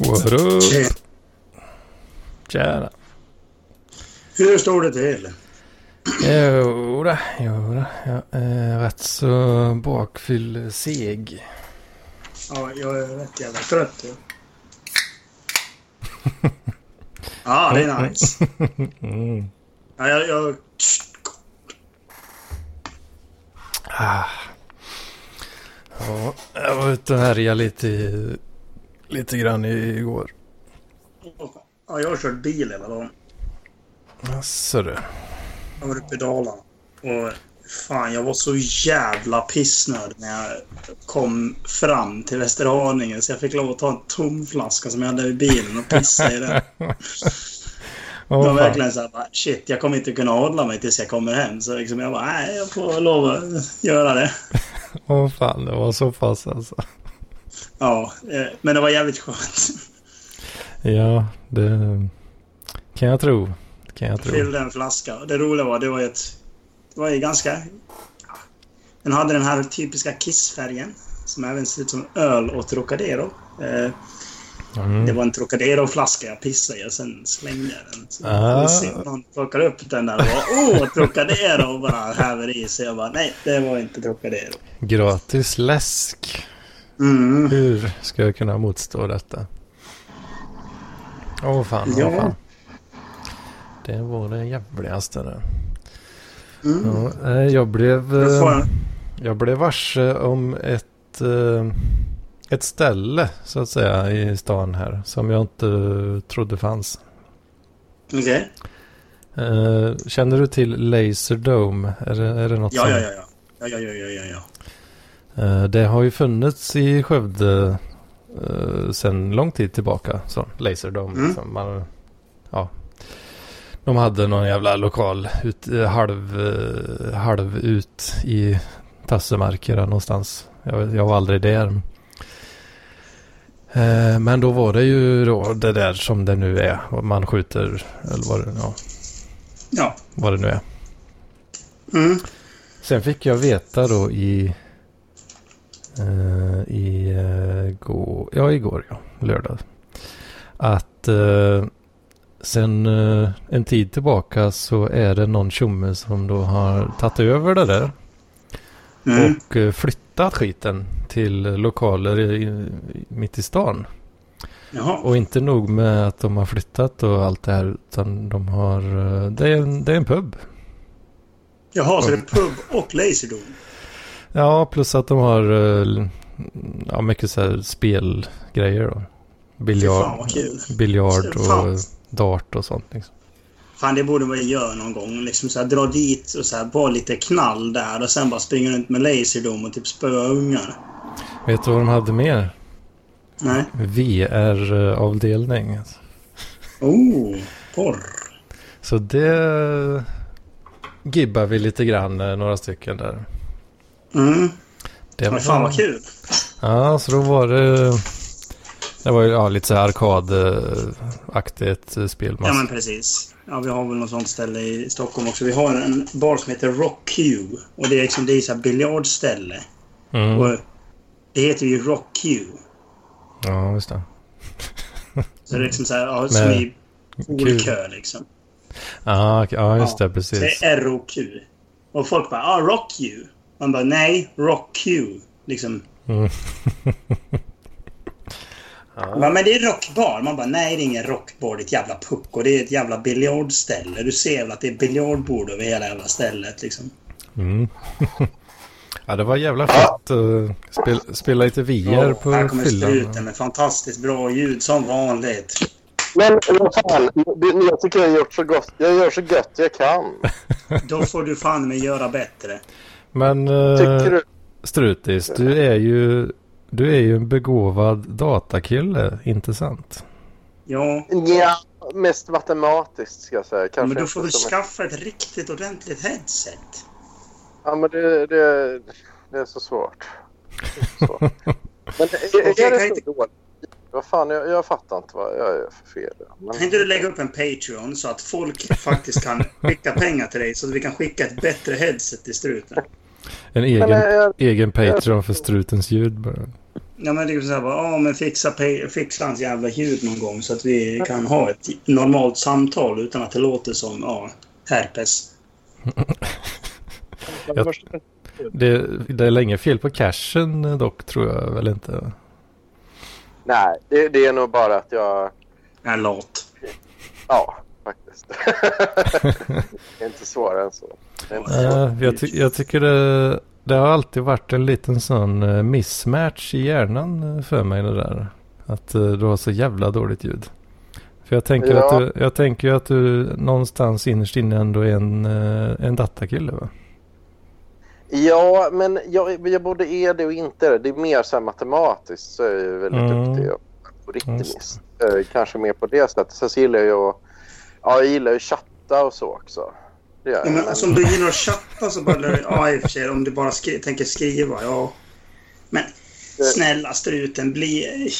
What up? Tjena. Hur står det till? Jodå, jodå. Jag är rätt så bakfyllseg. Ja, jag är rätt jävla trött. Ja, det är nice. Mm. Ja, jag, jag, Ah. Ja, jag var ute och härjade lite, lite grann igår. ja, jag har kört bil hela dagen. Jaså du. Jag var uppe i Dalarna. Och fan, jag var så jävla pissnödig när jag kom fram till Västerhaninge. Så jag fick lov att ta en tom flaska som jag hade i bilen och pissa i den. Åh, det var verkligen så här, bara, shit, jag kommer inte kunna hålla mig tills jag kommer hem. Så liksom jag bara, nej, jag får lov att göra det. Åh fan, det var så pass alltså. Ja, eh, men det var jävligt skönt. Ja, det kan jag tro. Det kan jag tro. Fyllde en flaska. Det roliga var, det var ju ett... Det var ju ganska... ja, Den hade den här typiska kissfärgen. Som även ser ut som öl och Trocadero. Eh, Mm. Det var en Trocadero-flaska jag pissade i och sen slängde jag den. Så Ah. se om någon plockar upp den där och bara åh, Trocadero! Och bara häver i sig. Jag bara nej, det var inte Trocadero. Gratis läsk. Mm. Hur ska jag kunna motstå detta? Åh fan, åh Ja. fan. Det var det jävligaste det. Mm. Ja, eh, jag blev... Eh, jag- blev varse om ett, eh, ett ställe så att säga i stan här som jag inte trodde fanns. Okej. Eh, Känner du till Laserdome? Är det, är det något Ja, som... ja, ja, ja. Ja, ja, ja, ja, ja, Det har ju funnits i Skövde uh, sedan lång tid tillbaka. Så, Laserdome. Mm. Liksom. Man, ja. De hade någon jävla lokal ut, eh, halv, eh, halv ut i Tassemarker någonstans. Jag, jag var aldrig där. Eh, Men då var det ju då det där som det nu är. Man skjuter eller vad det, ja, Ja. vad det nu är. Mm. Sen fick jag veta då i... eh, I uh, går, ja, igår ja, lördag. Att uh, sen eh, en tid tillbaka så är det någon tjomme som då har tagit över det där. Mm. Och eh, flyttat skiten till lokaler i, i, mitt i stan. Jaha. Och inte nog med att de har flyttat och allt det här utan de har... eh, det, är en, det är en pub. Jaha, så det är pub och laserdome? Ja, plus att de har eh, ja, mycket så här spelgrejer då. Biljard, biljard och dart och sånt. Liksom. Fan, det borde man ju göra någon gång. Liksom så här, dra dit och så här, bara lite knall där och sen bara springa runt med laserdom och typ spöa ungar. Vet du vad de hade mer? Nej. VR-avdelning. Oh, porr. Så det gibbar vi lite grann, eh, några stycken där. Mm. Det Men fan vad kul. Ja, så då var det... Det var ju ja, lite så här arkadaktigt spel. Ja, men precis. Ja, vi har väl något sånt ställe i Stockholm också. Vi har en bar som heter Rock Q. Och det är liksom det är så här biljardställe. mm. Och det heter ju Rock Q. Ja, just det. Så det är liksom så här, ja, som i poolkö liksom. Ja, okej. ja just Ja, det. Precis. Det är R-O-Q. Och folk bara ah, Rock Q. Man bara nej, Rock Q. Liksom. Mm. Man bara, men det är rockbar. Man bara nej, det är ingen rockbar. Det är ett jävla pucko. Det är ett jävla biljardställe. Du ser väl att det är biljardbord över hela jävla stället liksom. Mm. ja, det var jävla fett att spela, spela lite VR på här kommer fyllan. struten med fantastiskt bra ljud som vanligt. Men vad fan, jag tycker jag har gjort så gott. Jag gör så gött jag kan. Då får du fan mig göra bättre. Men Tycker uh, du? Strutis, du är ju du är ju en begåvad datakille, inte sant? Ja, Ja, mest matematiskt ska jag säga. Kanske men då får du skaffa ett riktigt ordentligt headset. Ja, men det, det, det är så svårt. Det är så svårt. Men är, är kan det jag så inte- dåligt? Vad fan, jag, jag fattar inte vad jag gör för fel. Men, Kan inte du lägga upp en Patreon så att folk faktiskt kan skicka pengar till dig så att vi kan skicka ett bättre headset till struten? En men egen, jag, egen Patreon för strutens ljud bara. Ja, men det är så här bara, ja men fixa, fixa hans jävla ljud någon gång så att vi kan ha ett normalt samtal utan att det låter som, ja, herpes. Jag- Det, det är länge fel på cashen eh, dock tror jag väl inte. Nej, det, det är nog bara att jag... Jag är lat. Ja, faktiskt. det är inte svårare än så. Eh, jag, ty- jag tycker det, det har alltid varit en liten sån eh, mismatch i hjärnan eh, för mig det där. Att eh, du har så jävla dåligt ljud. För jag tänker, Ja. att, du, jag tänker att du någonstans innerst inne ändå är en, en datakille va? Ja, men jag, jag både är det och inte det. Det är mer så här matematiskt så är jag väldigt Mm. duktig och Eh, Kanske mer på det sättet. Sen så gillar jag ju att, ja, jag gillar ju att chatta och så också. Det gör Ja, jag. men men- alltså, om du gillar att chatta så bara... Ja, i och för sig. Om du bara skri- tänker skriva, ja. Men snälla struten, bli...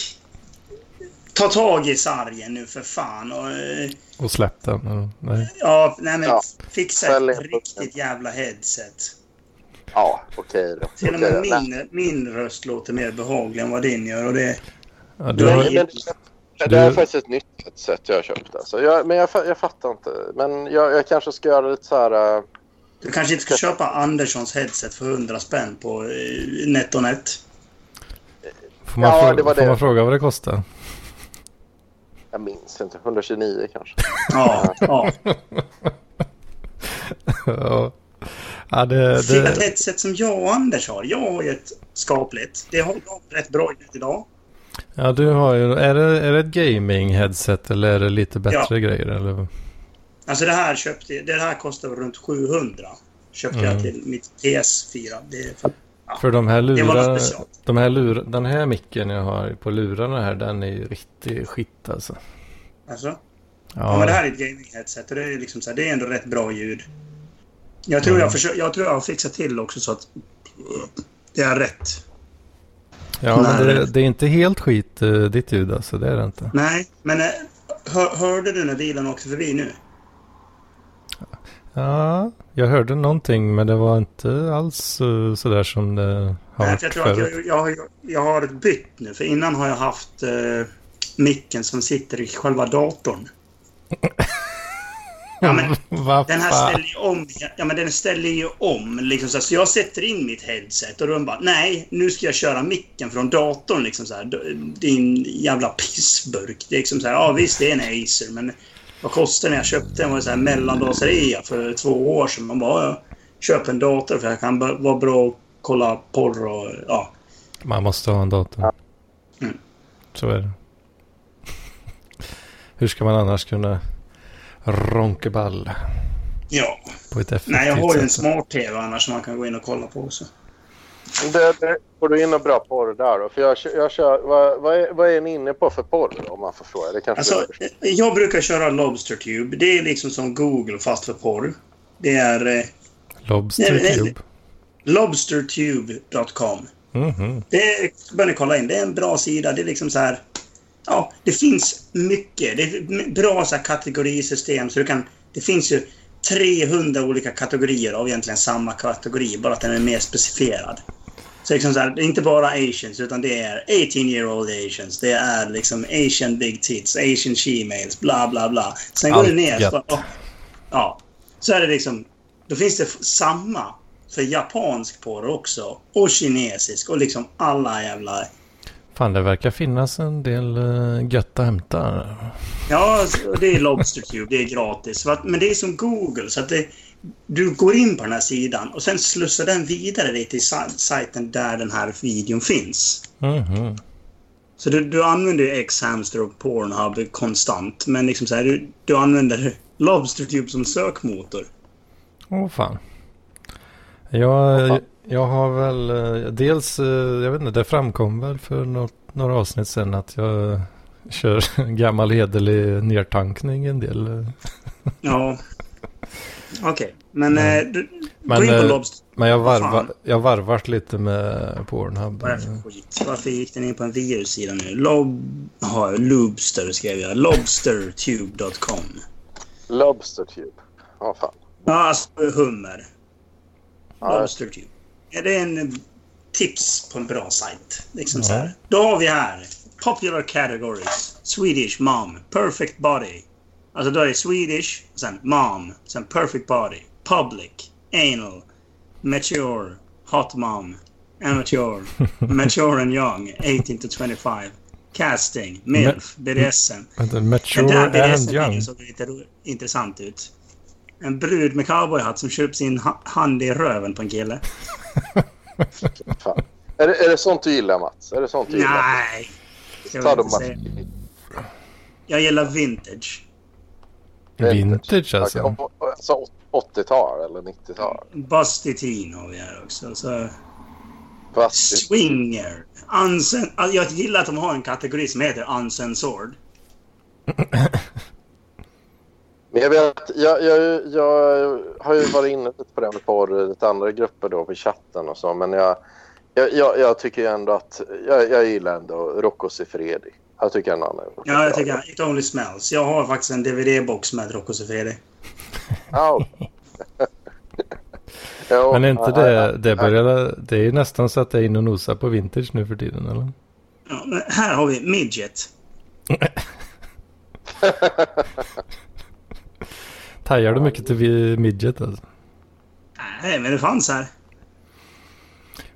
Ta tag i sargen nu för fan. Och, eh, Och släpp den. Nej. ja, nej men Ja. fixa ett riktigt jävla headset. Ja, okej då. Till och med min, min röst låter mer behaglig än vad din gör. Och det, Ja, du Du har, men, det, Du- det är faktiskt ett nytt sätt jag har köpt. Alltså. Jag, men jag, jag fattar inte. Men jag, jag kanske ska göra lite så här... eh, du kanske inte ska köpa Anderssons headset för 100 spänn på eh, NetOnNet. får, man Ja, fråga, det var får det. man fråga vad det kostar? jag minns inte. 129 kanske. Ja, ja. ja. ja, det, Fick ett det, headset som jag och Anders har. Jag har ju ett skapligt. Det har jag rätt bra ut idag. Ja, du har ju, är det, är det ett gaming-headset eller är det lite bättre Ja. grejer? Eller? Alltså det här köpte Det här kostar runt 700. Köpte Mm. jag till mitt PS4. Det är för, För de här det var lurar, något speciellt. de här lur, den här micken jag har på lurarna här, den är ju riktig skit alltså. Alltså, ja. Ja, men det här är ett gaming-headset och det är liksom så här, det är ändå rätt bra ljud. Jag tror, Mm. jag, försöker, jag tror jag har fixat till också så att det är rätt. Ja men det, det är inte helt skit eh, ditt ljud alltså, det är det inte. Nej, men eh, hör, hörde du när bilen åkte förbi nu? Ja, jag hörde någonting men det var inte alls eh, sådär som det har varit för jag tror att förut. jag, jag, jag, jag har bytt nu. För innan har jag haft eh, micken som sitter i själva datorn. Ja, men Den här ställer ju om. Ja, men den ställer ju om. Liksom så, här. så jag sätter in mitt headset och de bara nej, nu ska jag köra micken från datorn. Liksom så här. Din jävla pissburk. Det är liksom så här, ja visst det är en Acer, men vad kostar den? Jag köpte den var så här mellandagsrea för två år sedan. Man bara, ja, köp en dator för jag kan vara bra och kolla porr och ja. Man måste ha en dator. Mm. Så är det. Hur ska man annars kunna ronka ball Ja. på ett effektivt Nej, jag har ju en smart-TV annars som man kan gå in och kolla på också. Det, det, får du in och bra porr där då? För jag, jag kör, vad, vad, är, vad är ni inne på för porr om man får fråga? Det kanske Alltså, jag brukar köra LobsterTube. Det är liksom som Google fast för porr. Det är eh, Lobster Nej, nej, Cube. lobstertube.com. Mhm. Det bör ni kolla in. Det är en bra sida. Det är liksom så här... Ja, det finns mycket. Det är bra så här kategorisystem. Så du kan, det finns ju 300 olika kategorier av egentligen samma kategori. Bara att den är mer specifierad. Så liksom så här, det är inte bara asians, utan det är 18 year old asians. Det är liksom asian big tits, asian she-males, bla bla bla. Sen går du ner. gött. Så, ja. Så är det liksom... Då finns det samma för japansk porr också. Och kinesisk och liksom alla jävla... Fan, det verkar finnas en del uh, gött att hämta. Ja, så det är LobsterTube. Det är gratis. Men det är som Google. Så att det, du går in på den här sidan och sen slussar den vidare dig till sa- sajten där den här videon finns. Mhm. Så du, du använder ju X-Hamster och Pornhub konstant. Men liksom så här, du, du använder LobsterTube som sökmotor. Åh fan. Jag, fan. Jag har väl eh, dels, eh, jag vet inte, det framkom väl för något, några avsnitt sedan att jag eh, kör gammal hederlig nertankning en del. Ja. Okej. Men Mm. du, Men. Men jag, varva, jag varvat lite med Pornhub. Vad är det för skit? Varför gick den in på en virussida nu? Lob... Jaha, Lobster skrev jag. Lobstertube.com. Lobstertube. Ja, fan. Ja, alltså hummer. Lobstertube. Ja, det är en tips på en bra sajt. Liksom Ja. så här. Då har vi här Popular categories. Swedish mom. Perfect body. Alltså då är det Swedish, sen mom, sen perfect body. Public. Anal. Mature. Hot mom. Amateur. Mature and young. 18 to 25. Casting. MILF. BDSM. Vänta, mature där and BDSM-videon young. såg lite intressant ut. En brud med cowboyhatt som köper sin ha- hand i röven på en kille. Är, det, är det sånt du gillar Mats? Är det sånt du gillar? Nej! Ta jag. Jag gillar vintage. Vintage alltså. Alltså 80-tal eller 90-tal? Busty Teen har vi här också. Så swinger. Unsen- alltså, jag gillar att de har en kategori som heter uncensored. Men jag vet, jag, jag, jag har ju varit inne lite på det med porr i lite andra grupper då på chatten och så, men jag, jag, jag, jag tycker ändå att, jag, jag gillar ändå Rocco Siffredi. Jag tycker han är Ja, jag tycker It Only Smells. Jag har faktiskt en DVD-box med Rocco Siffredi. Ja. Jo, Men är inte det, det ja. börjar, det är ju nästan så att det är in och nosar på vintage nu för tiden eller? Ja, men här har vi Midget. Tajar du mycket till midget alltså? Nej, men det fanns här.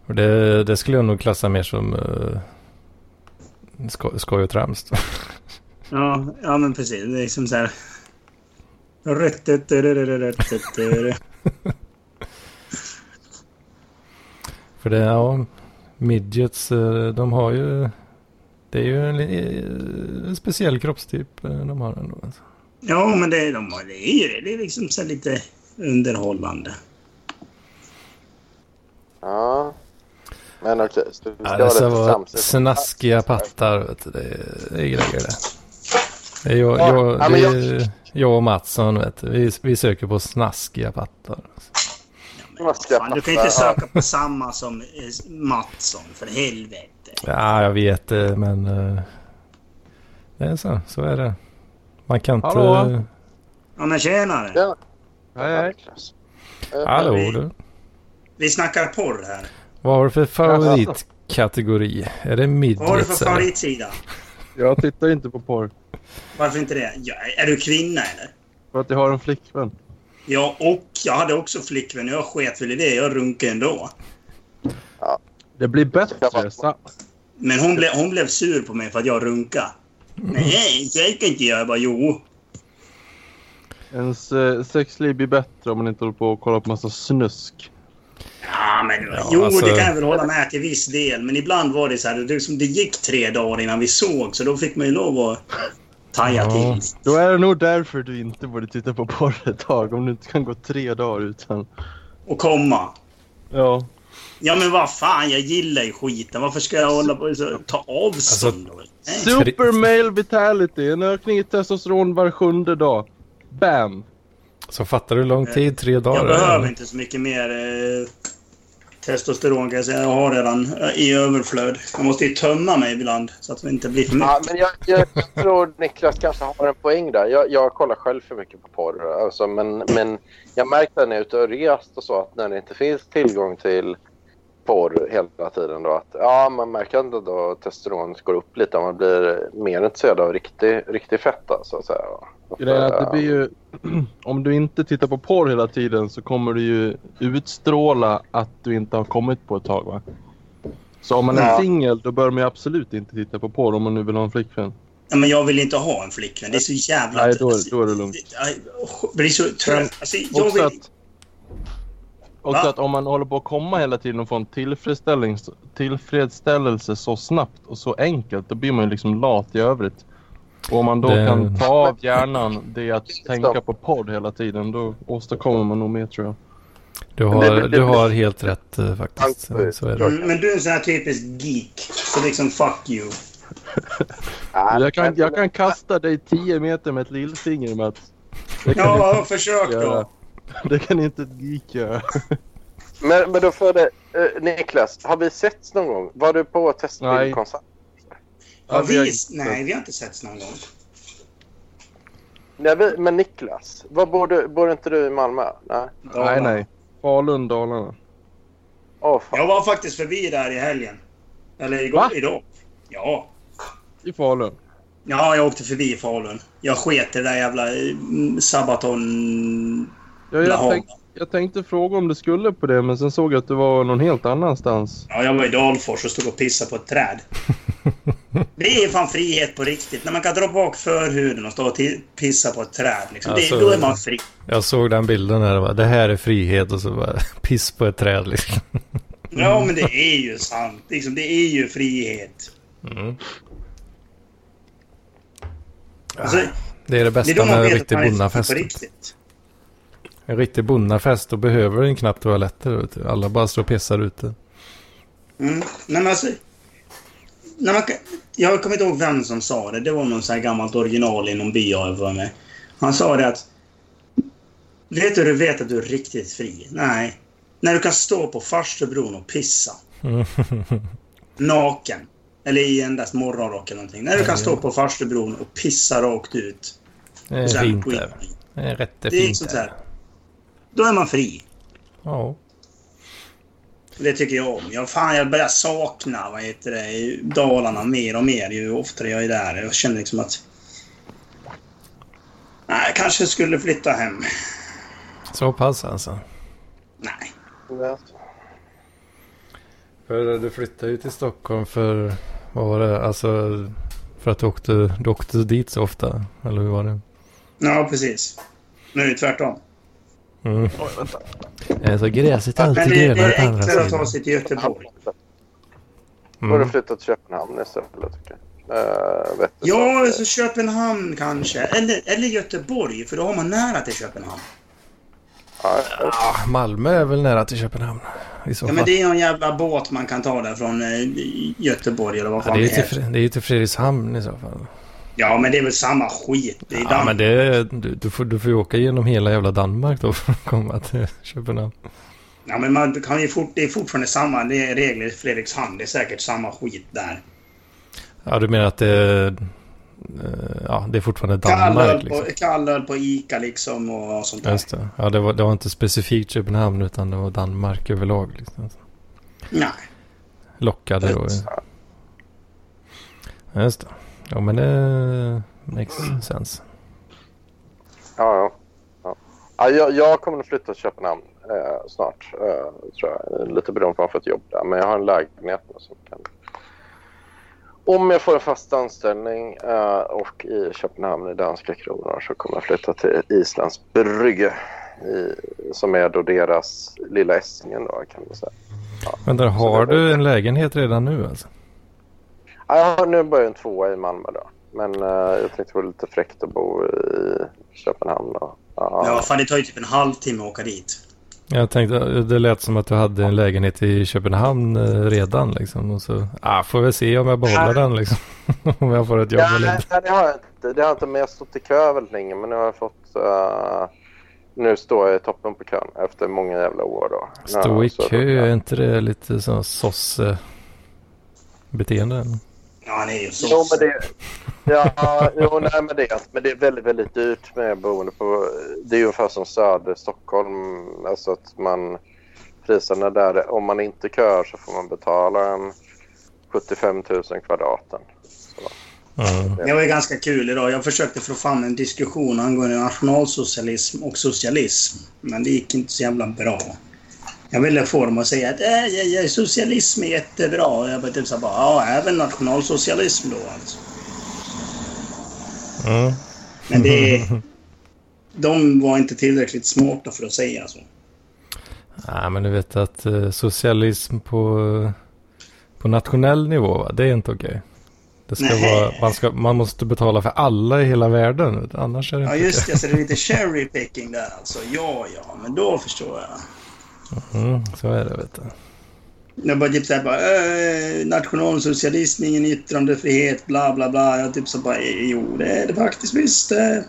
Och det, det skulle jag nog klassa mer som uh, sko, skoj och trams. Ja, ja men precis. Det är liksom så här... För det, ja, midgets, eh, de har ju, det är ju en, en speciell kroppstyp eh, de har ändå. Alltså. Ja, men det, de, det är ju det. Det är liksom så lite underhållande. Ja. Men okej, så Ja, vara det ska vara snaskiga pattar, vet du. Det, är- det är grejer det. Det är jag, Ja, jag, ja, det är jag och Mattsson, vet du. Vi, vi söker på snaskiga pattar. Fan, du kan inte söka på samma som eh, Mattsson, för helvete. Ja, jag vet det, men eh, det är så. Så är det. Man kan inte... Hallå? Ja, men tjenare. Ja. Hej, hej. Hallå vi- du. Vi snackar porr här. Vad har du för favoritkategori? Är det Vad har du midgets för favoritsida? Jag tittar inte på porr. Varför inte det? Ja, är du kvinna eller? För att jag har en flickvän. Ja, och jag hade också flickvän. Jag sket väl i det. Jag runkade ändå. Det blir bättre. Men hon, ble, hon blev sur på mig för att jag runkade. Nej, kan inte jag. Jag bara, jo. Ens eh, sexliv blir bättre om man inte håller på och kollar på massa snusk. Ja, men Ja, jo, alltså- det kan jag väl hålla med till viss del. Men ibland var det så här, det, liksom, det gick tre dagar innan vi såg, så då fick man ju lov att taja Ja. till. Då är det nog därför du inte borde titta på porr ett tag. Om du inte kan gå tre dagar utan... Och komma. Ja. Ja, men vad fan, jag gillar ju skiten. Varför ska jag hålla på och ta avstånd? Nej. Super male vitality. En ökning i testosteron var sjunde dag. Bam! Så fattar du hur lång tid? Tre dagar? Jag behöver inte så mycket mer eh, testosteron kan jag säga. Jag har redan eh, i överflöd. Jag måste ju tömma mig ibland så att det inte blir för mycket. Ja, men jag, jag, jag tror Niklas kanske har en poäng där. Jag, jag kollar själv för mycket på porr. Alltså, men, men jag märkte när jag är ute och rest och så att när det inte finns tillgång till porr hela tiden då att ja, man märker ändå då att testosteronet går upp lite och man blir mer intresserad av riktig, riktig fetta så att säga. Grejen är att det blir ju... Om du inte tittar på porr hela tiden så kommer du ju utstråla att du inte har kommit på ett tag va? Så om man är Ja. singel då bör man ju absolut inte titta på porr om man nu vill ha en flickvän. Ja, men jag vill inte ha en flickvän. Det är så jävla... Nej, då, då är det lugnt. Det blir så trött. Alltså, jag vill... också Va? att om man håller på att komma hela tiden och få en tillfredsställelse, tillfredsställelse så snabbt och så enkelt, då blir man ju liksom lat i övrigt. Och om man då Det- kan ta av hjärnan det att tänka på podd hela tiden, då åstadkommer man nog mer tror jag. Du det- har, det- du har helt rätt eh, faktiskt. Så är det. Mm, Men du är en sån här typisk geek. Så liksom, fuck you. Jag kan, jag kan kasta dig 10 meter med ett lillfinger Mats. Det Ja, försök då. Det kan inte ett geek göra. Men, men då får det, eh, Niklas, har vi setts någon gång? Var du på testbildkonsert? Ja, vi nej, vi har inte setts någon gång. Nej, vi, men Niklas, var bor, du, bor inte du i Malmö? Nej. Nej, nej. Falun, Dalarna. Fan. Jag var faktiskt förbi där i helgen. Eller igår, Va? idag. Ja. I Falun. Ja, jag åkte förbi Falun. Jag sket i det där jävla eh, Sabaton... Ja, jag, tänk, jag tänkte fråga om du skulle på det, men sen såg jag att du var någon helt annanstans. Ja, jag var i Dalfors och stod och pissade på ett träd. Det är fan frihet på riktigt. När man kan dra bak förhuden och stå och pissa på ett träd. Liksom. Alltså- det, då är man fri. Jag såg den bilden här. bara, Det här är frihet och så bara piss på ett träd liksom. Ja, men det är ju sant. Liksom, det är ju frihet. Mm. Alltså, Det är det det är bästa man med en riktig bonnafest. En riktig bonnafest, då behöver den knappt toaletter. Alla bara står och pissar ute. Mm. Nej, men alltså, när man, jag kommer inte ihåg vem som sa det. Det var någon sån här gammalt original i någon by jag var med. Han sa det att... Vet du hur du vet att du är riktigt fri? Nej. När du kan stå på farstubron och pissa. Naken. Eller i endast morgonrock eller någonting. När du kan stå på farstubron och pissa rakt ut. Det är fint där. Det är rätt Det är fint sånt där. Då är man fri. Ja. Det tycker jag om. Jag, fan, jag börjar sakna vad heter det, Dalarna mer och mer ju oftare jag är där. Jag känner liksom att... Nej, jag kanske skulle flytta hem. Så pass alltså. Nej. För du flyttade ju till Stockholm för, vad var det, alltså för att du åkte, du åkte dit så ofta. Eller hur var det? Ja, precis. Nu är det tvärtom. Mm. Oj, vänta. Eh, Så gräset är Men alltid det, det grönare är på andra enklare att ta sig till Göteborg. Borde Mm. flytta till Köpenhamn istället tycker jag. Du, Ja, så, så Köpenhamn kanske. Eller, eller Göteborg, för då har man nära till Köpenhamn. ja, Ah, Malmö är väl nära till Köpenhamn i så Ja, fall. men det är någon jävla båt man kan ta där från eh, Göteborg eller vad Ja, fan det, är det ju är. till, Fre- det är ju till Fredrikshamn i så fall. Ja, men det är väl samma skit. Det är Ja, Dan- men det du, du, får, du får ju åka genom hela jävla Danmark då för att komma till Köpenhamn. Ja, men man kan ju fort, det är fortfarande samma det är regler i Fredrikshamn. Det är säkert samma skit där. Ja, du menar att det eh, ja, det är fortfarande Kall Danmark liksom? på, kall öl på Ica liksom och sånt där. Just det. Ja, det var, det var inte specifikt Köpenhamn utan det var Danmark överlag. Liksom. Nej. Lockade då. Just det. Ja, men det makes sense. ja, ja. ja. ja jag, jag kommer att flytta till Köpenhamn eh, snart. Eh, tror jag. Lite beroende på om jag får ett jobb där. Men jag har en lägenhet nu som kan... Om jag får en fast anställning eh, och i Köpenhamn i danska kronor så kommer jag flytta till Islands Brygge. I, som är då deras lilla Essingen då kan man säga. Men där har du en lägenhet redan nu alltså? Ja, jag har nu börjat en tvåa i Malmö då. Men eh, jag tänkte det var lite fräckt att bo i Köpenhamn. Då. Ja. Ja, fan det tar ju typ en halvtimme att åka dit. Jag tänkte, det lät som att du hade en lägenhet i Köpenhamn eh, redan liksom. Och så, ah, får väl se om jag behåller den liksom. om jag får ett jobb Ja, eller nej, inte. nej, det har jag inte. Det har jag inte, men jag har stått i kö väldigt länge. Men nu har jag fått... eh, nu står jag i toppen på kön efter många jävla år då. Stå i Ja, kö, är inte det lite sån sosse beteende? Ja, han är ju så. Jo, men det... Ja, jo, nej, men det, är- men det är väldigt, väldigt dyrt med boende på... Det är ungefär som söder Stockholm. Alltså att man... Priserna där, om man inte kör så får man betala en 75 000 kvadraten. Mm. Det var ju ganska kul idag. Jag försökte få fram en diskussion angående nationalsocialism och socialism. Men det gick inte så jävla bra. Jag ville få dem att säga att äh, ja, ja, socialism är jättebra. Jag bara typ så bara, ja, även nationalsocialism då alltså. Mm. Men det... De var inte tillräckligt smarta för att säga så. Nej, men du vet att eh, socialism på, på nationell nivå, va? det är inte okej. Det ska Nej. vara, man, ska, man måste betala för alla i hela världen. Annars är det Ja, inte just det. Så det är lite cherry picking där alltså. Ja, ja, men då förstår jag. Mm, så är det, vet du. Jag bara typ såhär bara, äh, nationalsocialism, ingen yttrandefrihet, bla bla bla. Jag typ så bara, "Eh, jo det är det faktiskt visst. eh."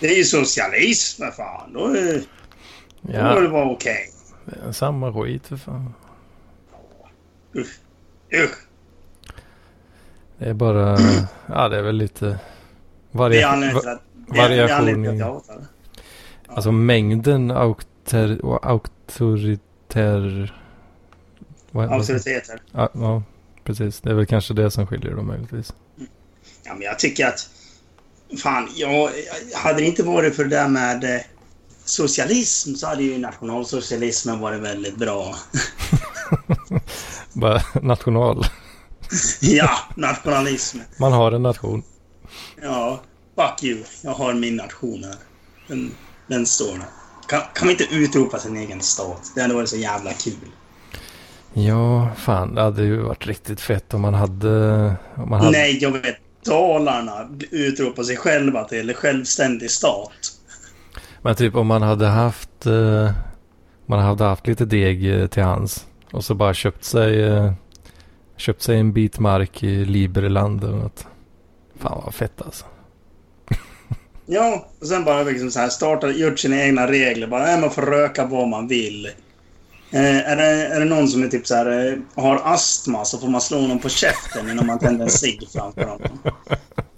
Det är ju socialism, vad fan. Då, är- då Ja, borde det vara okej. det är samma skit för fan. Usch. Usch. Det är bara, ja det är väl lite varia, anledningen till va, att, det är- variation anledningen till att jag hatar det. Alltså mängden auktor, och auktoritär... Vad, Auktoriteter. ja, ja, precis. Det är väl kanske det som skiljer dem möjligtvis. Ja, men jag tycker att... Fan, jag, hade det inte varit för det där med eh, socialism så hade ju nationalsocialismen varit väldigt bra. Bara national. ja, nationalism. Man har en nation. Ja, fuck you. Jag har min nation här. Den, den står där. Kan, kan vi inte utropa sin egen stat? Det hade varit så jävla kul. Ja, fan. Det hade ju varit riktigt fett om man hade... Om man hade Nej, jag vet. Dalarna utropar sig själva till självständig stat. Men typ om man hade haft... Eh, man hade haft lite deg eh, till hans. Och så bara köpt sig... Eh, köpt sig en bit mark i Liberland eller något. Fan vad fett alltså. Ja, och sen bara liksom så här startat, gjort sina egna regler. Bara, äh, man får röka vad man vill. Eh, är, det, är det någon som är typ så här, eh, har astma så får man slå honom på käften innan man tänder en cigg framför honom.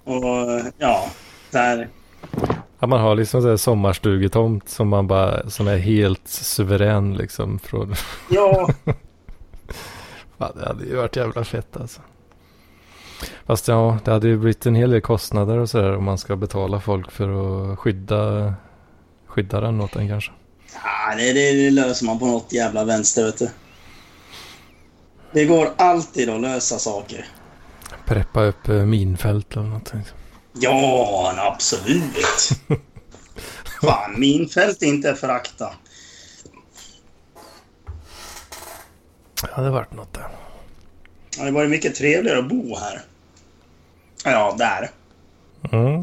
Och ja, där. Ja, man har liksom en sommarstugetomt som man bara... Som är helt suverän liksom. Från... Ja, Fan, det hade ju varit jävla fett alltså. Fast ja, det hade ju blivit en hel del kostnader och sådär om man ska betala folk för att skydda, skydda den åt en kanske. ja det, det, det löser man på något jävla vänster, vet du. Det går alltid att lösa saker. Preppa upp eh, minfält eller någonting. Ja, absolut. Fan, minfält är inte förakta. Det hade varit något där. Det hade varit mycket trevligare att bo här. Ja, där. Mm.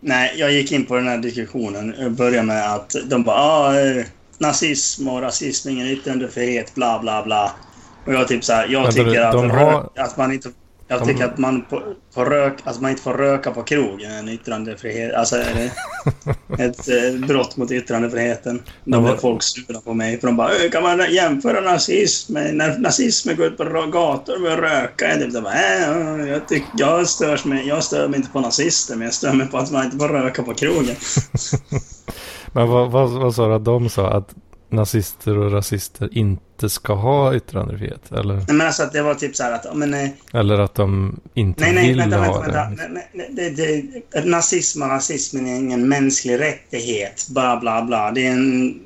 Nej, jag gick in på den här diskussionen. Jag började med att de bara ah, eh, nazism och rasism, ingen yttrandefrihet, bla bla bla. Och jag typ så här, jag Vänta, tycker att, har- att man inte... Jag tycker att man får, får rök, att man inte får röka på krogen en yttrandefrihet. Alltså är det ett eh, brott mot yttrandefriheten. Då har- folk sura på mig. För de bara "Ö, kan man jämföra nazism med när nazismen går ut på gator med att röka? Jag typ äh, jag, tyck, jag, störs med, jag stör mig inte på nazister men jag stör mig på att man inte får röka på krogen. Men vad, vad, vad sa du att de sa? Att nazister och rasister inte ska ha yttrandefrihet? Eller, Nej, men alltså att det var typ så här att, men, nej, eller att de inte nej, nej, vill vänta, ha vänta, det? Nej, nej, det, det, nazism och rasismen är ingen mänsklig rättighet, bla bla bla. Det är en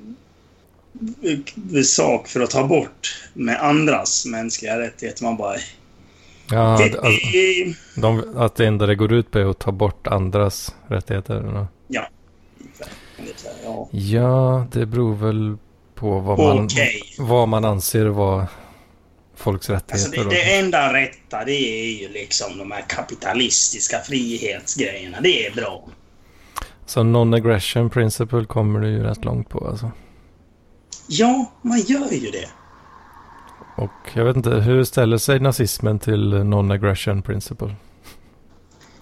eh, sak för att ta bort med andras mänskliga rättigheter. Man bara... Ja, det, att, alltså, de, att det enda det går ut på är att ta bort andras rättigheter? Eller? Ja. Ja, det beror väl på vad man, vad man anser vara folks Alltså rättigheter. det, då. det enda rätta det är ju liksom de här kapitalistiska frihetsgrejerna. Det är bra. Så non-aggression principle kommer du ju rätt långt på alltså. Ja, man gör ju det. Och jag vet inte, hur ställer sig nazismen till non-aggression principle?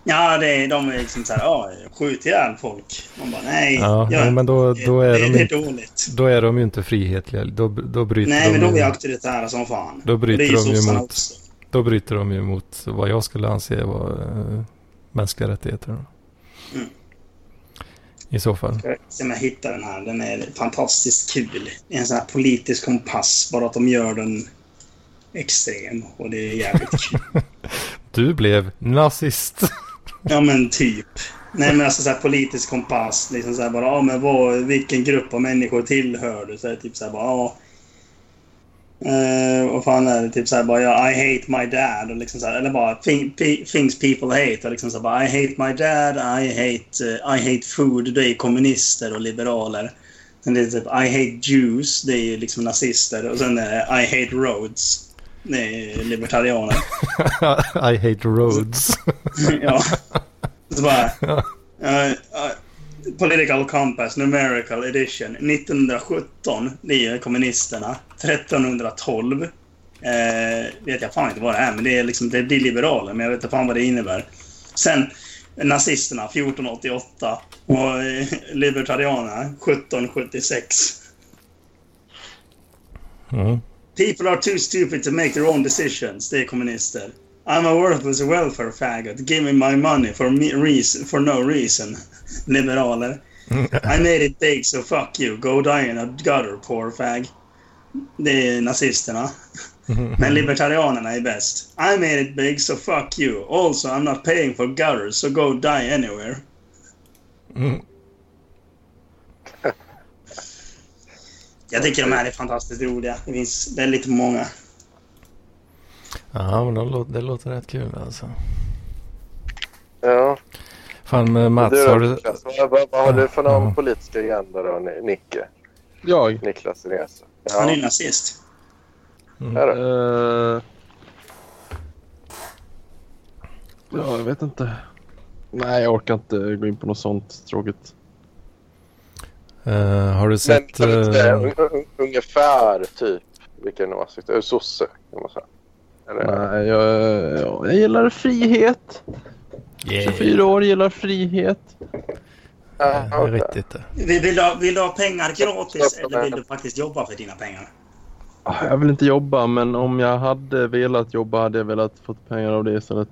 Ja, det är, de är liksom såhär, ja, skjut ihjäl folk. Man bara, nej. Ja, gör men då, då, är det, de det är dåligt. då är de ju inte frihetliga. Då, då, bryter Nej, men de är auktoritära som fan. Då bryter de ju mot- också. då bryter de ju mot vad jag skulle anse vara eh, mänskliga rättigheter. Mm. I så fall. Ska se om jag hittar den här. Den är fantastiskt kul. Det är en sån här politisk kompass, bara att de gör den extrem. Och det är jävligt kul. Du blev nazist. Ja, men typ. Nej, men alltså så här politisk kompass. Liksom så här bara, ja men vad, vilken grupp av människor tillhör du? Så här, typ så här bara, ja. Uh, vad fan är det? Typ så här bara, ja, I hate my dad. Och liksom så här, eller bara, things people hate. Och liksom så här bara, I hate my dad, I hate, uh, I hate food. Det är kommunister och liberaler. Sen det är typ, I hate Jews. Det är ju liksom nazister. Och sen är det, I hate roads. Är libertarianer. I hate roads. ja. Så bara... eh, eh, political Compass Numerical Edition 1917. Det är kommunisterna. 1312. Eh, vet jag fan inte vad det är, men det är liksom det blir liberaler, men jag vet inte fan vad det innebär. Sen nazisterna 1488 och eh, libertarianerna 1776. Mm. People are too stupid to make their own decisions. Det är kommunister. I'm a worthless welfare faggot. Give me my money for, me reason, for no reason. Liberaler. I made it big so fuck you. Go die in a gutter poor fag. Det är nazisterna. Men libertarianerna är bäst. I made it big so fuck you. Also I'm not paying for gutters so go die anywhere. Mm. Jag tycker de här är fantastiskt roliga. Det finns väldigt många. Ja, men de låter, det låter rätt kul alltså. Ja. Fan Mats, Du, har du... Niklas, vad, vad, har du för någon Ja. politisk agenda då, Ni- Nicke? Jag? Niklas Resa? Han är Ja, nazist. är det? Eh, ja, jag vet inte. Nej, jag orkar inte gå in på något sånt tråkigt. Eh, har du Men sett... säga eh, un- un- ungefär typ vilken åsikt? Är du sosse? Kan man säga. Eller? Nej, jag, jag, jag gillar frihet. 24 år gillar frihet. Ja, Det är okej. riktigt. Vill, vill, du, ha- vill du ha pengar gratis eller vill du faktiskt jobba för dina pengar? Ah, Jag vill inte jobba, men om jag hade velat jobba hade jag velat fått pengar av det istället.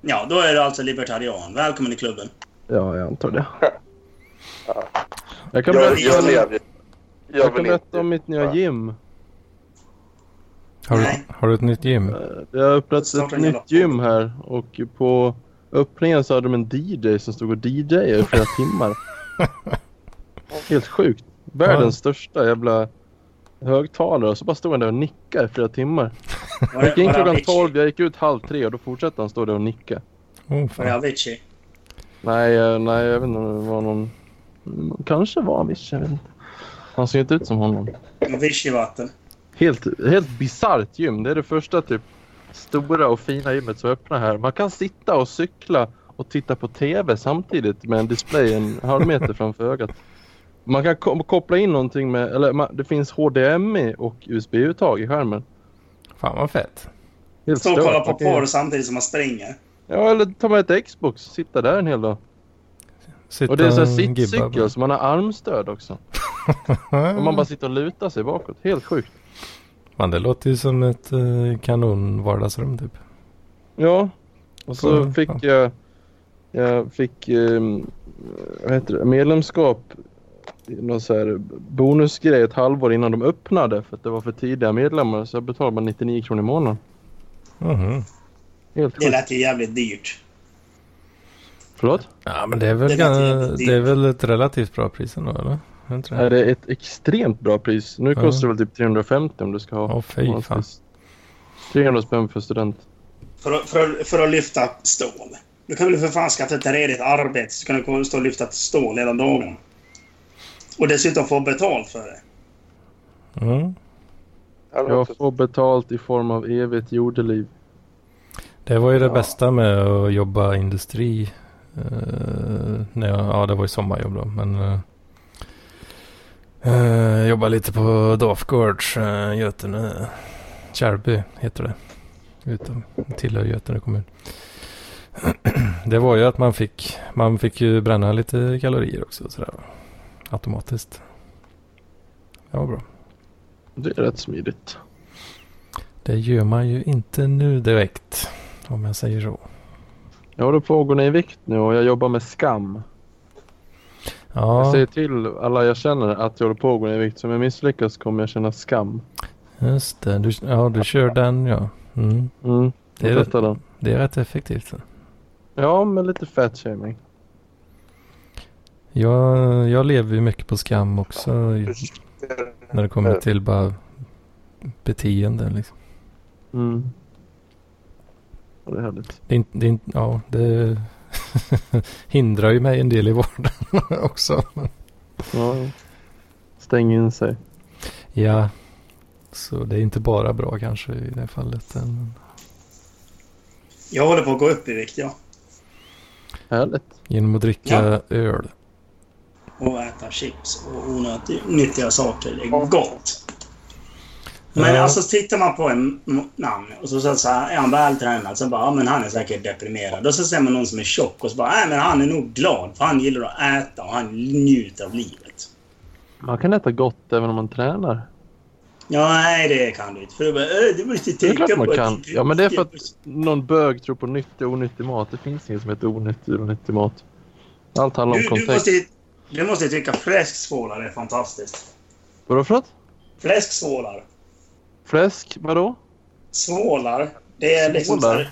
Ja, då är du alltså libertarian. Välkommen i klubben. Ja, jag antar det. Jag kan Jag, berätta, jag lever jag Jag kan berätta om mitt nya gym. Har du, har du ett nytt gym? Eh, Det har öppnat Starta ett nytt gym här och på öppningen så hade de en DJ som stod och DJade i flera timmar. Helt sjukt. Världens Ja. största jävla högtalare och så bara stod han där och nickade i flera timmar. Jag gick in klockan Avicii? 12, jag gick ut halv tre och då fortsatte han stå där och nicka. Oh, Var det. Avicii? Nej, eh, nej jag vet inte om det var någon... Kanske var Avicii, jag vet inte. Han ser inte ut som honom. Avicii-vatten. Helt, helt bisarrt gym. Det är det första typ stora och fina gymmet som öppnar här. Man kan sitta och cykla och titta på TV samtidigt med en display en halv meter framför ögat. Man kan ko- koppla in någonting med, eller man, det finns HDMI och USB-uttag i skärmen. fan vad fett. Helt Stå och kolla på porr samtidigt som man springer. Ja, eller ta med ett Xbox sitta där en hel dag. Sitta Och det är så här sittcykel så man har armstöd också. Och man bara sitter och lutar sig bakåt. Helt sjukt. Man, det låter ju som ett eh, kanon vardagsrum typ. Ja, och så På- fick ja. jag, jag fick eh, vad heter det, medlemskap någon så här bonusgrej ett halvår innan de öppnade för att det var för tidiga medlemmar så jag betalade bara 99 kronor i månaden. Mhm. Helt Det sjukt. lät ju jävligt dyrt. Förlåt? Ja men det är väl, Det jävligt det är väl ett relativt bra pris ändå eller? Är det Nej, det? är ett extremt bra pris. Nu Ja. kostar det väl typ 350 om du ska ha. Åh fy fan. 300 spänn för student. För, att- för, att- för att lyfta stål. Du kan väl för fan skaffa ett redigt arbete så kan du stå och lyfta stål hela dagen. Och dessutom få betalt för det. Mm. Jag får betalt i form av evigt jordeliv. Det var ju det Ja. bästa med att jobba industri. Uh, när jag, ja det var ju sommarjobb då men. Uh, uh, jobba lite på Dafgårds, uh, Götene. Kärrby heter det. Utom, tillhör Götene kommun. det var ju att man fick, man fick ju bränna lite kalorier också sådär. Automatiskt. Det var bra. Det är rätt smidigt. Det gör man ju inte nu direkt. Om jag säger så. Jag håller på att gå ner i vikt nu och jag jobbar med skam. Jag Ja, säger till alla jag känner att jag håller på att gå ner i vikt. Så om jag misslyckas kommer jag känna skam. just det. Du, ja, du kör den ja. Mm. Mm, Det, jag är, testar den. det är rätt effektivt. Ja, med lite fat shaming. Jag, jag lever ju mycket på skam också. När det kommer till bara beteenden liksom. Mm. Ja, det är härligt. Det, är inte- det, är ja, det hindrar ju mig en del i vardagen också. Ja, ja. Stäng in sig. Ja, så det är inte bara bra kanske i det fallet. Men Jag håller på att gå upp i vikt, ja. Härligt. genom att dricka öl. Och äta chips och onyttiga saker. Det är gott. Men Ja. alltså tittar man på en m- namn och så, så, så är han vältränad så bara, ja men han är säkert deprimerad. Och så ser man någon som är tjock och så bara, nej men han är nog glad för han gillar att äta och han njuter av livet. Man kan äta gott även om man tränar. Ja, nej det kan du inte. För du bara, äh, du måste Det är tänka klart man att- kan. Ja, men det är för att någon bög tror på nyttig och onyttig mat. Det finns inget som heter onyttig och onyttig mat. Allt handlar om Du, du, kontext. måste, Du måste tycka fläsksvålar är fantastiskt. Vadå för något? Fläsksvålar. Fläsk, vadå? Svålar. Det är liksom... Svålar?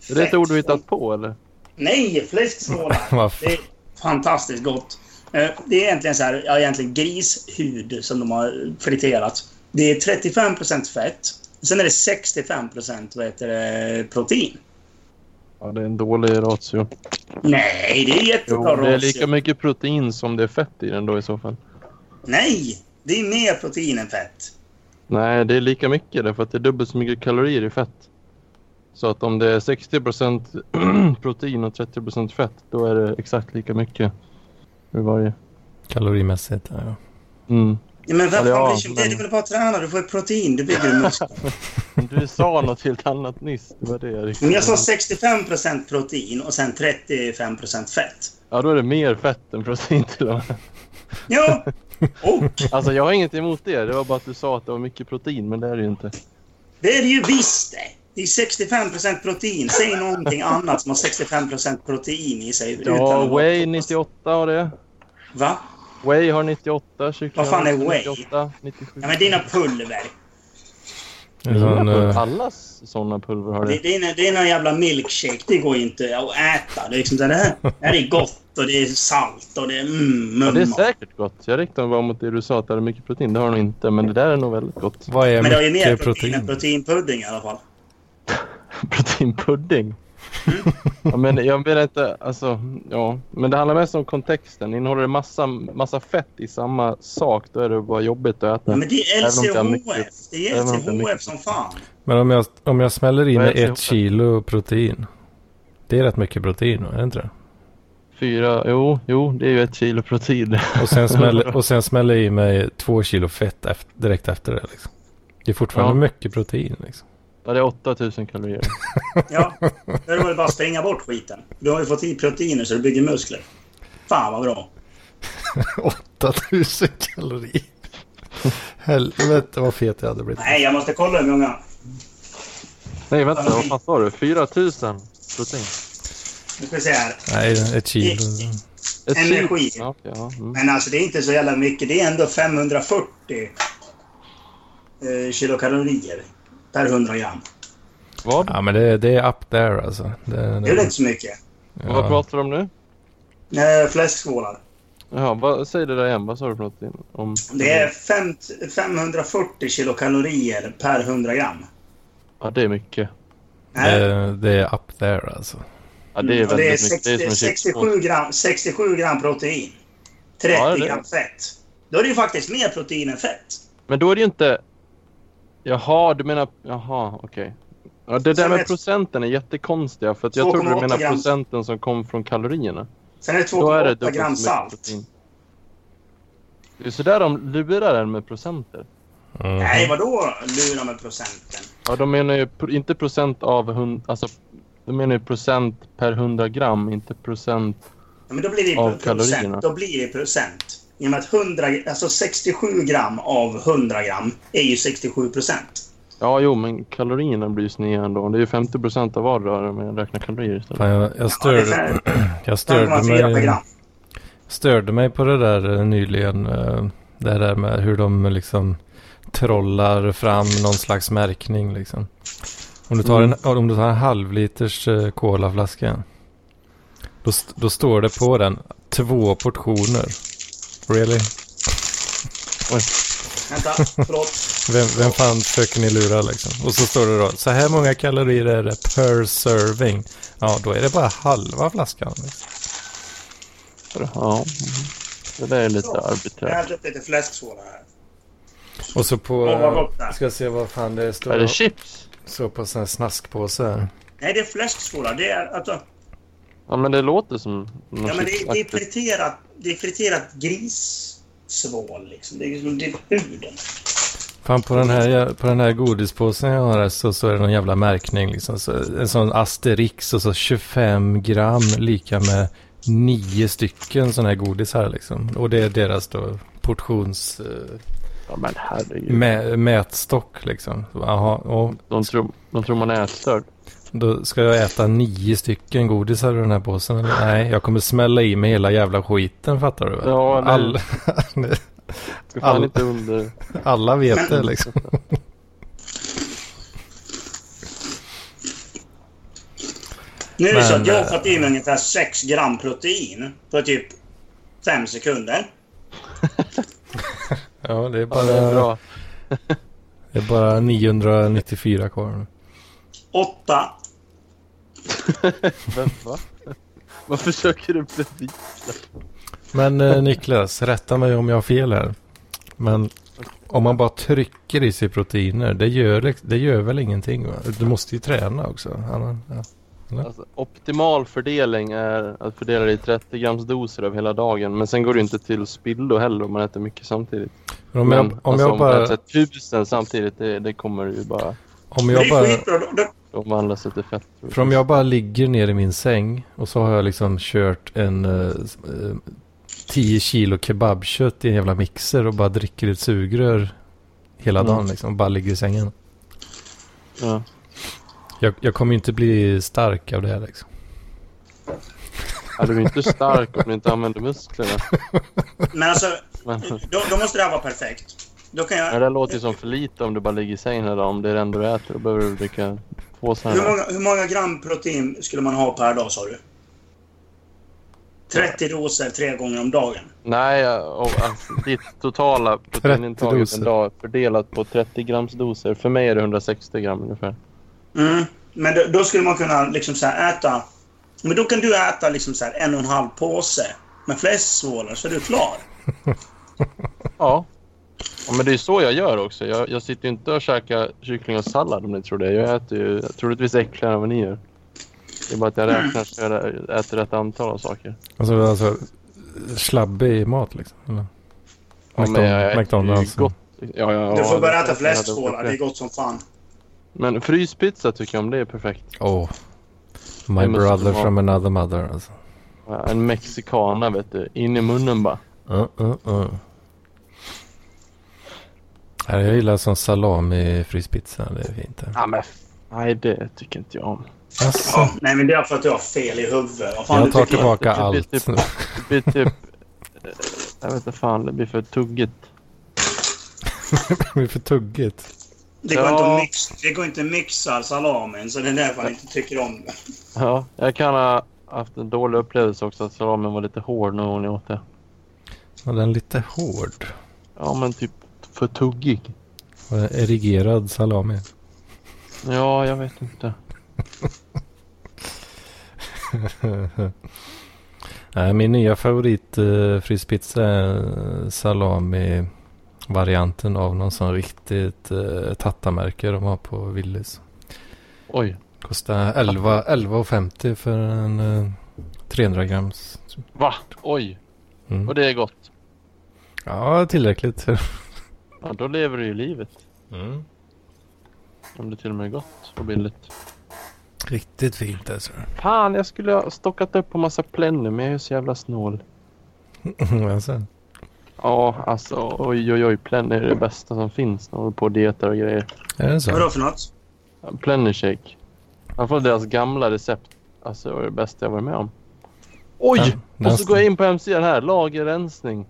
så här- Är det ett ord du hittat på eller? Nej, fläsksvålar. Det är fantastiskt gott. Eh, Det är egentligen så här, ja, egentligen grishud som de har friterat. Det är 35% fett. Sen är det 65% vad heter det, protein. Ja, det är en dålig ratio. Nej, det är jättebra det är ratio. lika mycket protein som det är fett i den då i så fall. Nej, det är mer protein än fett. Nej, det är lika mycket därför att det är dubbelt så mycket kalorier i fett. Så att om det är 60% protein och 30% fett, då är det exakt lika mycket ur varje. Kalorimässigt, ja. Mm. Ja, men vad Ja, det? men- är väl bara träna. Du får ju protein. Du bygger muskler. Du sa något helt annat nyss. Det var det jag Men jag sa 65% protein och sen 35% fett. Ja, då är det mer fett än protein till och med. Ja, och Alltså jag har inget emot det. Det var bara att du sa att det var mycket protein, men det är det ju inte. det är det ju visst det. Det är 65% protein. Säg någonting annat som har 65% protein i sig. utan Ja, Whey 98 har det. Va? Whey har 98, kyckling Vad fan är har whey? 98, 97. Ja, men dina pulver. En sån, eh, Alla sådana pulver har Det, det. det, är, det är någon jävla milkshake. Det går inte att äta. Det är, liksom, det, här, det här är gott och det är salt och det är mm, Ja, det är mumma. säkert gott. Jag riktade mig bara mot det du sa att det hade mycket protein. Det har nog inte, men det där är nog väldigt gott. vad är Men det har ju mer mycket protein än protein? proteinpudding i alla fall. Proteinpudding. Ja, men jag menar inte, alltså, ja. Men det handlar mest om kontexten. Innehåller det massa, massa fett i samma sak, då är det bara jobbigt att äta. Ja, men det är LCHF. Det är LCHF som fan. Men om jag, om jag smäller i Vad är mig det ett kilo protein. Det är rätt mycket protein, är det inte det? Fyra, jo, jo, det är ju ett kilo protein. Och sen smäller, och sen smäller jag i mig två kilo fett efter, direkt efter det. Liksom. Det är fortfarande Ja. mycket protein. Liksom. Ja, det är 8000 kalorier. Ja, då är det bara att springa bort skiten. Du har ju fått i proteiner så du bygger muskler. Fan vad bra. 8000 kalorier. Helvete vad fet jag hade blivit. Nej, jag måste kolla hur många. Nej, vänta, vad fan sa du? 4000 protein? Nu ska vi se här. Nej, ett kilo. Ett Energi. kilo? Ja, okej, ja. Mm. Men alltså det är inte så jävla mycket. Det är ändå 540 eh, kilokalorier per 100 gram. Vad? Ja men det, det är up there alltså. Det, Det är väl inte så mycket? Vad ja. pratar du om nu? Eh, fläsksvålar. Jaha, vad, säg det där igen. Vad sa du för något? Om... Det är fem, 540 kilokalorier per 100 gram. Ja, det är mycket. Nej. det, det är up there alltså. Ja, det är Och det är väldigt mycket. Det är 60, som en 67, gram, 67 gram protein. 30 Ja, det är det. gram fett. Då är det ju faktiskt mer protein än fett. Men då är det ju inte... Jaha, du menar... Jaha, okej. Ja, det där med procenten är jättekonstiga. För att jag trodde du 2,8 menade gram. procenten som kom från kalorierna. Sen är det Då är det 2,8 dubbelt gram salt. Det är sådär de lurar en med procenter. Mhm. Nej, vadå lura med procenten? Ja, de menar ju inte procent av hund... Alltså, de menar ju procent per 100 gram, inte procent... Ja, men då blir det Av procent. kalorierna. Då blir det procent. I och med att 100, alltså 67 gram av 100 gram är ju 67 procent. Ja, jo, men kalorierna blir ju sneda ändå. Det är ju 50 procent av vardera om jag räknar kalorier istället. Fan, jag, jag Ja, det är störde, fem- jag störde 5,4 per mig, störde mig på det där eh, nyligen. eh, Det där med hur de liksom trollar fram någon slags märkning liksom. Om du tar en, om du tar en halvliters eh, colaflaska. Då, då står det på den två portioner. Really? Vänta, förlåt. Vem, vem fan försöker ni lura liksom? Och så står det då, så här många kalorier är det per serving. Ja, då är det bara halva flaskan. Liksom. Ja, mm. det där är lite Så. Jag har arbiträrt. upp lite fläsksåla här. Och så på, är. ska jag se vad fan det står. Är det chips? Så på sån här snaskpåse. här. Nej, det är fläsksåla. Det är alltså... Ja, men det låter som Ja, men det, det, är friterat, det är friterat grissvål liksom. Det är liksom det är huden. Fan på den här, på den här godispåsen jag har så, så är det någon jävla märkning liksom. Så, en sån asterix och så 25 gram lika med nio stycken sådana här godis här liksom. Och det är deras då portions Ja, men herregud. mä, mätstock liksom. Så, Jaha, och, De tror, de tror man är ätstörd. Då ska jag äta nio stycken godisar ur den här påsen. Eller? Nej, jag kommer smälla i mig hela jävla skiten fattar du väl? Ja, nej. All, Ska fan all- inte under... alla vet det liksom. Nu är det Men, så att jag har eh, fått in ungefär 6 gram protein på typ 5 sekunder. Ja, det är Ja, bara, det är bra. det är bara 994 kvar nu. 8. Men va? Vad försöker du bevisa? Men eh, Niklas, rätta mig om jag har fel här. Men om man bara trycker i sig proteiner, det gör, det gör väl ingenting va? Du måste ju träna också. Annan, ja. Alltså, optimal fördelning är att fördela det i 30 grams doser över hela dagen. Men sen går det inte till spillo heller om man äter mycket samtidigt. Men Om men, jag, om alltså, jag om man bara... äter tusen samtidigt, det, det kommer ju bara Om jag bara... omvandlas till fett. För om jag bara ligger ner i min säng och så har jag liksom kört en eh, eh, 10 kilo kebabkött i en jävla mixer och bara dricker ett sugrör hela Mm. dagen liksom. Bara ligger i sängen. Ja. Jag, jag kommer ju inte bli stark av det här liksom. Ja, du är inte stark om du inte använder musklerna. men alltså, Men, då, då måste det här vara perfekt. Då kan ja, jag... det låter ju som för lite om du bara ligger i sängen hela dagen. Om det är det enda du äter, då behöver du dricka två Hur sådana. många, hur många gram protein skulle man ha per dag sa du? 30 doser tre gånger om dagen. Nej, och, alltså, ditt totala proteinintag en dag fördelat på 30 grams doser. För mig är det 160 gram ungefär. Mm. Men då, då skulle man kunna liksom så här äta... Men då kan du äta liksom så här en och en halv påse med fläsksvålar så är du klar. Ja. Ja men det är så jag gör också. Jag, jag sitter ju inte och käkar kyckling och sallad om ni tror det. Jag äter ju troligtvis äckligare än vad ni gör. Det är bara att jag räknar så jag äter rätt antal av saker. Alltså, alltså slabbig mat liksom. Eller? Ja, men jag McDonalds. Gott. Ja, ja, Du får börja äta det- det- är gott som fan. Men fryspizza tycker jag om det är perfekt. Oh. My brother from another mother alltså. Ja, En mexicana vet du. In i munnen bara. Uh, uh, uh. Jag gillar som salami fryspizza. Det är fint. det. Ja, men nej, det tycker inte jag om. Alltså, Ja, nej, men det är för att du har fel i huvudet. Fan jag tar tillbaka Det blir allt. typ- Det blir typ... eh, Jag vet inte fan, det blir för tuggigt. Det blir för tuggigt. Det går, Ja. inte att mix, det går inte att mixa salamin, så det är därför han inte tycker om det. Ja, jag kan ha haft en dålig upplevelse också att salamin var lite hård gång jag åt det. Och den lite hård. Ja, men typ för tuggig. Erigerad salami. Ja, jag vet inte. Nej, min nya favorit uh, fryspizza är salami-varianten av någon sån riktigt uh, tattamärke de har på Willys. Oj. Kostar 11 11,50 för en uh, 300 grams. Va? Oj. Mm. Och det är gott. Ja, tillräckligt. Ja, då lever du ju livet. Mm. Om det till och med är gott och billigt. Riktigt fint alltså. Fan, jag skulle ha stockat upp på massa plänner men jag är så jävla snål. alltså. Ja, alltså oj oj oj. Plänner är det bästa som finns. De håller på och dietar och grejer. Är det så? Vadå för något? Plänner shake. Jag får deras gamla recept. Alltså det var det bästa jag varit med om. Oj! Ja, och så går jag in på hemsidan här. Lagerrensning.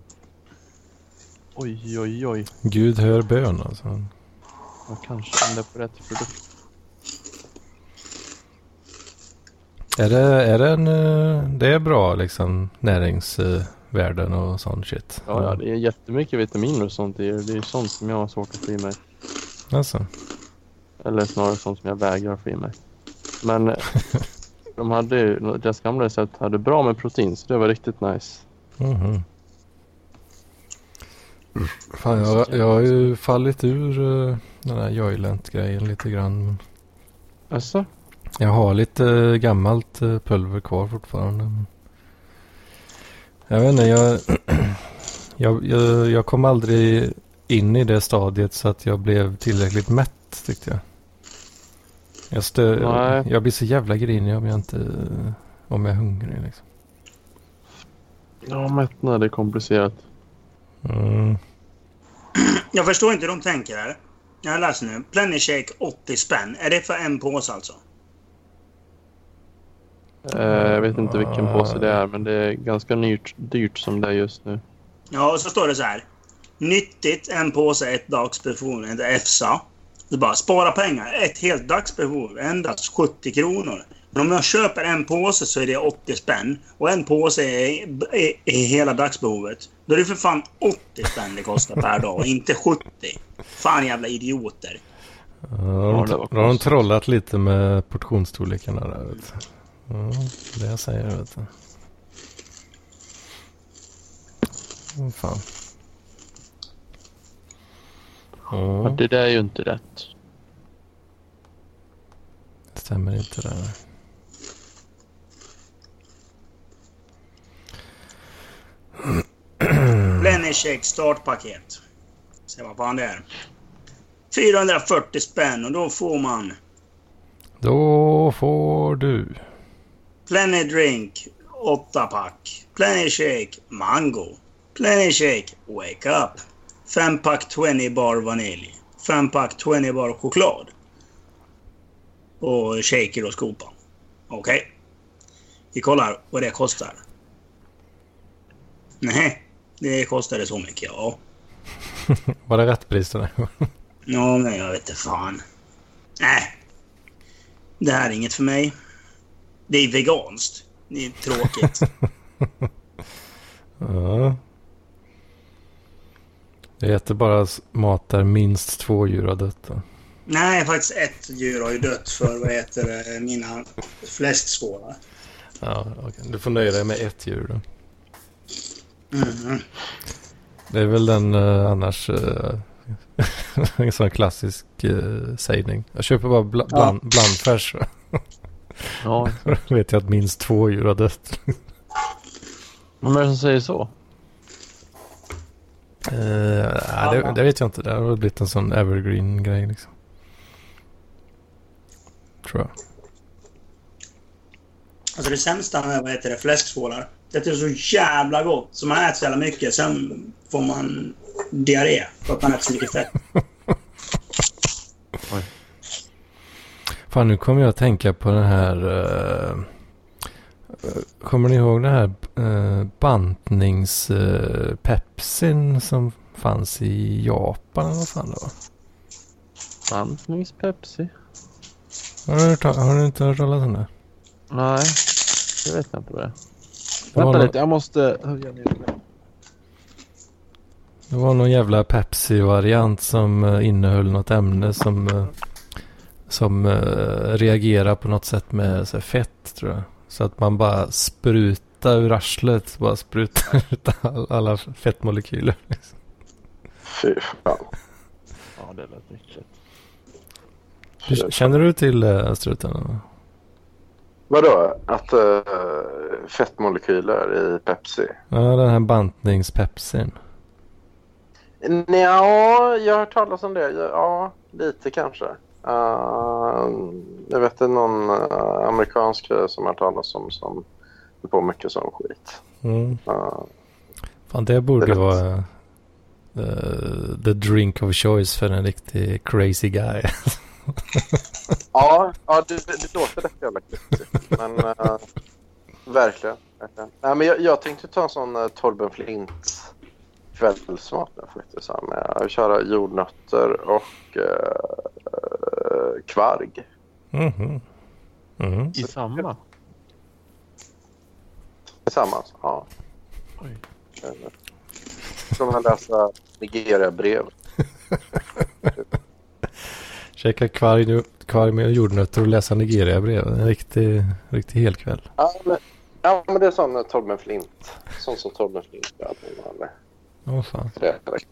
Oj oj oj. Gud hör bön alltså. Jag kanske ändå på rätt produkt. Är det, är det en... eh, Det är bra liksom näringsvärden och sån shit. Ja, ja, det är jättemycket vitaminer och sånt i det. Det är sånt som jag har svårt att få i mig. Alltså. Eller snarare sånt som jag vägrar få i mig. Men eh, de hade ju, deras gamla recept hade bra med protein så det var riktigt nice. Mhm. Fan, jag, jag har ju fallit ur uh, den här Joylent-grejen lite grann. Alltså? Jag har lite eh, gammalt eh, pulver kvar fortfarande. Jag vet inte, jag, jag, jag, jag kom aldrig in i det stadiet så att jag blev tillräckligt mätt tyckte jag. Jag, stö, jag, jag blir så jävla grinig om jag inte om jag är hungrig liksom. Ja, mättnad är komplicerat. Mm. Jag förstår inte hur de tänker här. Jag läser nu. Plenny Shake 80 spänn. Är det för en påse alltså? Eh, jag vet inte vilken påse det är men det är ganska dyrt, dyrt som det är just nu. Ja, och så står det så här. Nyttigt, en påse, ett dagsbefordran, EFSA. Det bara spara pengar. Ett helt dagsbehov, endast 70 kronor. Men om jag köper en påse så är det 80 spänn. Och en påse är, är, är hela dagsbehovet. Då är det för fan 80 spänn det kostar per dag, inte 70. Fan jävla idioter. Ja, då har de trollat lite med portionsstorlekarna där. Vet du. Ja, det jag säger vet du. Åh, fan. Ja, Ja, det där är ju inte rätt. det stämmer inte där. Lenny Shake startpaket. Se vad fan det är. 440 spänn och då får man Då får du. Plenny Drink 8 pack. Plenny Shake Mango. Plenny Shake Wake Up. 5 pack 20 bar vanilj. 5 pack 20 bar choklad. Och shaker och skopa. Okej. Vi kollar vad det kostar. Nej, det kostade så mycket ja. Var det rätt pris den här gången? Ja, men jag vet inte fan. Nej. Det här är inget för mig. Det är veganskt. Det är tråkigt. Ja. Det heter bara mat där minst två djur har dött. då. Nej, faktiskt ett djur har ju dött för, vad det, mina fläskskålar. Ja, okej. Du får nöja dig med ett djur då. Mhm. Det är väl den eh, annars eh, en sån klassisk eh, sägning. Jag köper bara bla- Ja. bland, blandfärs. Ja. Då vet jag att minst två djur har dött. Vem är det som säger så? Eh, nej, det, det vet jag inte. Det har väl blivit en sån evergreen grej liksom. Tror jag. Alltså det sämsta med, vad heter det, fläskskålar. Det är så jävla gott. Så man äter så jävla mycket. Sen får man diarré för att man äter så mycket fett. Fan, nu kommer jag att tänka på den här... eh, kommer ni ihåg den här uh, bantnings-pepsin som fanns i Japan? Vad fan det var? Bantnings-Pepsi? Har du, har du inte hört talas om det? Nej, det vet jag inte vad det är. Det var Vänta någon- lite, jag måste höja ner det. Var någon jävla Pepsi-variant som eh, innehöll något ämne som, eh, som uh, reagerar på något sätt med så här, fett tror jag. Så att man bara sprutar ur arslet, bara sprutar ut all, alla fettmolekyler. Liksom. Fy fan. Ja, det lät. Du- Känner du till struten? Vadå? Att uh, fettmolekyler i Pepsi? Ja, den här bantningspepsin. Ja, jag har hört talas om det. Ja, lite kanske. Uh, jag vet det någon uh, amerikansk tjej som har hört talas om som håller på mycket sån skit. Mm. Uh, Fan, det borde Det vara eh, the drink of choice för en riktig crazy guy. ja, ja det, det, låter rätt jävla konstigt. Men uh, verkligen. verkligen. Nej, men jag, jag tänkte ta en sån uh, Torben Flint kvällsmat nu faktiskt. här Med att köra jordnötter och uh, kvarg. Mhm. Mhm. I samma? Tillsammans, ja. Oj. Ska man läsa Nigeria-brev? Käka kvarg, med jordnötter och läsa Nigeria-brev. En riktig, riktig helkväll. Ja, men, ja, men det är sån eh, Torben Flint. Sån som Torben Flint gör. Det, Åh fan. det, är rätt-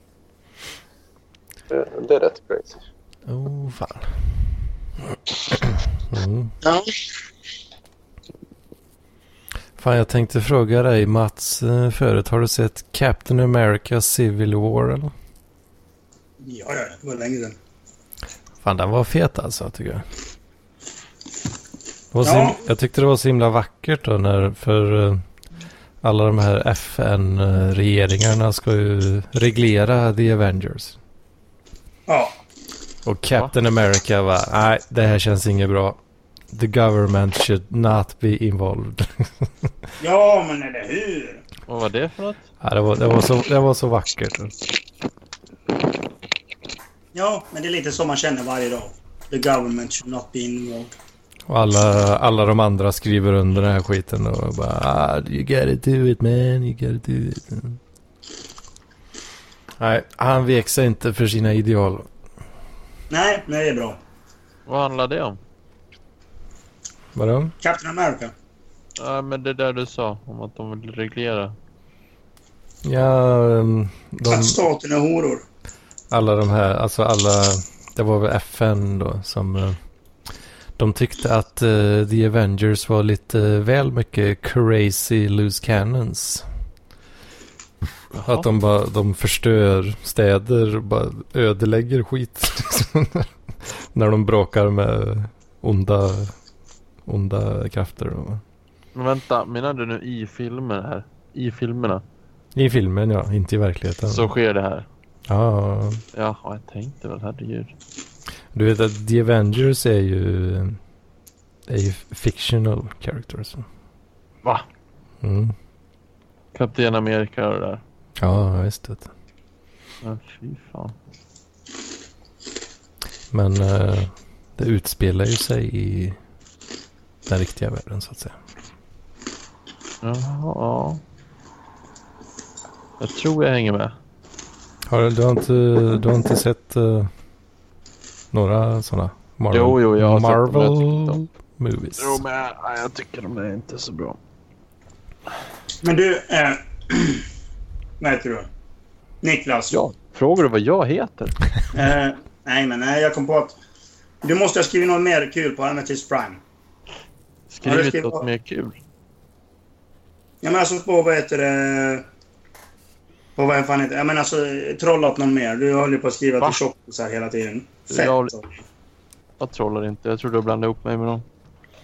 det, är rätt crazy. Åh fan. Mm. Ja. Fan, jag tänkte fråga dig Mats eh, förut. Har du sett Captain America Civil War eller? Ja, ja, det var länge sedan. Fan, den var fet alltså tycker jag. Ja. him- jag tyckte det var så himla vackert då när för eh, alla de här FN-regeringarna ska ju reglera The Avengers. Ja. Och Captain America var nej det här känns inget bra. The government should not be involved. Ja, men eller hur? Vad var det för något? ja, det, var, det, var så, det var så vackert. Ja, men det är lite så man känner varje dag. The government should not be involved. Och alla, alla de andra skriver under den här skiten och bara ah, You gotta do it man, you gotta do it. Nej, han vek sig inte för sina ideal. Nej, men det är bra. Vad handlar det om? Vadå? Captain America. Ja, men det där du sa om att de vill reglera. Ja, um, de, Att staten är horor. Alla de här, alltså alla, det var väl FN då som eh, de tyckte att eh, The Avengers var lite väl mycket crazy loose cannons. Att de bara, de förstör städer och bara ödelägger skit. När de bråkar med onda, onda krafter. Och, Men vänta, menar du nu i filmer här? I filmerna? I filmen ja, inte i verkligheten. Så sker det här? Ja, Jaha, jag tänkte väl, herregud. du vet att The Avengers är ju, är ju fictional characters. Va? Mm. Kapten Amerika och det där. Ja, visst vet du. Ja, fy fan. Men eh, det utspelar ju sig i den riktiga världen så att säga. Jaha. Jag tror jag hänger med. Har, du, du, har inte, du har inte sett eh, några sådana Marvel, Jo, jo, jag har sett dem, Marvel jag dem. movies? Jo, men jag, jag tycker de är inte så bra. Men du, eh, vad heter du? Niklas. Ja, frågar du vad jag heter? Eh, nej, men nej, jag kom på att du måste ha skrivit något mer kul på Amethyst Prime. Skrivit ska något vara- mer kul? Ja, men alltså på vad heter det... På vad fan heter? Jag menar alltså trollat någon mer. Du håller på att skriva Va? till tjockisar hela tiden. Fett. Jag- Jag trollar inte. Jag tror du har blandat ihop mig med någon.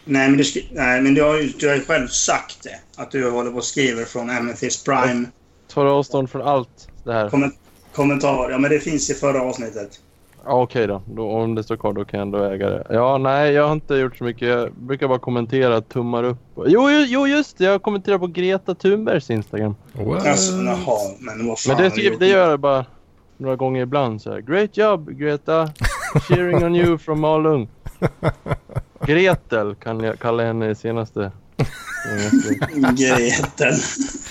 Nej, men, du, nej, men du har ju du har ju själv sagt det. Att du håller på och skriver från Amethyst Prime. Tar avstånd från allt det här. Komment kommentar. Ja, men det finns i förra avsnittet. Ja, okej då. då. Om det står kvar då kan jag ändå äga det. Ja, nej, jag har inte gjort så mycket. Jag brukar bara kommentera tummar upp. Jo, jo, just det. Jag kommenterar på Greta Thunbergs Instagram. What? Alltså, jaha, men vad fan Men det, typ, gjort? det gör jag bara några gånger ibland. Så här. Great job, Greta. Cheering on you from Malung. Gretel kan jag kalla henne i senaste. Gretel.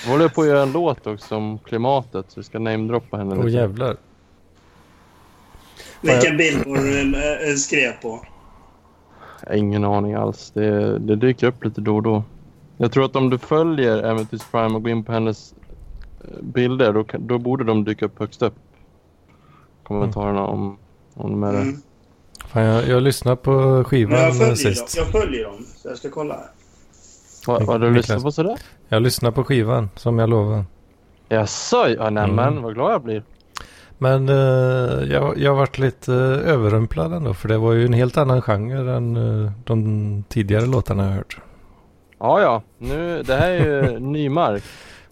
Jag håller på att göra en låt också om klimatet. Så vi ska namedroppa henne Åh lite. jävlar. Vilken bild var du eh, skrev på? Ingen aning alls. Det, det dyker upp lite då och då. Jag tror att om du följer Amethyst Prime och går in på hennes eh, bilder då, då borde de dyka upp högst upp. Kommentarerna om, om de är det. Mm. Fan, jag, jag lyssnade på Men jag skivan följer, dem. sist. jag följer dem, så jag ska kolla. Vad har du Niklas. lyssnat på sådär? Jag lyssnade på skivan som jag lovade. Jaså? Ja, nämen Mm. vad glad jag blir. Men eh, jag, jag varit lite uh, överrumplad ändå. För det var ju en helt annan genre än eh, de tidigare låtarna jag hört. Ja, ja. Nu, det här är ju ny mark.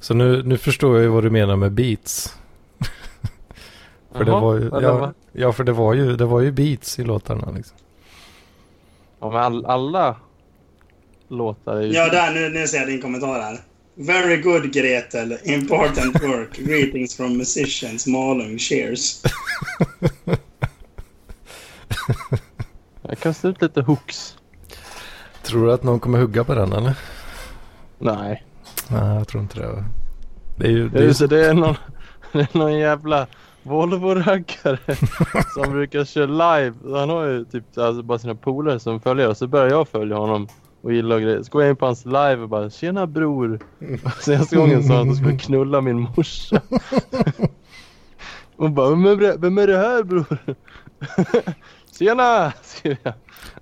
Så nu, nu förstår jag ju vad du menar med beats. för det Jaha, var ju, ja, ja, för det var ju, det var ju beats i låtarna liksom. Ja, men all, alla låtar är ju... Ja, där, nu, nu ser jag din kommentar här. Very good Gretel. Important work. Greetings from musicians. Malung. Cheers. Jag kastar ut lite hooks. Tror du att någon kommer hugga på den eller? Nej. Nej, jag tror inte det. Det är ju... Det Det är är, ju så det är någon, det är någon jävla Volvo-raggare som brukar köra live. Han har ju typ alltså bara sina polare som följer och så börjar jag följa honom och gilla och grejer. Så går jag in på hans live och bara “Tjena bror!” Senaste gången sa han att han skulle knulla min morsa. Och bara “Vem är, vem är det här bror?” “Tjena!” skriver jag.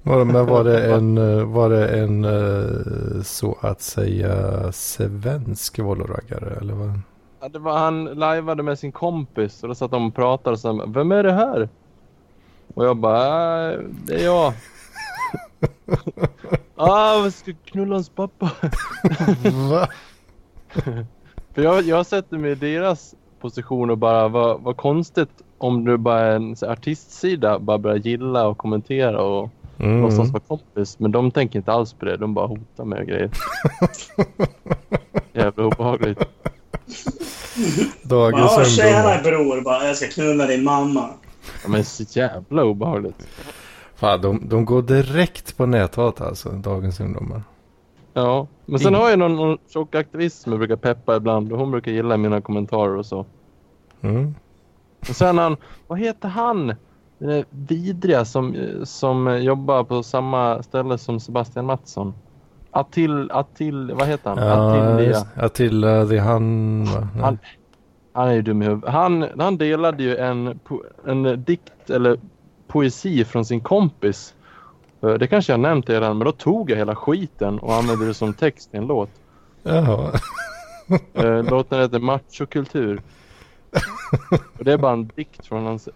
Var det, men var det en, var det en eh, så att säga svensk Volvo-raggare eller vad? Ja, det var han lajvade med sin kompis och då satt de och pratade och sa Vem är det här? Och jag bara "Äh, Det är jag. Ah, jag ska knulla hans pappa. Va? För jag, jag sätter mig i deras position och bara vad, vad konstigt om du bara är en så artistsida bara börjar gilla och kommentera och Mm. låtsas vara kompis. Men de tänker inte alls på det. De bara hotar med och grejer. Jävla obehagligt. Dagens "Ja, tjena bror, bara, jag ska knulla din mamma. Ja, men så jävla obehagligt. Fan, de, de går direkt på näthat alltså, dagens ungdomar. Ja, men sen har jag någon, någon tjock aktivist som jag brukar peppa ibland och hon brukar gilla mina kommentarer och så. Mm. Och sen han, vad heter han? Den där vidriga som, som jobbar på samma ställe som Sebastian Mattsson. Attil, Attil, vad heter han? Ja, Attilia. Attila, det är han va? Han, han är ju dum i huvudet. Han, han delade ju en, en dikt eller poesi från sin kompis. Eh, Det kanske jag nämnt redan, men då tog jag hela skiten och använde det som text i en låt. Jaha. Eh, Låten heter Machokultur. Och det är bara en dikt från hans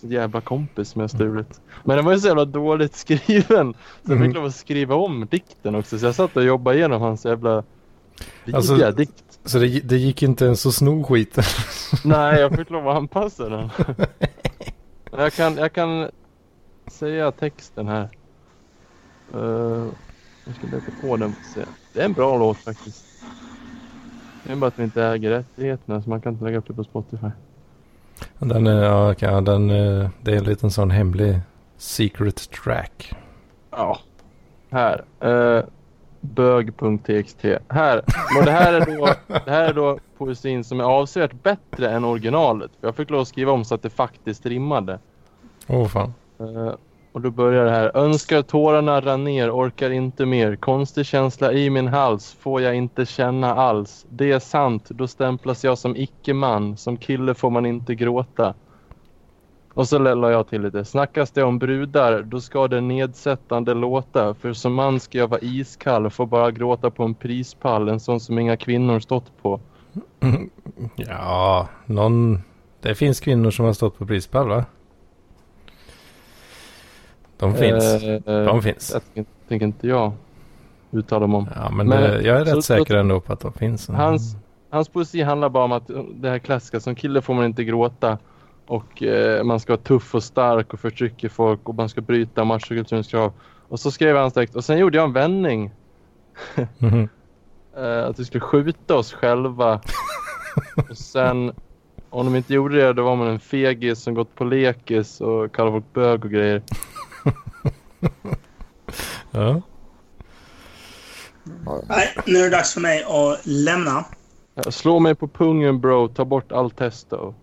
jävla kompis som jag stulit. Men den var ju så jävla dåligt skriven. Så jag fick Mm. lov att skriva om dikten också. Så jag satt och jobbade igenom hans jävla Alltså- dikt. Så det, det gick inte ens att sno skiten. Nej, jag fick lov att anpassa den. Jag kan, jag kan säga texten här. Uh, jag ska leta på den se. Det är en bra låt faktiskt. Det är bara att vi inte äger rättigheterna så man kan inte lägga upp det på Spotify. Den är, ja, ja, den, eh, det är en liten sån hemlig secret track. Ja. Här. Uh, Bög.txt. Här. Och det, här är då, det här är då poesin som är avsevärt bättre än originalet. Jag fick lov att skriva om så att det faktiskt rimmade. Åh oh, fan. Eh, och då börjar det här. Önskar tårarna rann ner, orkar inte mer. Konstig känsla i min hals, får jag inte känna alls. Det är sant, då stämplas jag som icke-man. Som kille får man inte gråta. Och så la jag till lite. Snackas det om brudar, då ska det nedsättande låta. För som man ska jag vara iskall får bara gråta på en prispall. En sån som inga kvinnor stått på. Ja, någon... Det finns kvinnor som har stått på prispall va? De finns. Eh, De finns. Jag tänker, inte jag uttala dem om. Ja, men, men- det, jag är rätt säker ändå på att de finns. Hans, hans poesi handlar bara om att det här klassiska, som kille får man inte gråta. Och eh, man ska vara tuff och stark och förtrycka folk och man ska bryta machokulturens krav. Och så skrev hans text och sen gjorde jag en vändning. Mhm. Eh, att vi skulle skjuta oss själva. och sen, om de inte gjorde det, då var man en fegis som gått på lekis och kallade folk bög och grejer. Ja. Nej, nu är det dags för mig att lämna. Eh, Slå mig på pungen bro, ta bort all testo.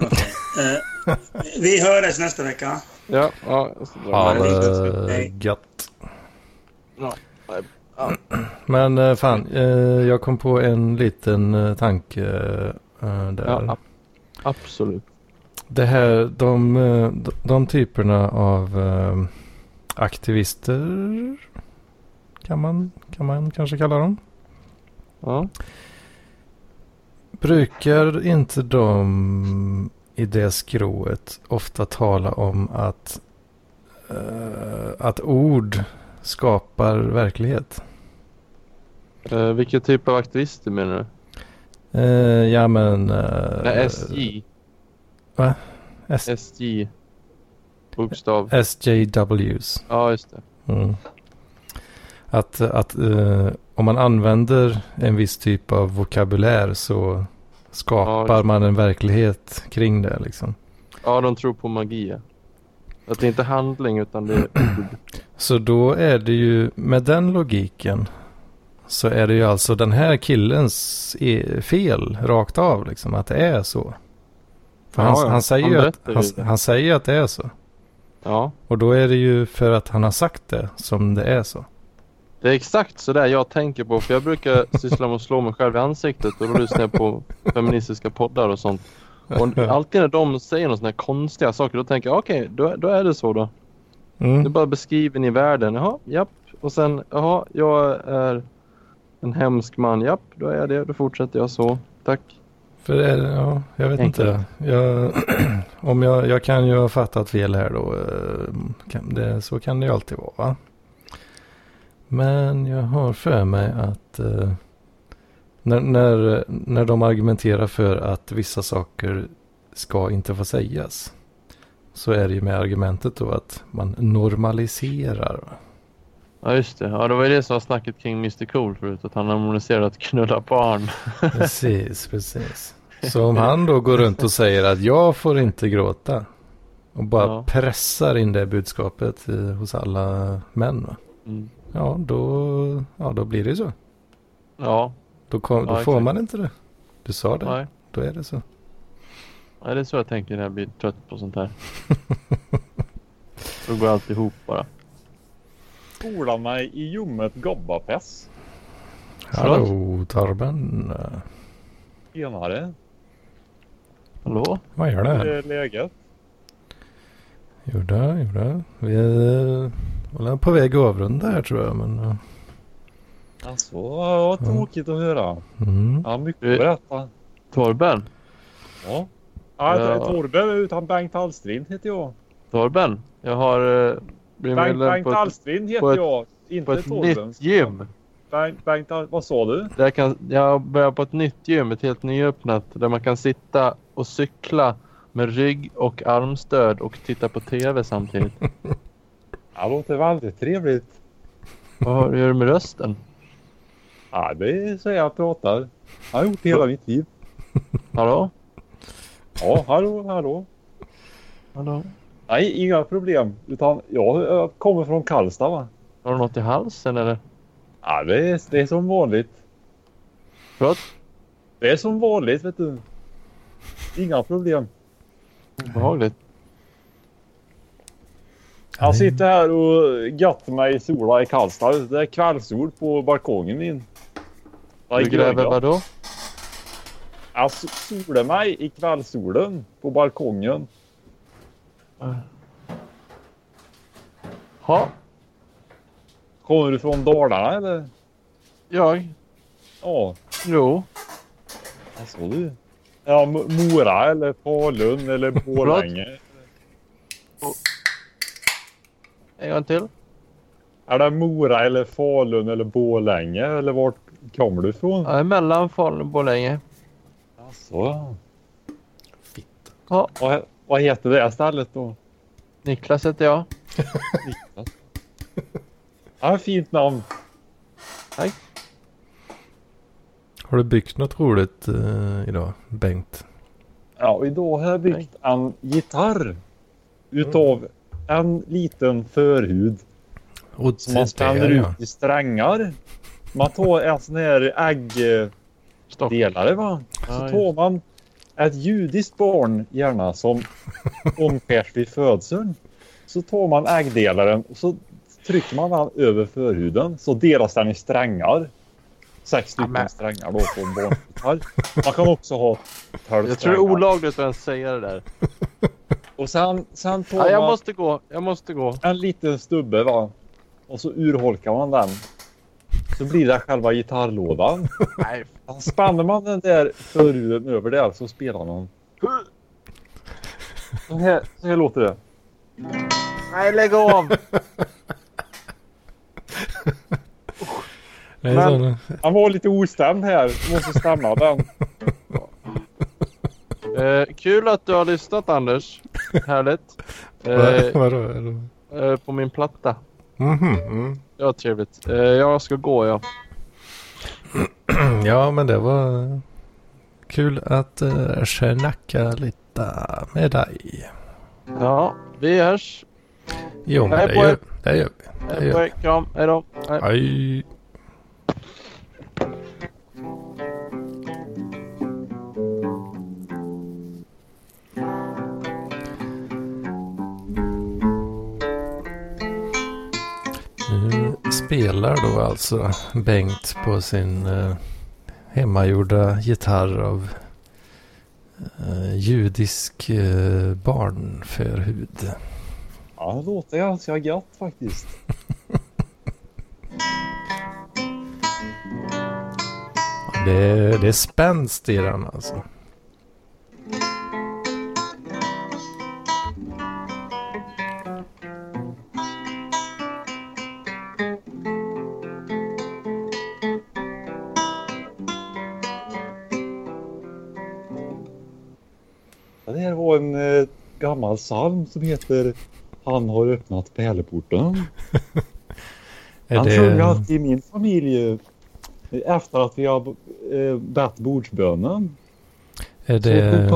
Eh, vi hörs nästa vecka. Ja, ja. Ha det Hej. gött. Ja, Men eh, fan, eh, jag kom på en liten eh, tanke eh, där. Ja, ab- absolut. Det här, de, eh, de, de typerna av eh, aktivister kan man, kan man kanske kalla dem. Ja. Brukar inte de i det skrået ofta tala om att, eh, att ord skapar verklighet? Vilken typ av aktivister menar du? Ja men... Nej, SJ. Va? S- SJ. Bokstav. SJWs. Ja, just det. Mm. Att, att eh, om man använder en viss typ av vokabulär så skapar Ja, man en verklighet kring det liksom. Ja, de tror på magi. Att det inte är handling utan det är. Så då är det ju med den logiken så är det ju alltså den här killens e- fel rakt av liksom att det är så. För Ja, han, ja. han, säger Han att, han, han säger att det är så. Ja. Och då är det ju för att han har sagt det som det är så. Det är exakt så där jag tänker på. För jag brukar syssla med att slå mig själv i ansiktet och då lyssnar jag på feministiska poddar och sånt. Och alltid när de säger några sådana här konstiga saker då tänker jag okej, då, då är det så då. Mm. bara beskriven i världen. Jaha, japp. Och sen, jaha, jag är en hemsk man. Japp, då är jag det. Då fortsätter jag så. Tack. För ja, jag vet Enkelt. inte. Jag, om jag, jag kan ju ha fattat fel här då. eh, det, så kan det ju alltid vara va? Men jag har för mig att eh, när, när, när de argumenterar för att vissa saker ska inte få sägas. så är det ju med argumentet då att man normaliserar. Ja just det. Ja det var ju det som var snacket kring Mr Cool förut. Att han harmoniserade att knulla barn. Precis, precis. Så om han då går runt och säger att jag får inte gråta och bara Ja. pressar in det budskapet eh, hos alla män. Mm. Ja, då, ja, då blir det ju så. Ja. Då, kom, då Ja, får exakt. man inte det. Du sa det, Nej. då är det så. Nej det är så jag tänker när jag blir trött på sånt här. Då går allt ihop bara. Spola mig i ljummet gobbapess. Hallå Torben. Tjenare. Hallå? Vad gör Hur det? är läget? Jodå, jodå. Vi är väl på väg att avrunda här tror jag. Men, eh, Alltså, vad tråkigt att höra. mm. Ja, mycket Du- att berätta. Torben? Ja. Ja, Ja. Torben utan Bengt Hallstrind heter jag. Torben? Jag har blivit Bengt, Bengt på ett, på heter ett- jag. på Inte ett Torben. nytt gym. Bengt, Bengt, vad sa du? Där kan, jag börjar på ett nytt gym, ett helt nyöppnat. Där man kan sitta och cykla med rygg och armstöd och titta på TV samtidigt. Det låter väldigt trevligt. Vad gör du med rösten? Ja, det är så jag pratar. Jag har gjort det hela mitt liv. Hallå? Ja, hallå, hallå. Hallå? Nej, inga problem. Utan jag kommer från Karlstad va? Har du något i halsen eller? Ja, det är, det är som vanligt. Förlåt? Det är som vanligt vet du. Inga problem. Behagligt. Jag sitter här och göttar mig i sola i Karlstad. Det är kvällssol på balkongen min. Du gräver vadå? Jag solar mig i kvällssolen på balkongen. Ha? Kommer du från Dalarna eller? Jag? Ja, Jo. alltså du. Ja, Mora eller Falun eller Borlänge. En gång till. Är det Mora eller Falun eller Borlänge eller vart kommer du ifrån? Jag är mellan Falun och Borlänge. Alltså. Fitt. Ja. Vad, vad heter det stället då? Niklas heter jag. Ja, fint namn. Har du byggt något roligt eh, idag, Bengt? Ja, idag har jag byggt en gitarr. Utav en liten förhud Och som man spänner ut i strängar. Man tar en sån här äggdelare va. Så tar man ett judiskt barn gärna som omskärs vid födseln. Så tar man äggdelaren och så trycker man den över förhuden så delas den i strängar. Sex stycken strängar då på en barngitarr. Man kan också ha tolv Jag tror det är olagligt att ens säga det där. Och sen, sen tar Ja, jag man måste gå. Jag måste gå. en liten stubbe va. Och så urholkar man den. Så blir det själva gitarrlådan. Nej. Spänner man den där förhuden över där så spelar man. Så här, så här låter det. Nej, lägg av! Men- Han var lite ostämd här. Måste stämma den. Eh, kul att du har lyssnat Anders. Härligt. Eh, Vadå? Eh, på min platta. Mhm, mm. Ja, trevligt. Eh, jag ska gå ja. Ja, men det var kul att uh, snacka lite med dig. Ja, vi hörs. Jo, men Hej det gör, det gör vi. Det Hej på er. Kram. Hej då. Hej. Hej. Spelar då alltså Bengt på sin eh, hemmagjorda gitarr av eh, judisk eh, barnförhud. Ja, det låter ganska gött faktiskt. Det, det är spänst i den alltså. Gammal psalm som heter Han har öppnat pärleporten. Är Han det, sjunger alltid i min familj eh, efter att vi har eh, bett bordsbönen. är det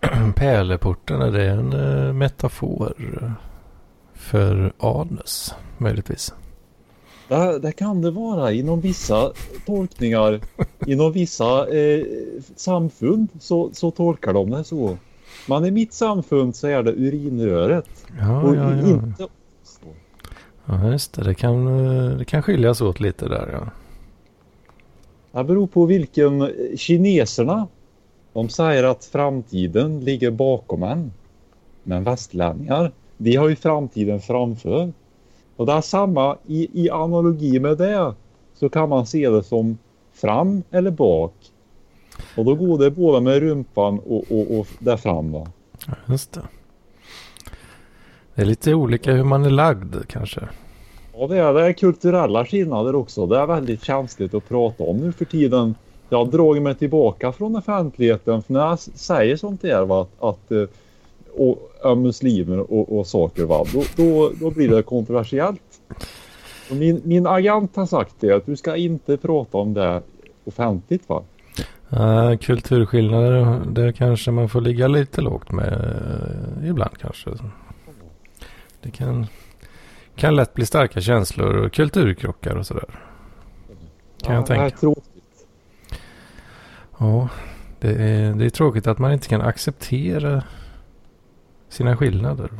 pärleporten, är det en eh, metafor för anus möjligtvis? Det, det kan det vara inom vissa tolkningar. inom vissa eh, samfund så, så tolkar de det så. Men i mitt samfund så är det urinröret. Ja, och ja, ja. inte ja just det. Det kan, eh, det kan skiljas åt lite där ja. Det beror på vilken kineserna. De säger att framtiden ligger bakom en. Men västlänningar, vi har ju framtiden framför. Och det är samma i, i analogi med det så kan man se det som fram eller bak. Och då går det både med rumpan och, och, och där fram va. Ja, Just det. Det är lite olika hur man är lagd kanske. Ja det är, det är kulturella skillnader också. Det är väldigt känsligt att prata om nu för tiden. Jag har dragit mig tillbaka från offentligheten för när jag säger sånt där va, att, att eh, och, om muslimer och, och saker va, då, då, då blir det kontroversiellt. Och min, min agent har sagt det att du ska inte prata om det offentligt va. Uh, kulturskillnader, det kanske man får ligga lite lågt med eh, ibland kanske. Det kan, kan lätt bli starka känslor och kulturkrockar och sådär. Kan jag Det är tänka. tråkigt. Ja, det är, det är tråkigt att man inte kan acceptera sina skillnader.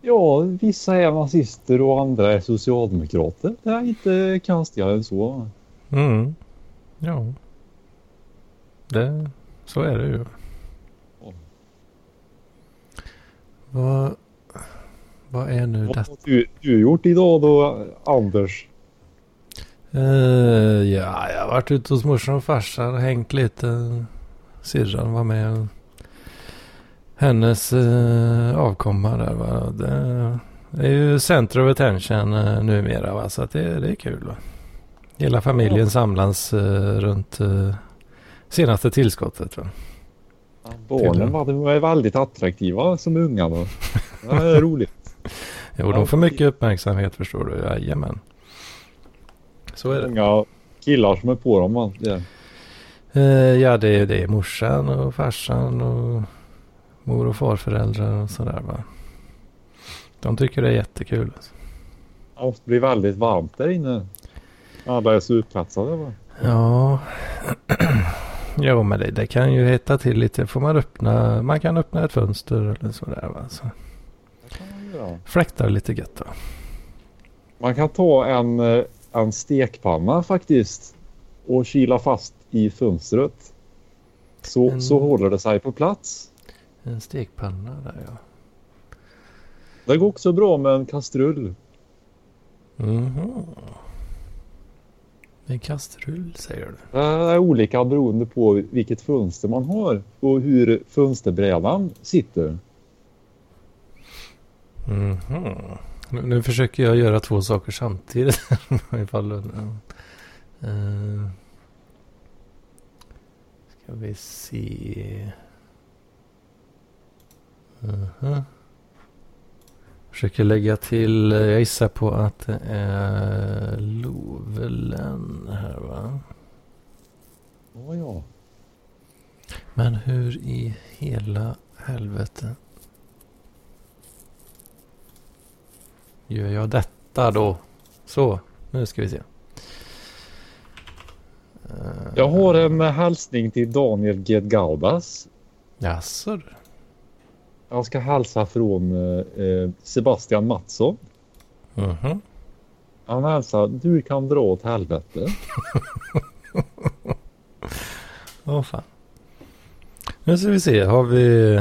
Ja, vissa är nazister och andra är socialdemokrater. Det är inte konstigare än så. Mm. Ja. Det, så är det ju. Ja. Vad, vad är nu Vad detta? har du, du gjort idag då, Anders? Eh, ja, jag har varit ute hos morsan och farsan och hängt lite. Syrran var med. Hennes uh, avkomma där va. Det, det är ju center of attention uh, numera va. Så att det, det är kul va. Hela familjen samlas eh, runt eh, senaste tillskottet va. Barnen va, de är väldigt attraktiva som unga då. Det är roligt. Jo, de får mycket uppmärksamhet förstår du. Jajamän. Så är det. Många killar som är på dem va. Det. Eh, ja, det är, det är morsan och farsan och mor och farföräldrar och sådär va. De tycker det är jättekul. Det måste bli väldigt varmt där inne. Alla är så utplatsade va. Ja, jo men det, det kan ju hetta till lite. Får man öppna, man kan öppna ett fönster eller sådär va. Så fläktar lite gött va. Man kan ta en, eh, en stekpanna faktiskt och kila fast i fönstret. Så, En- så håller det sig på plats. En stekpanna där ja. Det går också bra med en kastrull. Mhm. En kastrull säger du. Det är olika beroende på vilket fönster man har och hur fönsterbrädan sitter. Mhm. Nu, nu försöker jag göra två saker samtidigt. Ifall, uh, ska vi se. Mhm. Försöker lägga till, jag gissar på att det är Lovelen här va? Ja, ja. Men hur i hela helvete gör jag detta då? Så, nu ska vi se. Jag har en hälsning till Daniel Gedgaudas. Jaså du? Jag ska hälsa från eh, eh, Sebastian Mattsson. Mhm. Han hälsar, du kan dra åt helvete. Åh fan. Nu ska vi se, har vi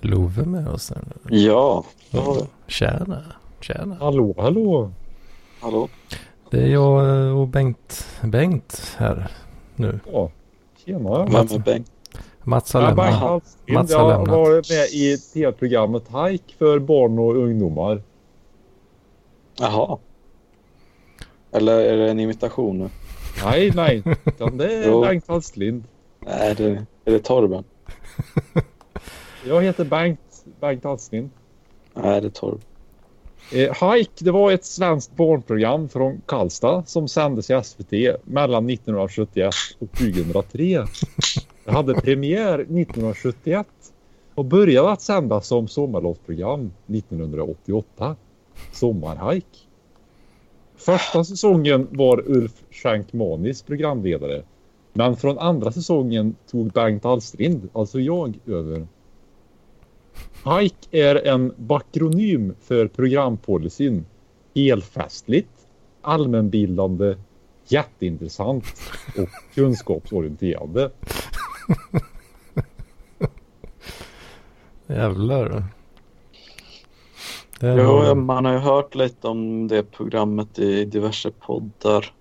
Love med oss? här nu? Ja, det har vi. Tjena, tjena. Hallå, hallå. Hallå? Det är jag och Bengt, Bengt här nu. Ja, tjena. Vem är Bengt? Mats har Jag, lämnat. Bengt Mats jag har har lämnat. varit med i tv-programmet Hike för barn och ungdomar. Jaha. Eller är det en imitation nu? Nej, nej. Det är. Bengt Hallslind. Nej, det, är det Torben? Jag heter Bengt, Bengt Alstin. Nej, det är torv. Eh, Hike, det var ett svenskt barnprogram från Karlstad som sändes i SVT mellan 1971 och 2003. Det hade premiär 1971 och började att sändas som sommarlovsprogram 1988. Sommarhike. Första säsongen var Ulf Schenk-Manis programledare. Men från andra säsongen tog Bengt Alstrind, alltså jag, över. Hike är en bakronym för programpolicyn. Elfestligt, allmänbildande, jätteintressant och kunskapsorienterande. Jävlar. Det Jo, man har ju hört lite om det programmet i diverse poddar.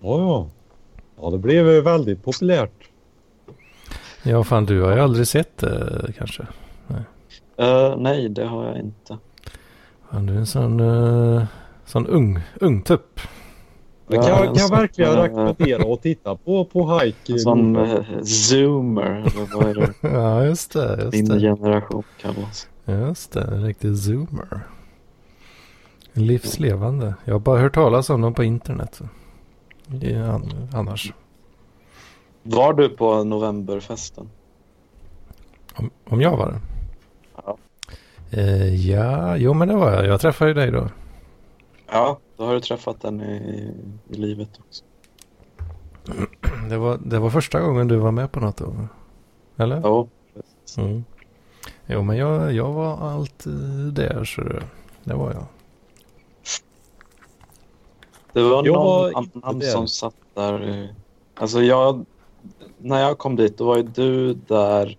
Ja, ja. Ja, det blev ju väldigt populärt. Ja, fan du har ju aldrig sett det kanske. Eh, nej, det har jag inte. Fan, du är en sån, uh, sån ung, ung tupp. Ja, kan, en kan jag verkligen rekommendera att titta på, på Hike. Sån eh, zoomer, eller vad är det Ja, just det. Just min det. generation kallas. Just det, en riktig zoomer. Livslevande. Jag har bara hört talas om dem på internet. an- annars. Var du på novemberfesten? Om, om jag var det? Ja. Eh, ja, jo men det var jag. Jag träffade ju dig då. Ja, då har du träffat den i, i livet också. Det var, det var första gången du var med på något då? Eller? Jo, Mm. Jo men jag, jag var alltid där så det, det var jag. Det var Jag någon var annan där. som satt där. eh, Alltså jag, när jag kom dit då var ju du där,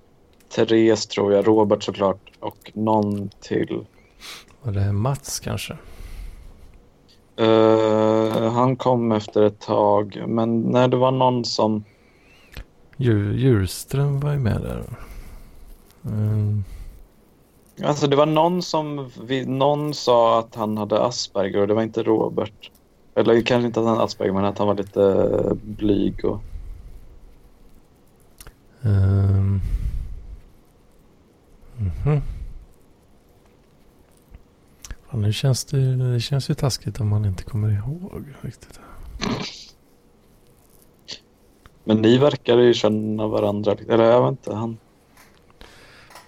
Therese tror jag, Robert såklart och någon till. Var det Mats kanske? Eh, han kom efter ett tag, men när det var någon som... Djur, Djurström var ju med där. Mm. Alltså det var någon som... Vi, någon sa att han hade Asperger och det var inte Robert. Eller kanske inte att han hade Asperger, men att han var lite eh, blyg och... Ehm. Mhm. Fan, nu känns det, det känns ju taskigt om man inte kommer ihåg riktigt. Men ni verkade ju känna varandra. Eller jag vet inte, han...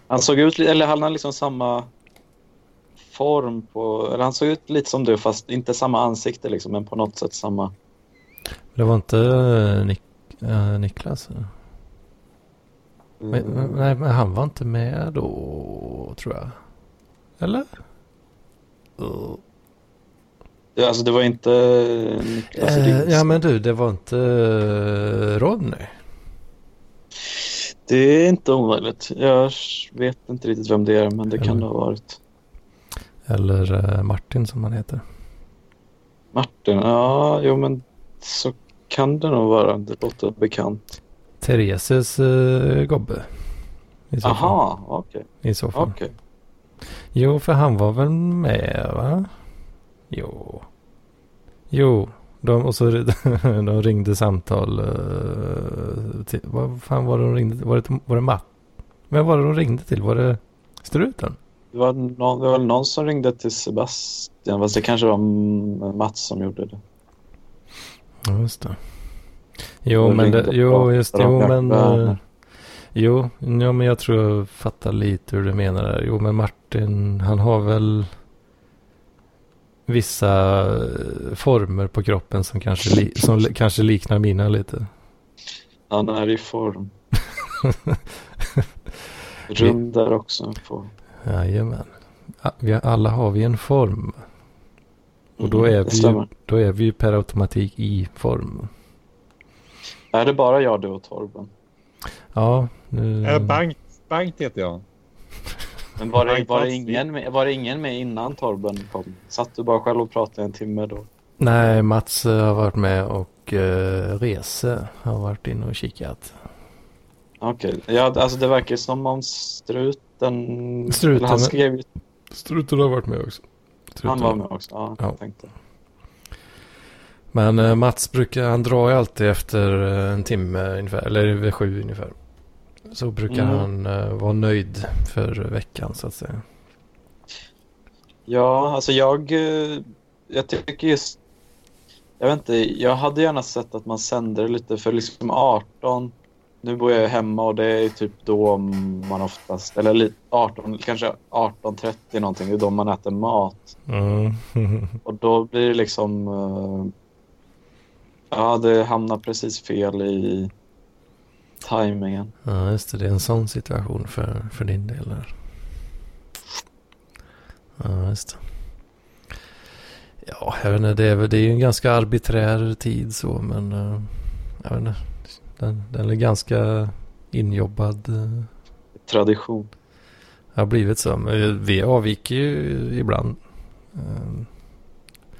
Han såg ut, eller han hade liksom samma form på... Eller han såg ut lite som du fast inte samma ansikte liksom, men på något sätt samma... Det var inte eh, Nik, eh, Niklas? Men, men- nej, men han var inte med då, tror jag. Eller? Uh. Ja, alltså det var inte Niklas Rins. ja, men du, det var inte eh, Ronny. Det är inte omöjligt. Jag vet inte riktigt vem det är, men det kan det ha varit. Eller eh, Martin som han heter. Martin, ja, jo men så kan det nog vara. Det låter bekant. Thereses uh, gobbe. Aha, okej. I så fall. okej. Jo, för han var väl med va? Jo. Jo. De, och så de ringde samtal. Uh, till, vad fan var det de ringde till? Var det, var det Matt? Vem var det de ringde till? Var det Struten? Det var, någon, det var väl någon som ringde till Sebastian, fast det kanske var M- Mats som gjorde det. Ja, just det. Jo, men det, jo, just. Jo, men... jo, ja, men jag tror jag fattar lite hur du menar där. Jo, men Martin, han har väl vissa eh, former på kroppen som kanske, li, som li, kanske liknar mina lite. Han är i form. Rund där också en form. Jajamän. Alla har vi en form. Och då Mm, är, vi ju, då är vi ju per automatik i form. Är det bara jag, du och Torben? Ja, nu... Eh, Bengt, Bengt heter jag. Men var det, var, det ingen med, var det ingen med innan Torben kom? Satt du bara själv och pratade en timme då? Nej, Mats eh, har varit med och uh, Rese har varit inne och kikat. Okej, ja, alltså det verkar som om struten... Struten, han skrev. Struten har varit med också. Struten. Han var med också, ja, Ja. jag tänkte. Men eh, Mats brukar, han drar ju alltid efter eh, en timme ungefär, eller vid sju ungefär. Så brukar Mm. han eh, vara nöjd för veckan så att säga. Ja, alltså jag, eh, jag tycker just... Jag vet inte, jag hade gärna sett att man sänder lite för liksom 18. Nu bor jag hemma och det är typ då man oftast, eller lite 18, kanske 18.30 någonting, det är då man äter mat. Mm. Och då blir det liksom... eh, ja, det hamnar precis fel i tajmingen. ja, just det. Det är en sån situation för, för din del där. Ja, just det. Ja, jag vet inte. Det är, det är ju en ganska arbiträr tid så, men eh, jag vet inte. Den, den är ganska injobbad. Tradition. har blivit så. Men vi avviker ju ibland. Eh,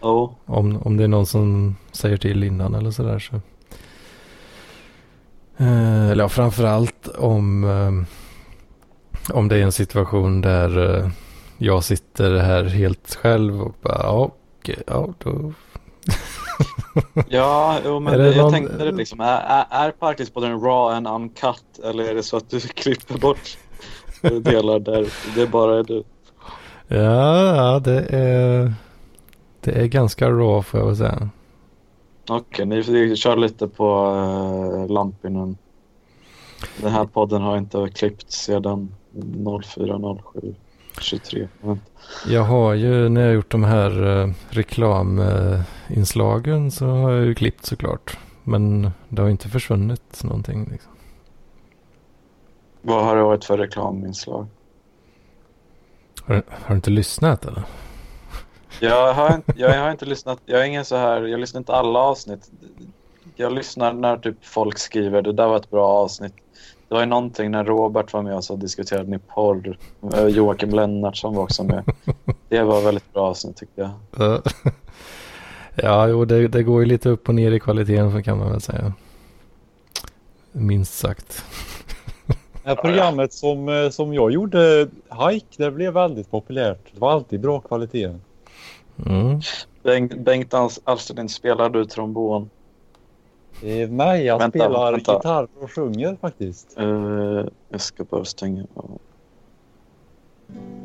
Oh. Om, om det är någon som säger till innan eller sådär så. Eh, eller ja, framförallt om, eh, om det är en situation där eh, jag sitter här helt själv och bara ja, okej, ja då. Ja, jo, men det jag någon- tänkte det liksom. Är, är, Parklispodden raw and uncut eller är det så att du klipper bort delar där det bara är du? Ja, ja det är, det är ganska raw får jag väl säga. Okej, ni får köra lite på uh, Lampinen. Den här podden har inte klippt sedan 04, 07, 23. Jag har ju när jag gjort de här eh, reklaminslagen så har jag ju klippt såklart. Men det har inte försvunnit någonting. Liksom. Vad har det varit för reklaminslag? Har, har du inte lyssnat eller? Jag har, inte- jag har inte lyssnat, jag är ingen så här, jag lyssnar inte alla avsnitt. Jag lyssnar när typ folk skriver, det där var ett bra avsnitt. Det var ju någonting när Robert var med och så diskuterade ni porr. Joakim Lennartsson var också med. Det var väldigt bra avsnitt tyckte jag. Ja. jo det, det går ju lite upp och ner i kvaliteten så kan man väl säga. Minst sagt. Det här programmet som, eh, som jag gjorde, Hike, det blev väldigt populärt. Det var alltid bra kvalitet. Mm. Bengt, Bengt Als- Alsterlind, spelar du trombon? Eh, nej, jag Vänta, spelar vänta. gitarr och sjunger faktiskt. Eh, jag ska bara stänga av.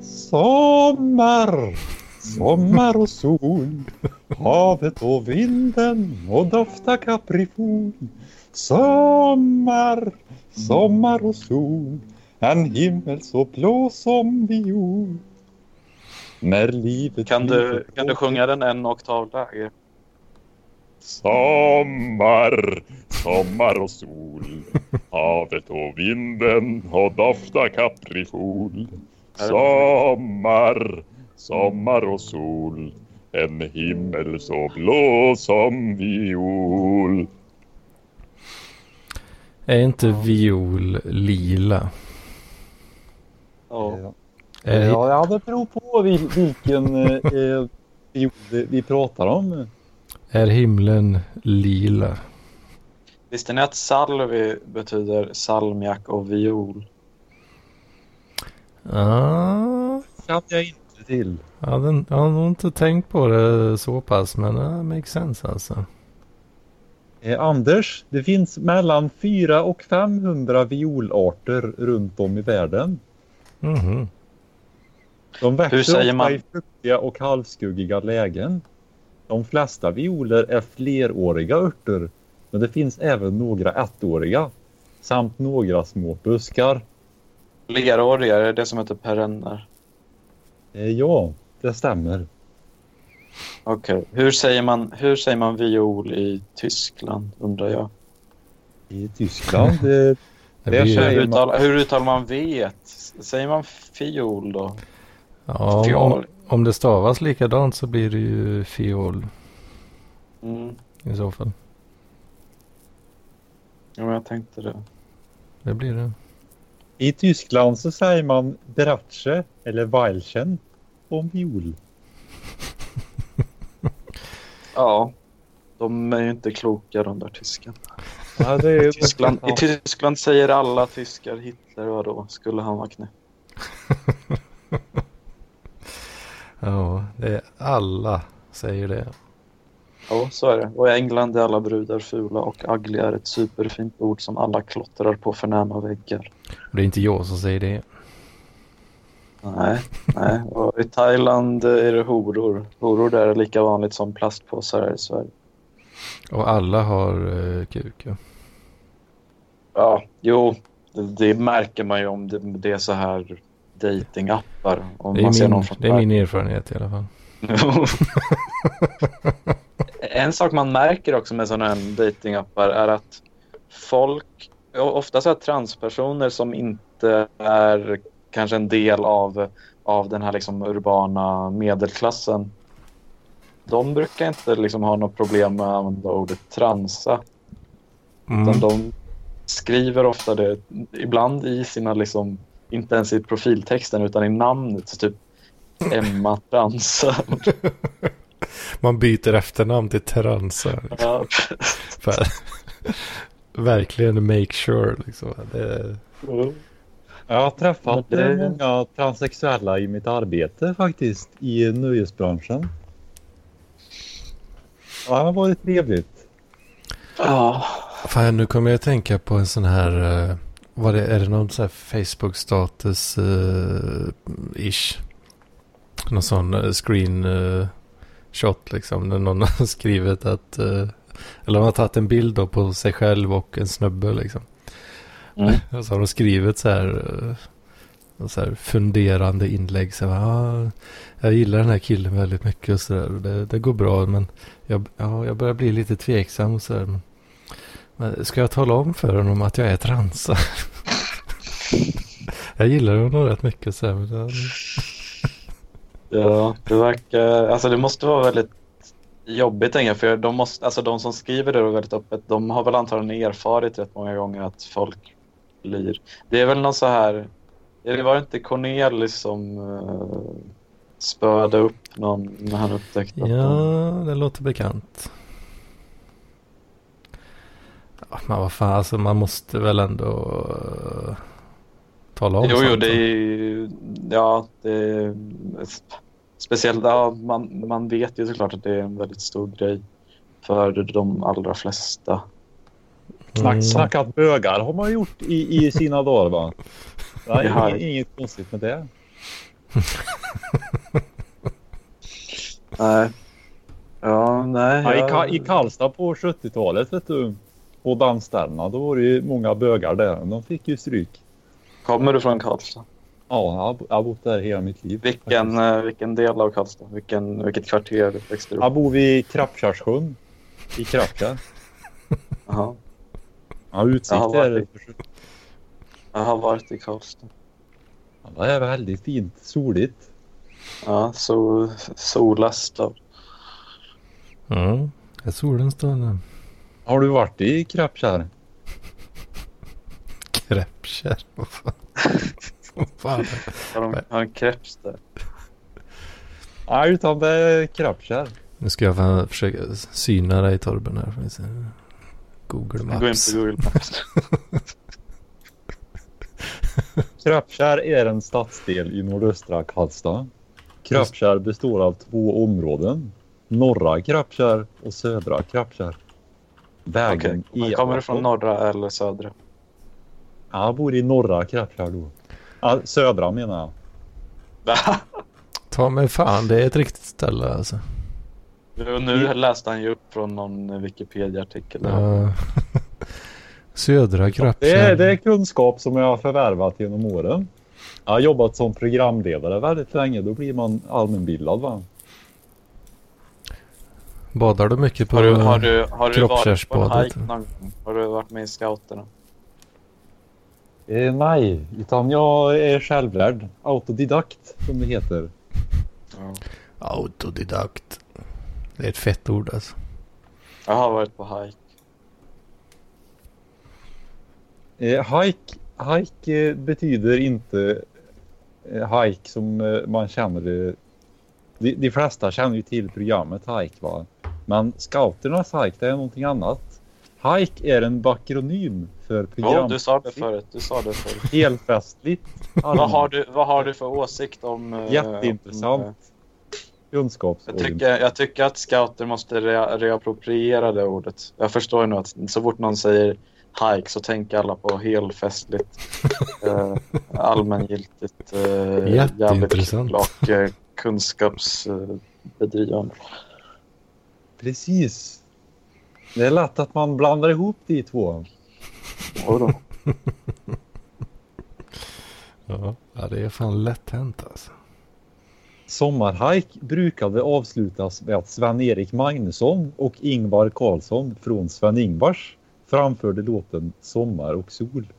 Sommar, sommar och sol Havet och vinden och dofta kaprifol Sommar, sommar och sol En himmel så blå som viol När livet Kan du, kan du sjunga den en oktav lägre? Sommar, sommar och sol Havet och vinden och dofta kaprifol Sommar, sommar och sol En himmel så blå som viol Är inte viol lila? Ja. Är, Ja, ja, det beror på vil, vilken eh, eh, viol vi pratar om. är himlen lila? Visste ni att salvi betyder salmiak och viol? Ah, Kan jag inte till. jag, hade, jag har nog inte tänkt på det så pass men det makes sense alltså. Eh, Anders, det finns mellan 4 och 500 violarter runt om i världen. Mhm. De växer Hur man? i fuktiga och halvskuggiga lägen. De flesta violer är fleråriga örter, men det finns även några ettåriga samt några små buskar. Leråriga, är det det som heter perenner? Eh, ja, det stämmer. Okej. Hur, säger man, hur säger man viol i Tyskland, undrar jag? I Tyskland, eh, Det Det Hur uttalar, hur uttalar man V? Säger man fiol då? Ja, om, om det stavas likadant så blir det ju fiol Mm. i så fall. Ja, men jag tänkte det. Det blir det. I Tyskland så säger man Bratsche eller Weilchen om viol. Ja. De är ju inte kloka de där tyskarna. Ja, det är I Tyskland, I Tyskland säger alla tyskar Hitler, vadå? Skulle han vara knäpp? Ja, det är alla säger det. Ja, så är det. Och i England är alla brudar fula och ugly är ett superfint ord som alla klottrar på förnäma väggar. Det är inte jag som säger det. Nej, nej. Och i Thailand är det horor. Horor där är lika vanligt som plastpåsar här i Sverige. Och alla har uh, kuk. Ja. Ja, jo, det, det märker man ju om det, det är så här datingappar. Om Det, man ser är någon min, från det är min erfarenhet i alla fall. en sak man märker också med sådana här datingappar är att folk, ofta så här transpersoner som inte är kanske en del av, av den här liksom urbana medelklassen. De brukar inte liksom ha något problem med att använda ordet transa. Mm. De skriver ofta det, ibland i sina liksom, inte ens i profiltexten utan i namnet. Så typ Emma Transa. Man byter efternamn till. Liksom. Ja, verkligen make sure. Liksom. Det, Jag har träffat det- eh, många transsexuella i mitt arbete faktiskt i nöjesbranschen. Ja, det har varit trevligt. ja. fan, nu kommer jag att tänka på en sån här... eh, Vad det, är det någon sån här Facebook-status uh, ish? Någon sån eh, screen eh, shot liksom. När någon har skrivit att... eh, eller man har tagit en bild då på sig själv och en snubbe liksom. Mm. Och så har de skrivit så här, eh, så här funderande inlägg. Så här, ah, jag gillar den här killen väldigt mycket och så där. Det, det går bra men jag, ja, jag börjar bli lite tveksam och så där. Men ska jag tala om för honom att jag är transa? jag gillar honom rätt mycket så här. Ja, det verkar... Alltså det måste vara väldigt jobbigt tänker jag, för de, måste, alltså de som skriver det väldigt öppet, de har väl antagligen erfarit rätt många gånger att folk blir... Det är väl någon så här... Det var inte Cornelis som uh, spöade upp någon när han upptäckte att de... ja, det låter bekant. Ja, men vad fan, alltså man måste väl ändå eh, tala om Jo, jo, sånt, det va? är ju... Ja, det är... Speciellt, ja, man, man vet ju såklart att det är en väldigt stor grej för de allra flesta. Snack, Mm. Snackat bögar har man gjort i, i sina dagar va? Ja, Ja. inget, inget konstigt med det. Nej. Ja, nej. Ja, i, Ka- I Karlstad på 70-talet vet du. På dansställena då var det ju många bögar där. De fick ju stryk. Kommer du från Karlstad? Ja, jag har, bott där hela mitt liv. Vilken, eh, vilken del av Karlstad? Vilken, vilket kvarter växte du upp Jag bor vid Krappkärrssjön. I Krappkärr. Jaha. Ja, utsikt Jag har är varit Jag har varit i Karlstad. Ja, det är väldigt fint. Soligt. Ja, så solas då. Jag såg den stund. Har du varit i Krappkärr? Kräppkärr. Vad fan. Fan. Har de, har en kreps där? Nej, utan det är Krappkärr. Nu ska jag försöka syna dig Torben här. Google Gå in Maps. på Google Maps. Krappkärr är en stadsdel i nordöstra Karlstad. Krappkärr består av två områden. Norra Krappkärr och södra Krappkärr. Vägen Okej. Kommer du från norra eller södra? Ja, jag bor i norra Krappkärr då. Ja, södra menar jag. Ta mig fan, det är ett riktigt ställe alltså. Nu, nu läste han ju upp från någon Wikipedia-artikel. Ja. Södra Det är, Krappkärr. det är kunskap som jag har förvärvat genom åren. Jag har jobbat som programledare väldigt länge. Då blir man allmänbildad va? Badar du mycket på Har du, har du, har du varit på en Kroppskärrsbadet? hike någon gång? Har du varit med i scouterna? Eh, nej, utan jag är självlärd. Autodidakt som det heter. Ja. Autodidakt. Det är ett fett ord alltså. Jag har varit på hike. Eh, hike hike eh, betyder inte eh, hike som eh, man känner det. De, de flesta känner ju till programmet hike va. Men scouternas hike det är någonting annat. Hike är en bakronym för Jo, program. du sa det förut. Du sa det förut. Helfestligt. vad, har du, vad har du för åsikt om... eh, Jätteintressant. om, Jag kunskapsorienterad. tycker, jag tycker att scouter måste rea, reappropriera det ordet. Jag förstår ju nu att så fort någon säger hike så tänker alla på helfestligt, eh, allmängiltigt, eh, Jätteintressant. och eh, kunskapsbedrivande. Precis. Det är lätt att man blandar ihop de två. Jodå. Ja, ja, det är fan lätt hänt alltså. Sommarhike brukade avslutas med att Sven-Erik Magnusson och Ingvar Karlsson från Sven-Ingvars framförde låten Sommar och sol.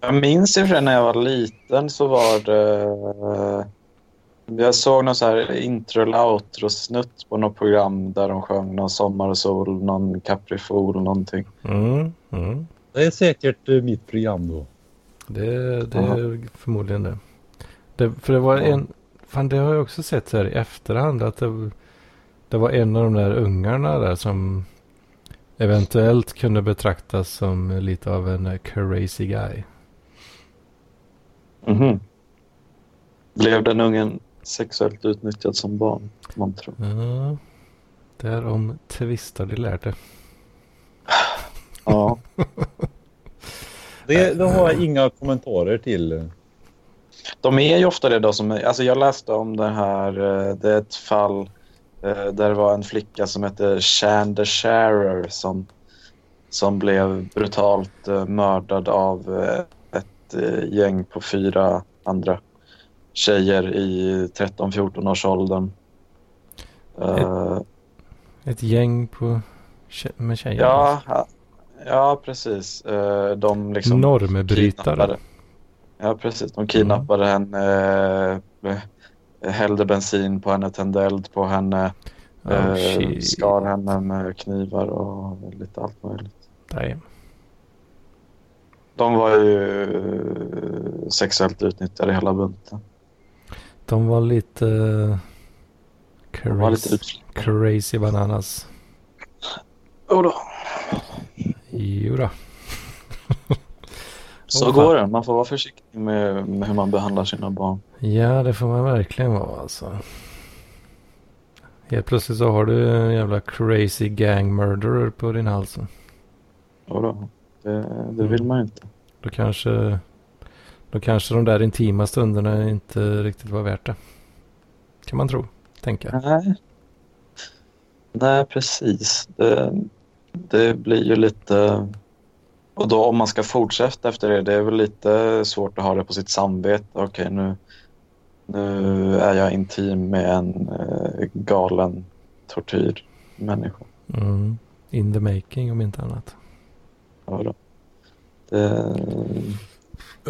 Jag minns ju när jag var liten så var det... Jag såg någon så här intro eller outro-snutt på något program där de sjöng någon sommar och sol, någon Caprifol, någonting. Mm, mm. Det är säkert eh, mitt program då. Det, det är förmodligen det. det. För det var en... Fan, det har jag också sett så här i efterhand att det, det var en av de där ungarna där som eventuellt kunde betraktas som lite av en eh, crazy guy. Mhm. Blev den ungen sexuellt utnyttjad som barn? Man tror. Ja, därom tvistar de lärde. Ja. Det, det har jag inga kommentarer till. De är ju ofta det då som... Alltså jag läste om det här. eh, Det är ett fall eh, där det var en flicka som hette Shanda Sharer som, som blev brutalt eh, mördad av eh, ett eh, gäng på fyra andra tjejer i 13-14 års åldern. Eh, Ett gäng på, med tjejer. ja, ja, precis. Eh, De liksom Normbrytare. Ja, precis. De kidnappade henne, eh, hällde bensin på henne, tände eld på henne, Oh, skar henne med knivar och lite allt möjligt. Nej. De var ju sexuellt utnyttjade hela bunten. De var lite... De var lite Crazy, crazy bananas. Jodå. Jodå. Så går det. Man får vara försiktig med, med hur man behandlar sina barn. Ja, det får man verkligen vara alltså. Helt plötsligt så har du en jävla crazy gang murderer på din hals. Jodå. Det, det vill man ju inte. Då kanske, då kanske de där intima stunderna inte riktigt var värt det. Kan man tro, tänka. Nej. Nej, precis. Det, det blir ju lite... Och då om man ska fortsätta efter det, det är väl lite svårt att ha det på sitt samvete. Okej, nu, nu är jag intim med en eh, galen tortyrmänniska. Mm. In the making om inte annat. Ja, då. Det,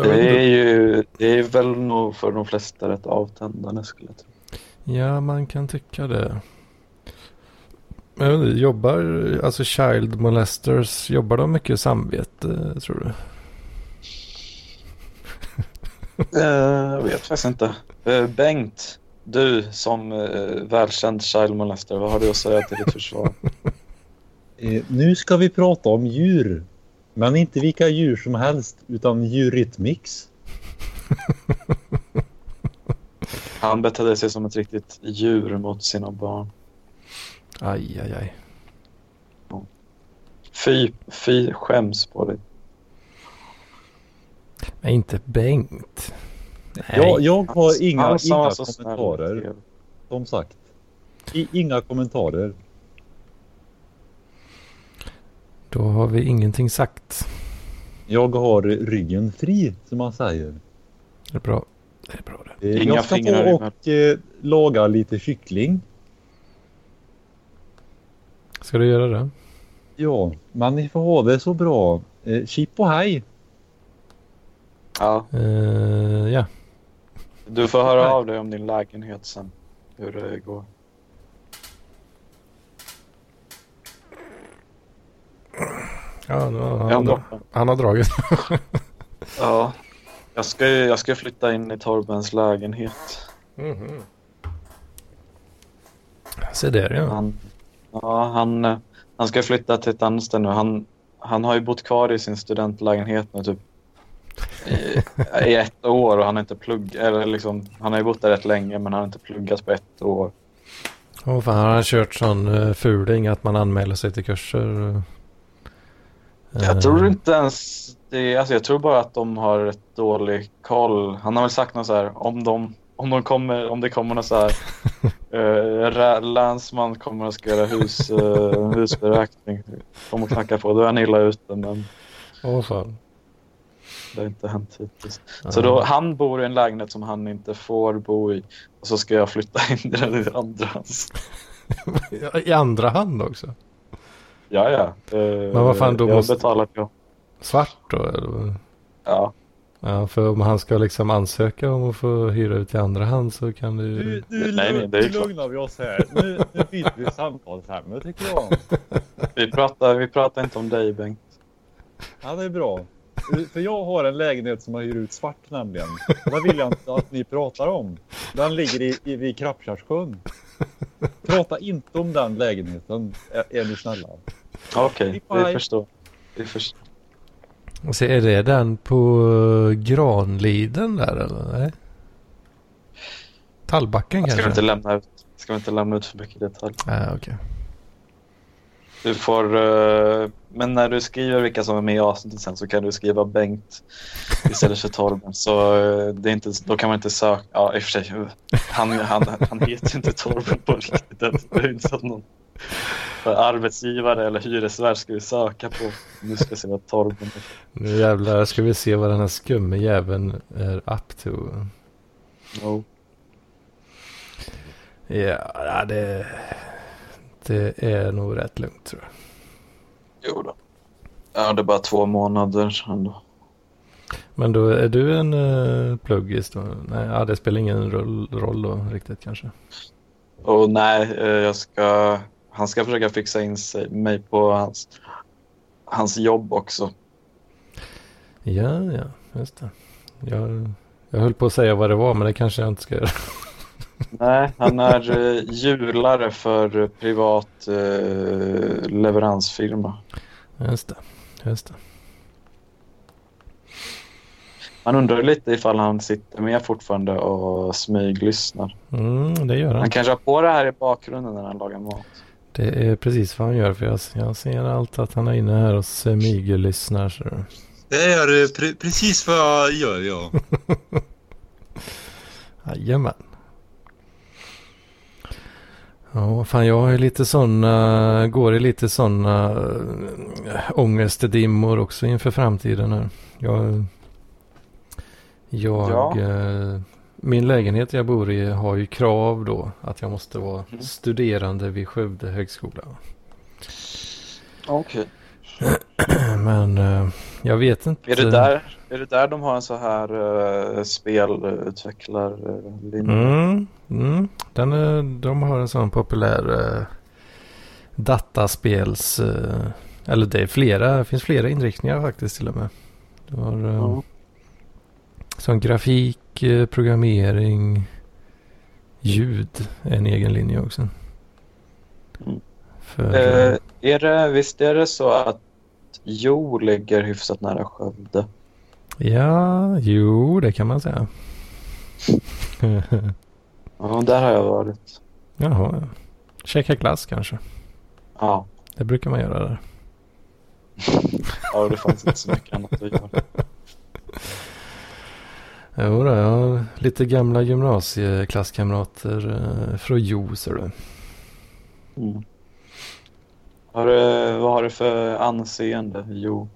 det, är ju, det är väl nog för de flesta rätt avtändande skulle jag tro. Ja, man kan tycka det. Men jag vet inte, jobbar, alltså child molesters, jobbar de mycket samvete tror du? Eh, Jag vet faktiskt inte. Eh, Bengt, du som eh, välkänd child molester, vad har du att säga till ditt försvar? Nu ska vi prata om djur. Men inte vilka djur som helst utan djurrytmix. Han betedde sig som ett riktigt djur mot sina barn. Aj, aj, aj. Fy, fy skäms på dig. Nej, inte Bengt. Nej, Jag, jag har inga, inga kommentarer. Som sagt. I, inga kommentarer. Då har vi ingenting sagt. Jag har ryggen fri som man säger. Det är bra. Det är bra det. Eh, Inga jag ska ta och eh, laga lite kyckling. Ska du göra det? Ja, men ni får ha det så bra. Eh, chip och hej! Ja, Eh, ja. du får höra av dig om din lägenhet sen. Hur det går. Ja, han, har han har dragit. Ja. Jag ska, jag ska flytta in i Torbens lägenhet. Mhm. Se där ja. Han, ja, han, han ska flytta till ett annat ställe nu. Han, han har ju bott kvar i sin studentlägenhet nu typ i, i ett år och han har inte pluggat. Eller liksom, han har ju bott där rätt länge men han har inte pluggat på ett år. Åh fan, har han kört sån uh, fuling att man anmäler sig till kurser? Jag tror inte ens det. Alltså jag tror bara att de har rätt dålig koll. Han har väl sagt något så här om de om, de kommer, om det kommer någon så här uh, länsman kommer och ska göra hus, uh, husberäkning. Kommer och knacka på. Då är han illa ute men Åh fan. det har inte hänt hittills. Så då, han bor i en lägenhet som han inte får bo i. Och så ska jag flytta in i den i andra hans. I andra hand också? Ja, ja. Uh, Men vad fan, då jag måste- betalar jag. Svart då eller? Ja. Ja, för om han ska liksom ansöka om att få hyra ut i andra hand så kan det ju... Nu, nu, Nej, nej, det är nu klart. lugnar vi oss här. Nu, nu byter vi samtalsämne tycker jag. Vi pratar, vi pratar inte om dig Bengt. Ja, det är bra. För jag har en lägenhet som jag hyr ut svart nämligen. Det vill jag inte att ni pratar om. Den ligger i, i, vid Krappkärrssjön. Prata inte om den lägenheten, är, är ni snälla. Okej, vi Bye. förstår. Vi förstår. Och så är det den på uh, Granliden där eller? Nej? Tallbacken Ska vi kanske? inte lämna ut, ska vi inte lämna ut för mycket detalj? Nej, okej. Du får, eh, men när du skriver vilka som är med i avsnittet sen så kan du skriva Bengt istället för Torben. Så eh, det är inte, då kan man inte söka, ja i och för sig, han, han, han heter ju inte Torben på riktigt. Det är inte så att någon arbetsgivare eller hyresvärd skulle söka på, nu ska jag se vad Torben är. Nu jävlar ska vi se vad den här skumme jäveln är up to. No. Ja, det, det är nog rätt lugnt tror jag. Jo då. Ja, det är bara två månader ändå. Men då är du en uh, pluggis då? Nej, ja, det spelar ingen roll, roll då riktigt kanske. Och nej, eh, jag ska, han ska försöka fixa in sig, mig på hans, hans jobb också. Ja, ja, just det. Jag, jag höll på att säga vad det var, men det kanske jag inte ska göra. Nej, han är eh, hjulare för eh, privat eh, leveransfirma. Just det, just det. Man undrar lite ifall han sitter med fortfarande och smyglyssnar. Mm, det gör han. Han kanske har på det här i bakgrunden när han lagar mat. Det är precis vad han gör, för jag, jag ser allt att han är inne här och smyglyssnar. Så. Det är eh, pre- precis vad jag gör, ja. Jajamän. Ja, fan jag ju lite sådana, går i lite sådana äh, ångestdimmor också inför framtiden här. Jag, jag Ja. eh, min lägenhet jag bor i har ju krav då att jag måste vara Mm. studerande vid Skövde högskola. Okej. Men eh, jag vet inte. Är, det där, är det där de har en så här uh, spelutvecklarlinje? Mm, mm. Den är, de har en sån populär eh, dataspels... Eh, eller det är flera, det finns flera inriktningar faktiskt till och med. Du har eh, Ja. sån grafik, programmering, ljud är en egen linje också. Mm. För, Eh, är det, visst är det så att Jo ligger hyfsat nära Skövde? ja, jo, det kan man säga. Ja, där har jag varit. Jaha, ja. Checka glass kanske. Ja, Det brukar man göra där. ja det fanns inte så mycket annat att göra. Jo då, jag har lite gamla gymnasieklasskamrater eh, från Jo, ser du. Mm. Har du, vad har du för anseende? Jo.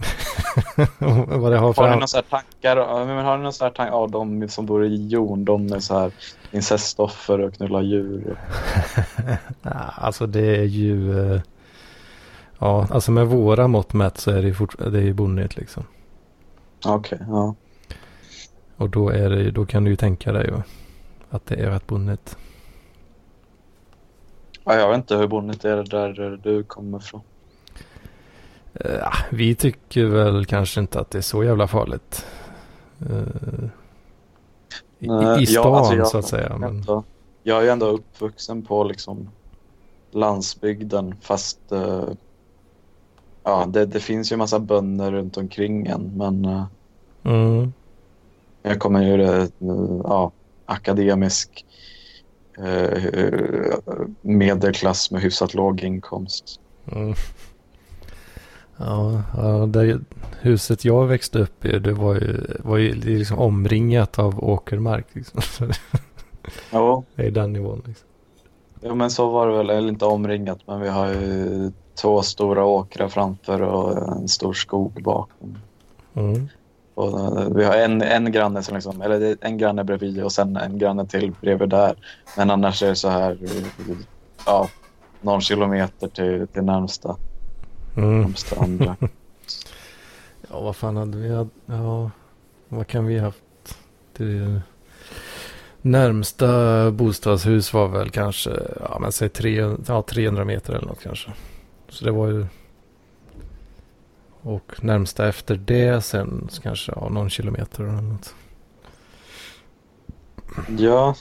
Vad det har för... Har an- några så här tankar? Men har du några så här tankar? Ja, de som bor i Jon, de är så här incestoffer och knullar djur. Alltså det är ju... eh, Ja, alltså med våra mått mätt så är det ju fort... det är ju bonnigt liksom. Okej, ja. Och då, är det, då kan du ju tänka dig ju att det är rätt bonnigt. ja. Jag vet inte hur bonnigt är det där du kommer ifrån. Eh, Ja, vi tycker väl kanske inte att det är så jävla farligt. Eh, I, Nej, i ja, stan alltså jag- så att säga. Men... Jag är ju ändå uppvuxen på liksom landsbygden fast eh, ja, det, det finns ju massa bönder runt omkring en men Mm. jag kommer ju ja, akademisk medelklass med hyfsat låg inkomst. Mm. Ja, ja det huset jag växte upp i det var ju, var ju liksom omringat av åkermark. Liksom. Ja, det är den nivån. Liksom. ja, men så var det väl, eller inte omringat men vi har ju två stora åkrar framför och en stor skog bakom. Mm. Och eh, vi har en, en granne som liksom, eller en granne bredvid och sen en granne till bredvid där. Men annars är det så här, ja, någon kilometer till, till närmsta, Mm. närmsta andra. Ja, vad fan hade vi? haft? Ja, vad kan vi haft? Det närmsta bostadshus var väl kanske, ja men säg tre, ja, 300 meter eller något kanske. Så det var ju... Och närmsta efter det sen så kanske ja, någon kilometer eller något. Ja,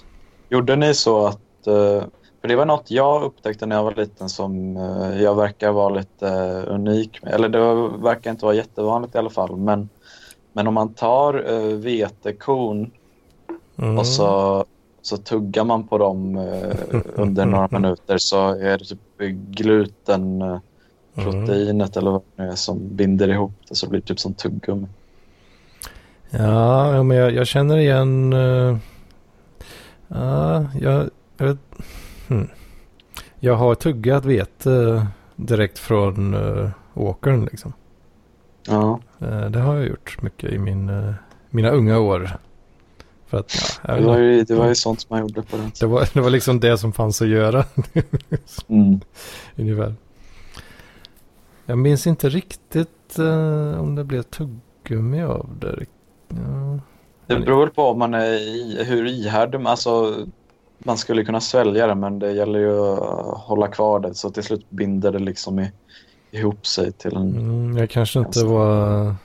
gjorde ni så att... eh, För det var något jag upptäckte när jag var liten som eh, jag verkar vara lite eh, unik med. Eller det verkar inte vara jättevanligt i alla fall. Men, men om man tar eh, vetekorn Mm. och så, så tuggar man på dem eh, under några minuter så är det typ gluten, eh, Mm. proteinet eller vad det är som binder ihop det så blir det typ som tuggummi. Ja, ja, men jag, jag känner igen... Uh, ja, jag, jag vet... Hmm. Jag har tuggat vete direkt från uh, åkern liksom. Ja, Eh, det har jag gjort mycket i min, eh, mina unga år. För att, ja, det var ju, det var ju sånt som man gjorde på den det, var, det var liksom det som fanns att göra mm. ungefär. Jag minns inte riktigt eh, om det blev tuggummi av det. Ja. Det beror på om man är i, hur ihärdig man alltså man skulle kunna svälja det men det gäller ju att hålla kvar det så till slut binder det liksom i, ihop sig till en... Mm, jag kanske inte var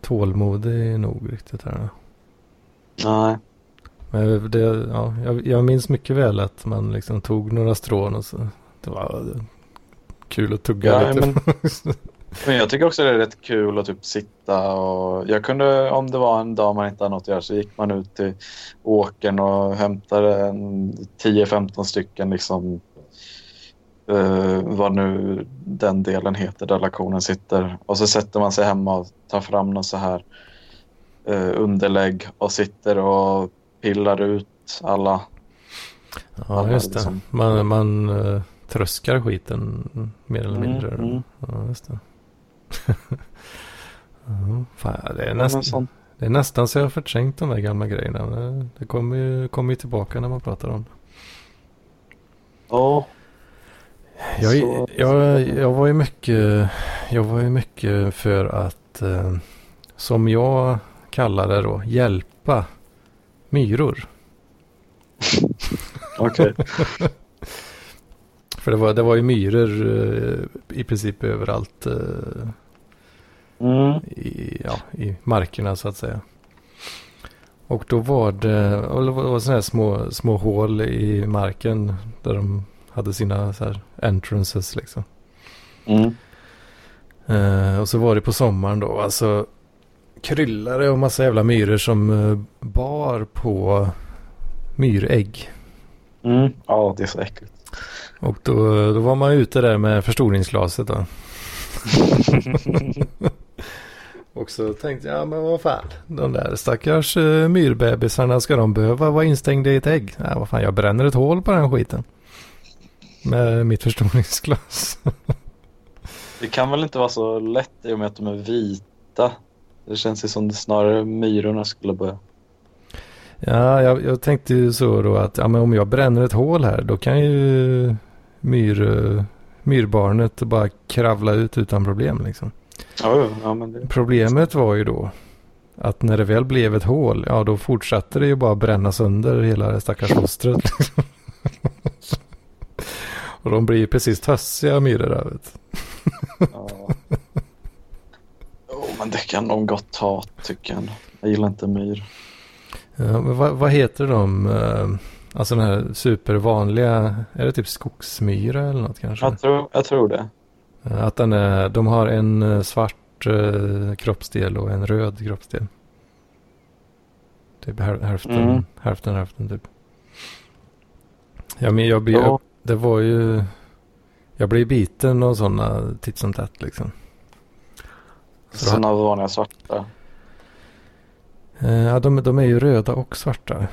tålmodig nog riktigt här. Nej. Men det, ja, jag, jag minns mycket väl att man liksom tog några strån och så. Det var kul att tugga Ja, lite. men, men jag tycker också det är rätt kul att typ sitta och jag kunde om det var en dag man inte hade något att göra så gick man ut till åkern och hämtade en 10-15 stycken liksom eh, vad nu den delen heter där laktionen sitter och så sätter man sig hemma och tar fram någon så här eh, underlägg och sitter och pillar ut alla ja, just det. liksom. Man, man uh, tröskar skiten mer eller Mm, mindre. mm. Ja, just det. Ja, fan, det, är nästan, det är nästan så jag har förträngt de där gamla grejerna. Det, det kommer ju, kommer ju tillbaka när man pratar om det. Ja, Jag, Så- jag, jag var ju mycket, jag var ju mycket för att, eh, som jag kallar det då, hjälpa myror. okej. För det var, det var ju myror eh, i princip överallt eh, Mm. i, ja, i markerna så att säga. Och då var det, det var, sådana här små, små hål i marken där de hade sina så här entrances liksom. Mm. Eh, och så var det på sommaren då, alltså kryllare och massa jävla myror som eh, bar på myrägg. Mm. Ja, det är så äckligt. Och då, då var man ute där med förstoringsglaset då. och så tänkte jag, ja men vad fan, de där stackars uh, myrbebisarna, ska de behöva vara instängda i ett ägg? Ja, vad fan, jag bränner ett hål på den skiten. Med mitt förstoringsglas. Det kan väl inte vara så lätt i och med att de är vita. Det känns ju som det snarare myrorna skulle börja. Ja, jag, jag tänkte ju så då att ja, men om jag bränner ett hål här då kan ju myr, eh, myrbarnet bara kravla ut utan problem liksom. Ja, ja, det... Problemet var ju då att när det väl blev ett hål, ja då fortsatte det ju bara bränna sönder hela det stackars fostret. Liksom. Och de blir precis tössiga myror där vet. Ja. Jo, men det kan de gott ha tycker jag. Jag gillar inte myr. Ja, men vad, vad heter de? eh, Alltså den här supervanliga, är det typ skogsmyra eller något kanske? Jag tror, jag tror det. Eh, Att den är, de har en eh, svart eh, kroppsdel och en röd kroppsdel. Typ häl- hälften, Mm. hälften, hälften typ. Ja, men jag blir, Ja. det var ju, jag blir biten och sådana titt som tätt liksom. Så Sådana vanliga svarta. Ja, de, de är ju röda och svarta.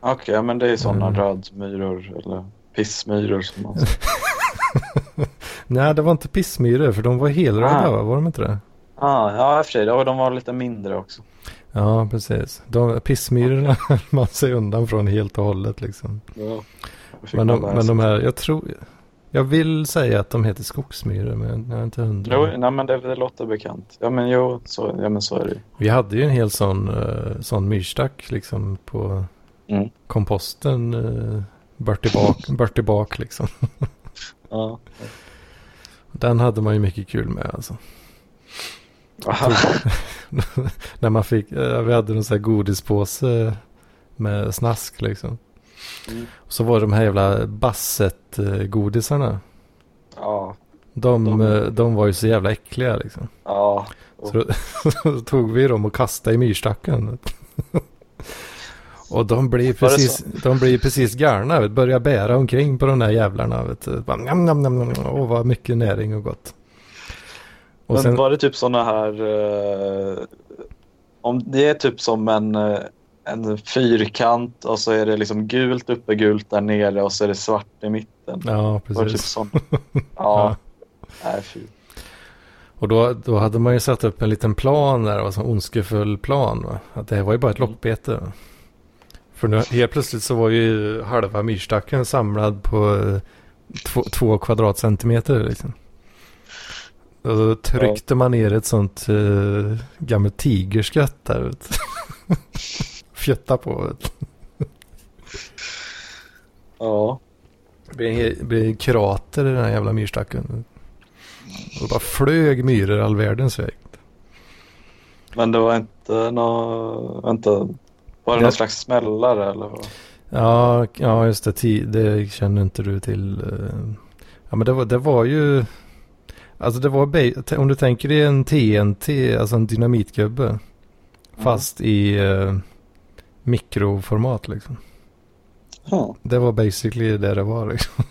Okej, men det är sådana Mm. rödmyror eller pissmyror som man säger. Nej, det var inte pissmyror för de var helröda Ah. va? Var de inte det? ah, Ja, i och för sig. Och de var lite mindre också. Ja, precis. De, pissmyrorna höll man sig undan från helt och hållet liksom. Ja. Men de, men de här, jag tror, jag vill säga att de heter skogsmyror men jag är inte hundra. Jo, nej, men det, det låter bekant. Ja, men jo, så, ja, men så är det. Vi hade ju en hel sån, uh, sån myrstack liksom på Mm. komposten. Uh, bort, i bak, bort i bak liksom. Ja. Den hade man ju mycket kul med alltså. När man fick, eh, vi hade en sån här godispåse med snask liksom. Mm. Och så var det de här jävla Basset-godisarna. Ja. De, De- eh, de var ju så jävla äckliga liksom. Ja. Så då, så tog vi dem och kastade i myrstacken. Och de blir precis, de blir precis galna. Vet, börjar bära omkring på de där jävlarna. Vet. Bara. Åh, vad mycket näring och gott. Och men sen, var det typ sådana här... eh, om det är typ som en, eh, en fyrkant och så är det liksom gult uppe, gult där nere och så är det svart i mitten. ja, Var det typ precis. sån? Ja. Nej, fy. Och då, då hade man ju satt upp en liten plan där, och en ondskefull plan. Va? Att det här var ju bara ett lockbete. Va? För nu, helt plötsligt så var ju halva myrstacken samlad på eh, två, två kvadratcentimeter. Liksom. Och då tryckte man ner ett sånt uh, gammalt tigerskött där. Fjötta på. vet. Ja. Det blev en, krater i den här jävla myrstacken. Och bara flög myror all världens väg. Men det var inte nå Vänta. Var det Ja. någon slags smällare eller? vad? Ja, ja just det. Det känner inte du till. eh. Ja, men det var, det var ju... Alltså det var... Om du tänker dig en TNT, alltså en dynamitgubbe. Fast i eh, mikroformat liksom. Ja. Det var basically det det var liksom.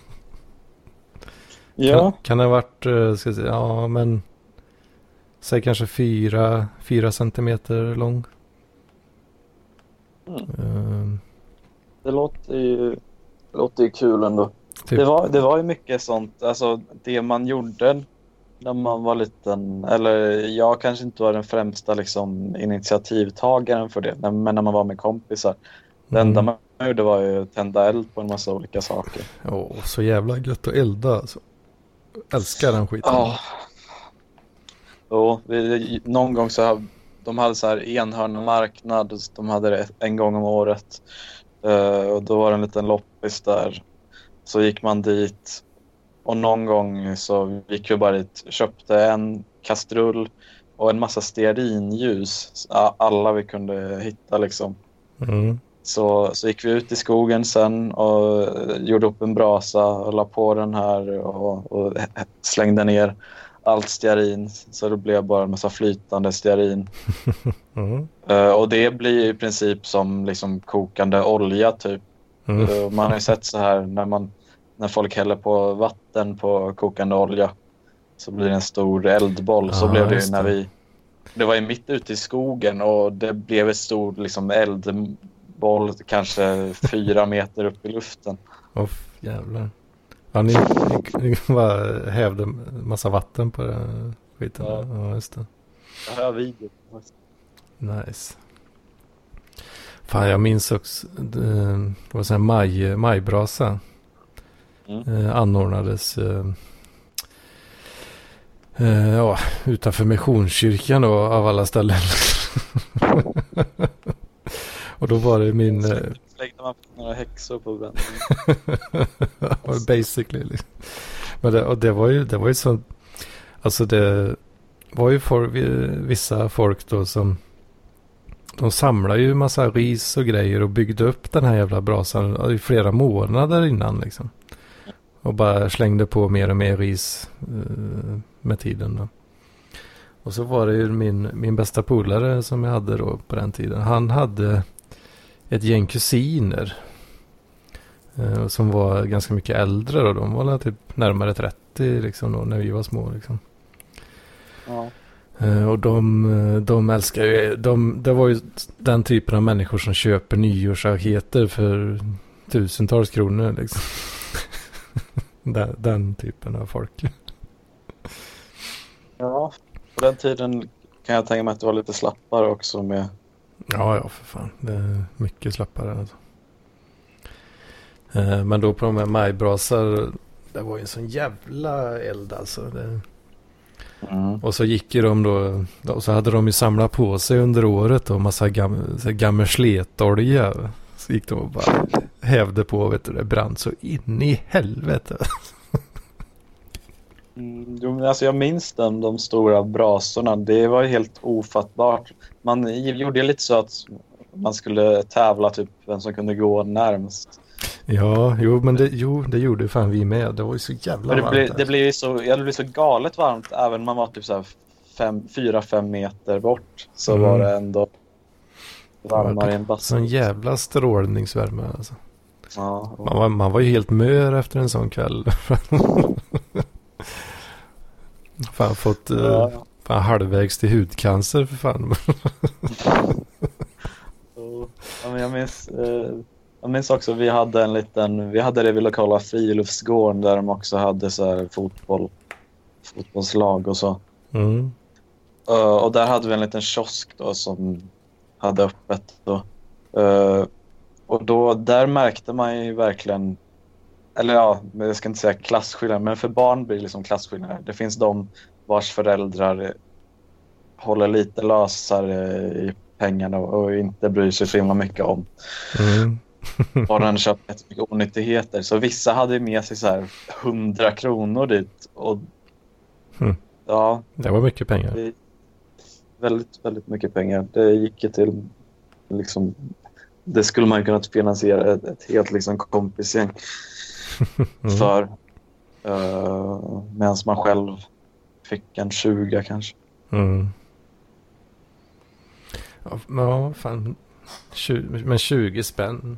Ja. Kan, kan det ha varit, eh, ska jag säga, ja men... Säg kanske fyra, fyra centimeter lång. Mm. Eh, Det låter ju, låter ju kul ändå. typ. Det, var, det var ju mycket sånt, alltså det man gjorde när man var liten, eller jag kanske inte var den främsta liksom, initiativtagaren för det, men när man var med kompisar. Det enda Mm. man gjorde var ju att tända eld på en massa olika saker. Åh, så jävla gött att elda alltså. Älskar den skiten. Ja. Jo, vi, någon gång så de hade så här enhörnmarknad. De hade det en gång om året. Eh, och då var det en liten loppis där. Så gick man dit och någon gång så gick vi bara dit köpte en kastrull och en massa stearinljus. Alla vi kunde hitta liksom. Mm. Så, så gick vi ut i skogen sen och gjorde upp en brasa och la på den här och, och slängde ner allt stearin. Så det blev bara en massa flytande stearin. Mm. Eh, och det blir i princip som liksom kokande olja typ. Mm. Eh, man har ju sett så här när, man, när folk häller på vatten på kokande olja. Så blir det en stor eldboll. Så Ja, blev det ju när det. vi... Det var ju mitt ute i skogen och det blev ett stor liksom, eldboll kanske fyra meter upp i luften. Åh jävlar. Ja, ni, ni, ni bara hävde massa vatten på den skiten. Ja. Ja, just det. Jag har video. Nice. Fan, jag minns också. Det det var sån här maj, majbrasa. Mm. Eh, anordnades. Eh, eh, ja, utanför Missionskyrkan då av alla ställen. Och då var det min... Slängde man några häxor på branden. Alltså, basically. Liksom. Men det, och det var ju, det var ju så. Alltså det var ju for, vissa folk då som. De samlade ju massa ris och grejer och byggde upp den här jävla brasan i flera månader innan liksom. Och bara slängde på mer och mer ris eh, med tiden. Då. Och så var det ju min, min bästa polare som jag hade då på den tiden. Han hade ett gäng kusiner. Eh, som var ganska mycket äldre då. De var typ närmare 30 liksom då när vi var små liksom. Ja. Eh, Och de, eh, de älskar ju, de, det var ju den typen av människor som köper nyårsraketer för tusentals kronor liksom. den, den typen av folk. ja, på den tiden kan jag tänka mig att det var lite slappare också med Ja, ja för fan. Det är mycket slappare alltså. Eh, Men då på de här majbrasar, det var ju en sån jävla eld alltså. Det, mm. Och så gick ju de då, och så hade de ju samlat på sig under året och massa gam, så här gammelsletolja. Så gick de och bara hävde på, vet du, det brann så in i helvete. Mm, alltså jag minns den, de stora brasorna. Det var ju helt ofattbart. Man gjorde lite så att man skulle tävla typ vem som kunde gå närmst. Ja, jo, men det, jo, det gjorde fan vi med. Det var ju så jävla det, varmt. blev, alltså. det, blev ju så, ja, det blev så galet varmt även om man var typ så här fem, fyra, fem meter bort. Så Mm. var det ändå varmare i en Sån bastu. jävla strålningsvärme alltså. Ja, och- Man var, man var ju helt mör efter en sån kväll. fan fått eh, ja. Fan, halvvägs till hudcancer för fan. Så, ja, men jag, minns, eh, jag minns också vi hade en liten, vi hade det vid lokala friluftsgården där de också hade så här fotboll, fotbollslag och så. Mm. Eh, och där hade vi en liten kiosk då som hade öppet. Då. Eh, och då, där märkte man ju verkligen, eller ja, jag ska inte säga klasskillnad, men för barn blir det liksom klasskillnader. Det finns de vars föräldrar håller lite lösare i pengarna och inte bryr sig så himla mycket om Mm. och den köpt jättemycket onyttigheter. Så vissa hade med sig så här 100 kronor dit. Och, Mm. Ja, Det var mycket pengar. det, väldigt, väldigt mycket pengar. Det gick ju till liksom, det skulle man kunna finansiera ett, ett helt liksom, kompisgäng Mm. för. Uh, Medan man själv fick en 20 kanske. Mm. Ja, fan. 20, men 20 spänn.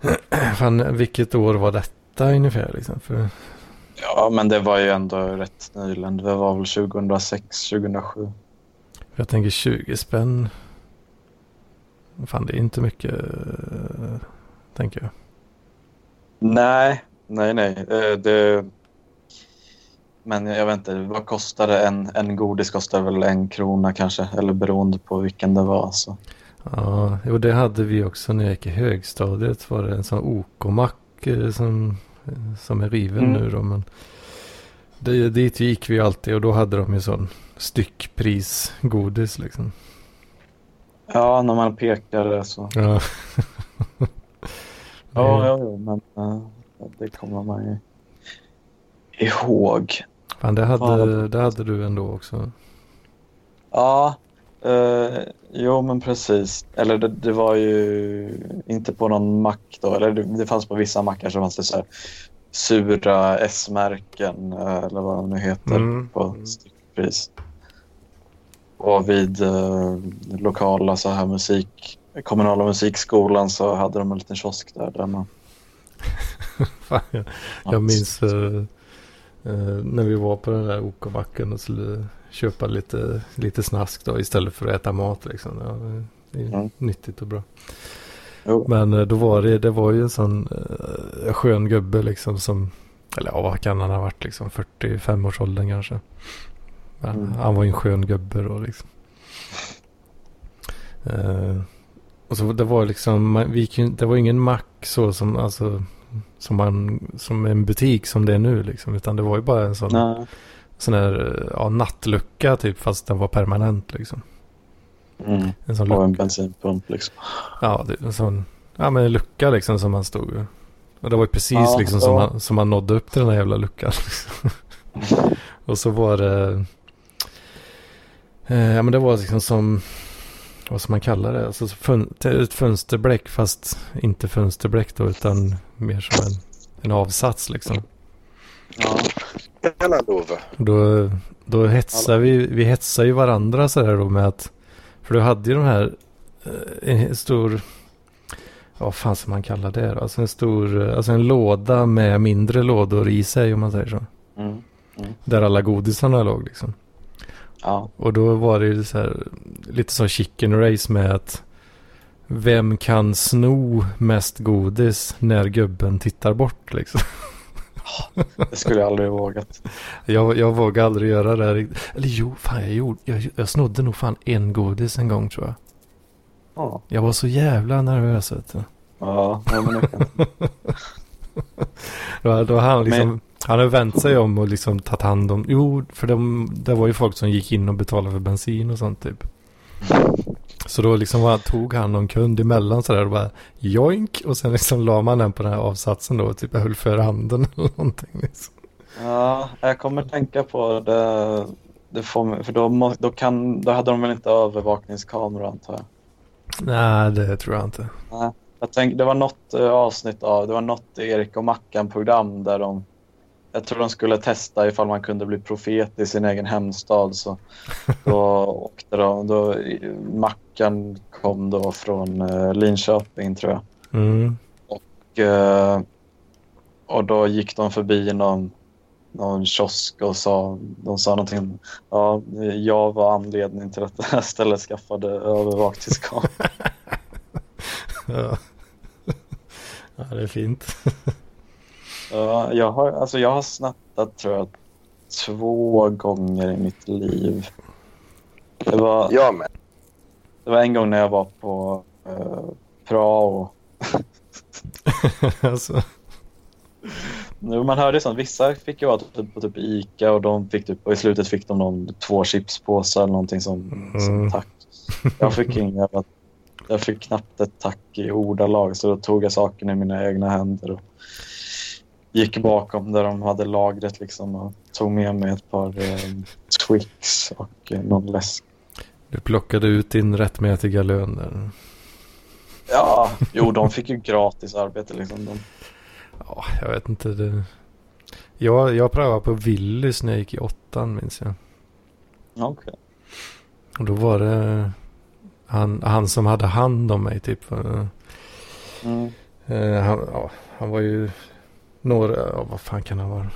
fan, vilket år var detta ungefär liksom? För, Ja, men det var ju ändå rätt nyligen. Det var väl 2006, 2007. jag tänker 20 spänn. Fan, det är inte mycket. eh, Tänker jag. Nej, nej, nej. Eh, Det... Men jag vet inte, vad kostade en, en godis? Kostade väl en krona kanske, eller beroende på vilken det var. Så. Ja, jo, det hade vi också när jag gick i högstadiet. Var det en sån OK-mack eh, som, som är riven Mm. nu då. Men det, dit gick vi alltid och då hade de ju sån styckpris godis liksom. Ja, när man pekade så. Ja. Ja, ja, ja men eh, det kommer man ju ihåg. Fan, det hade, Fan. det hade du ändå också. Ja, eh, jo men precis. Eller det, det var ju inte på någon mack då. Eller det, det fanns på vissa mackar så fanns det så här sura S-märken eh, eller vad de nu heter Mm. på styckpris. Och vid eh, lokala så här musik, kommunala musikskolan så hade de en liten kiosk där. där man, Fan, jag, jag minns eh, när vi var på den där OK-macken och skulle köpa lite, lite snask då istället för att äta mat liksom. Ja, det är Mm. nyttigt och bra. Jo. Men eh, då var det, det var ju en sån eh, skön gubbe liksom som, eller ja, vad kan han ha varit liksom, 45-årsåldern kanske. Men Mm. Han var ju en skön gubbe då liksom. Eh, och så det var liksom, vi det var ingen mack så som, alltså, som, man, som en butik som det är nu liksom. Utan det var ju bara en sån, Nej. sån här ja, nattlucka typ fast den var permanent liksom. Mm. En sån Och en lucka. bensinpump liksom. Ja, det, en sån, ja men en lucka liksom som man stod Och det var ju precis Ja, liksom som, man, som man nådde upp till den här jävla luckan. Liksom. Och så var det, eh, ja men det var liksom som, vad ska man kalla det? Alltså fön, ett fönsterbläck fast inte fönsterbläck då utan mer som en, en avsats liksom. Ja. Tjena Love. Och Då, då hetsar vi, vi hetsar ju varandra så här då med att, för du hade ju de här, eh, en stor, vad fan ska man kalla det då? Alltså en stor, eh, alltså en låda med mindre lådor i sig om man säger så. Mm. Där alla godisarna låg liksom. Ja. Och då var det ju så här, lite som chicken race med att vem kan sno mest godis när gubben tittar bort liksom. Det skulle jag aldrig vågat. Jag, jag vågade aldrig göra det. här Eller jo, fan jag gjorde, jag, jag snodde nog fan en godis en gång tror jag. Ja, Jag var så jävla nervös vet du. ja ja, men det kan... Då, då han liksom, Men- han har vänt sig om och liksom tagit hand om, jo, för de, det var ju folk som gick in och betalade för bensin och sånt typ. Så då liksom var, tog han någon kund emellan sådär och bara joink och sen liksom la man den på den här avsatsen då och typ höll för handen eller någonting liksom. ja, jag kommer tänka på det. det får för då, må, då, kan, då hade de väl inte övervakningskamera antar jag. Nej, det tror jag inte. Nej, jag tänk, det var något eh, avsnitt av, det var något Erik och Mackan-program där de, jag tror de skulle testa ifall man kunde bli profet i sin egen hemstad. Så då åkte de, då, Mackan kom då från eh, Linköping tror jag. Mm. Och, eh, och då gick de förbi någon, någon kiosk och sa, de sa någonting ja, jag var anledningen till att det här stället skaffade övervakningskamera. Ja. ja, det är fint. Ja, jag, har, alltså jag har snattat tror jag två gånger i mitt liv. Det var, Jag med. det var en gång när jag var på eh, prao. alltså, Nu, Man hörde sånt, vissa fick ju vara typ, på typ Ica och de fick typ, och i slutet fick de någon, två chipspåsar eller någonting som, som Mm. tack. Jag fick jävla, jag fick knappt ett tack i ordalag så då tog jag saken i mina egna händer och gick bakom där de hade lagret liksom och tog med mig ett par eh, Twix och eh, någon läsk. du plockade ut din rättmätiga lön där. Ja, jo de fick ju gratis arbete liksom. De, Ja, jag vet inte. Det... Jag, jag prövade på Willys när jag gick i åttan minns jag. ja, okej. Och då var det han, han som hade hand om mig typ. eh, Mm. eh, han, ja, han var ju några, ja, vad fan kan han vara?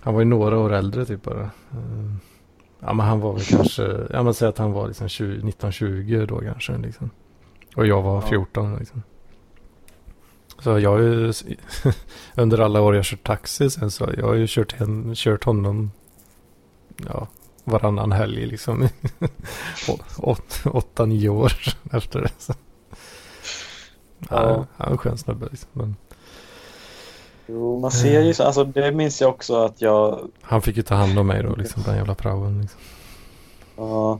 Han var ju några år äldre typ bara. Eh, ja men han var väl kanske, ja men säg att han var liksom 20, 1920 då kanske liksom. Och jag var Ja. 14 liksom. Så jag har ju under alla år jag kört taxi sen så jag har ju kört, hen, kört honom ja, varannan helg liksom. Åtta, nio år efter det. Så. Ja. Ja. Han är en skön snubbe liksom. Men Jo, man ser ju så, alltså det minns jag också att jag han fick ju ta hand om mig då liksom, den jävla praoen. Liksom. Ja,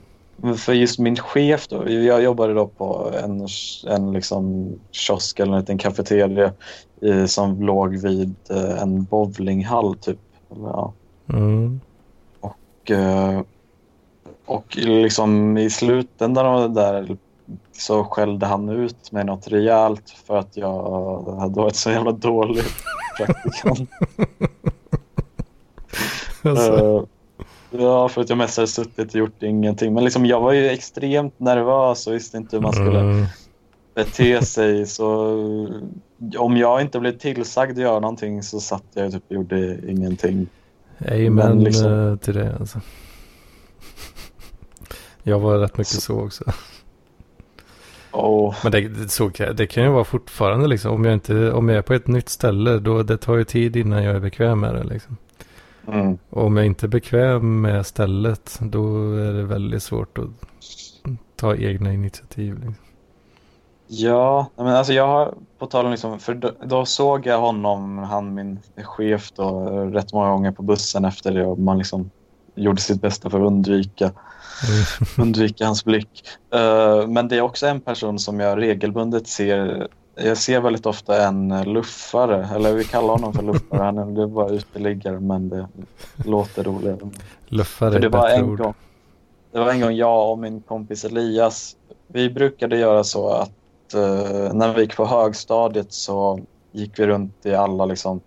för just min chef då, jag jobbade då på en, en liksom kiosk eller en liten kafeteria eh, som låg vid eh, en bowlinghall typ. Ja. Mm. Och, eh, och liksom i slutändan av det där så skällde han ut mig något rejält för att jag hade varit så jävla dålig praktikant. Alltså, Eh, Ja, för att jag mest hade suttit och gjort ingenting. Men liksom, jag var ju extremt nervös och visste inte hur man skulle mm. bete sig. Så om jag inte blev tillsagd att göra någonting så satt jag typ och gjorde ingenting. Amen Men liksom- eh, till det alltså. Jag var rätt mycket så också. Och, Men det, så, det kan ju vara fortfarande liksom. Om jag, inte, om jag är på ett nytt ställe. Då, det tar ju tid innan jag är bekväm med det liksom. mm, Och om jag inte är bekväm med stället. Då är det väldigt svårt att ta egna initiativ. Liksom. ja, men alltså jag har på tal om liksom, för då, då såg jag honom, han min chef då, rätt många gånger på bussen efter det och man liksom gjorde sitt bästa för att undvika undvika hans blick. Eh, men det är också en person som jag regelbundet ser. Jag ser väldigt ofta en luffare, eller vi kallar honom för luffare. Han är bara uteliggare men det låter roligare. Luffare För är det var en ord. gång. Det var en gång jag och min kompis Elias. Vi brukade göra så att eh, när vi gick på högstadiet så gick vi runt i alla liksom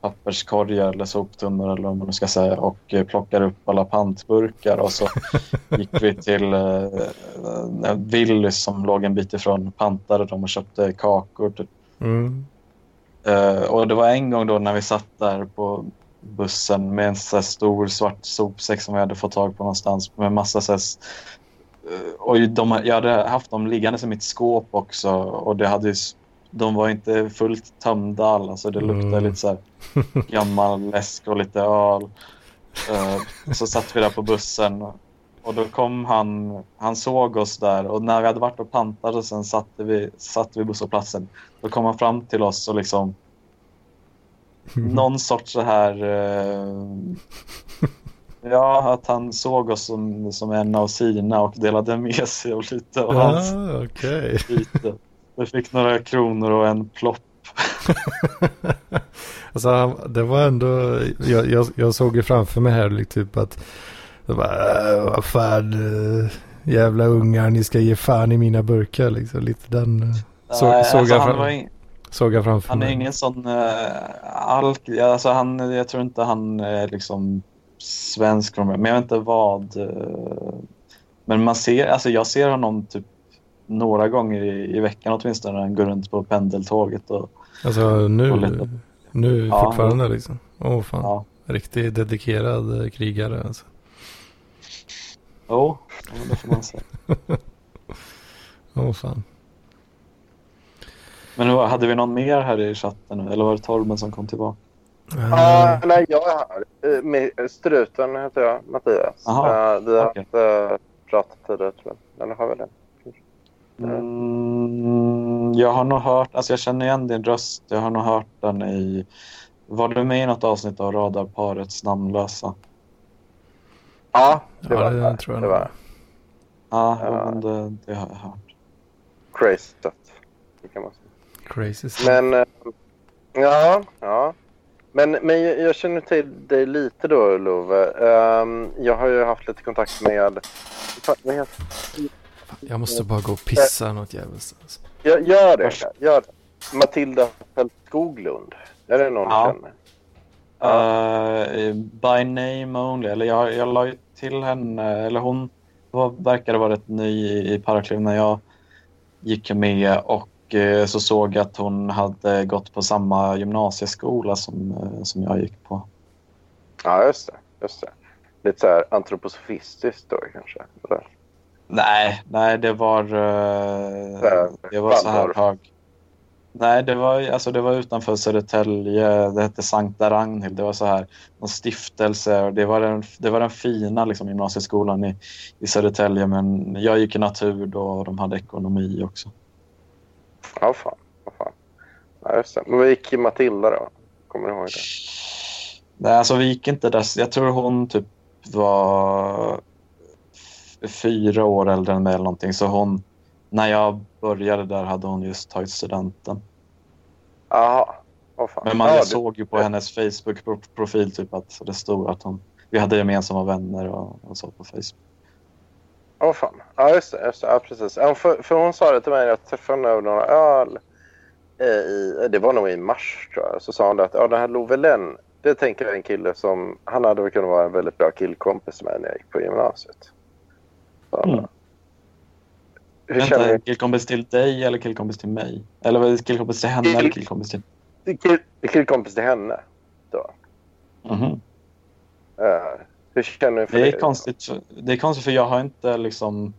papperskorgar eller soptunnor eller vad man ska säga och eh, plockade upp alla pantburkar och så gick vi till eh, Willys som låg en bit ifrån pantade dem och köpte kakor. Typ. Mm. Eh, och det var en gång då när vi satt där på bussen med en så stor svart sopsäck som vi hade fått tag på någonstans med massa så här, eh, och de, jag hade haft dem liggandes i mitt skåp också och det hade de var inte fullt tömda alla så det luktade Mm. lite så här gammal läsk och lite öl. Eh, så satt vi där på bussen och då kom han, han såg oss där och när vi hade varit och pantat och sen satte vi, satte vi busshållplatsen då kom han fram till oss och liksom någon sorts så här eh, ja att han såg oss som, som en av sina och delade med sig av lite av hans Ah, okej. byte. Vi fick några kronor och en plopp. Alltså det var ändå, jag, jag, jag såg ju framför mig här liksom typ att, var, äh, vad fan, äh, jävla ungar, ni ska ge fan i mina burkar liksom. Lite den äh, så, Nej, såg, alltså, jag fram, in, såg jag framför han är mig. ingen sån uh, alk... Alltså han, jag tror inte han är liksom svensk men jag vet inte vad. eh, men man ser, alltså jag ser honom typ några gånger i, i veckan åtminstone går runt på pendeltåget. Och, Alltså och nu, lite- nu Ja, fortfarande liksom. Åh fan, ja. riktigt dedikerad äh, krigare alltså. Jo, ja, det får man säga. Åh fan. Men hade vi någon mer här i chatten? Eller var det Torben som kom tillbaka? Ja, Äh, nej, jag är här. Eh, med- Struten heter jag, Mattias. Aha, Eh, vi har haft uh, pratat tidigare, tror jag. Eller har vi det? Mm, jag har nog hört, alltså jag känner igen din röst. Jag har nog hört den i, var du med i något avsnitt av Radarparets namnlösa? Ja, det Ja, var det det. tror jag det var Ja, Ja. men det, det har jag hört. crazy. Det kan man säga. crazy stuff. Men eh, ja, ja. Men, men jag jag känner till dig lite då, Love. Ehm, jag har ju haft lite kontakt med... Vad heter- Jag måste bara gå och pissa något jävligt. Alltså. Gör, gör det. Gör det. Matilda Skoglund. Är det någon Ja. du känner? Eh, by name only, eller jag, jag la ju till henne, eller hon var, verkade vara rätt ny i, i Paracliv när jag gick med och eh, så såg jag att hon hade gått på samma gymnasieskola som, eh, som jag gick på. Ja, just det. Just det. Lite så här antroposofistiskt då kanske. Eller? Nej, nej det var, eh, Där, det var så här hög. Nej, det var, alltså det var utanför Södertälje. Det hette Sankta Ragnhild. Det var så här en stiftelse. Det, var den, det var den fina liksom, gymnasieskolan i, i Södertälje. Men jag gick i natur då och de hade ekonomi också. Ja, fan. Ja, fan. Ja, just det. Men vad gick Matilda då? Kommer du ihåg det? Nej, alltså vi gick inte där. Jag tror hon typ var fyra år äldre än mig eller någonting. Så hon, när jag började där hade hon just tagit studenten. Jaha. Men man, ja, såg ju på hennes Facebook-profil typ att det stod att hon, vi hade gemensamma vänner och, och så på Facebook. Åh fan. Ja, just det. Just det. Ja, precis. Ja, för, för hon sa det till mig när jag träffade henne över några öl. eh, I, det var nog i mars tror jag. Så sa hon det att ja, den här Lovelen, det tänker jag är en kille som... Han hade väl kunnat vara en väldigt bra killkompis med när jag gick på gymnasiet. Mm. Hur känner Vänta, du? killkompis till dig eller killkompis till mig? Eller det killkompis till henne eller killkompis till... Kill, killkompis till henne. Mhm. Eh, hur känner du för Det det? är konstigt, för, det är konstigt för jag har inte liksom...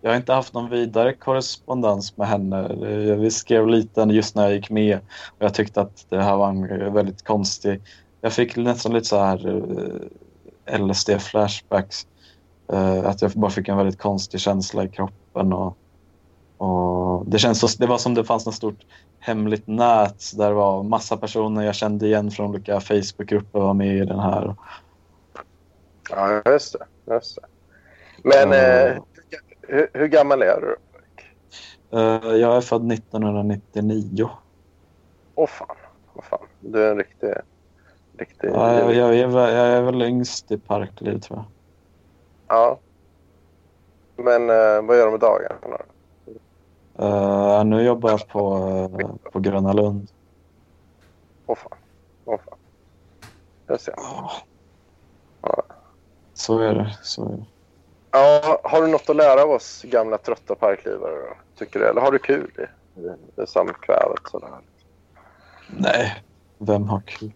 Jag har inte haft någon vidare korrespondens med henne. Det- Vi skrev lite just när jag gick med och jag tyckte att det här var en väldigt konstig... Jag fick nästan lite så här eh, LSD-flashbacks. Eh, Att jag bara fick en väldigt konstig känsla i kroppen. Och, och det, känns så, det var som det fanns något stort hemligt nät där det var massa personer jag kände igen från olika Facebookgrupper var med i den här. Ja, just det. Just det. Men Mm. eh, hur, hur gammal är du? Eh, jag är född 1999. Åh fan. Åh fan. Du är en riktig... riktig Ja, jag, jag, är, väl- jag är väl yngst i Parkliv tror jag. Ja. Men eh, vad gör du med dagarna? då? Eh, nu jobbar jag på, eh, på Gröna Lund. Åh fan. Åh fan. Jag ser. Ja. Så är det. Så är det. Ja, har du något att lära av oss gamla trötta parklivare då? Tycker du? Eller har du kul i, i, i samkvävet sådär? Nej, vem har kul?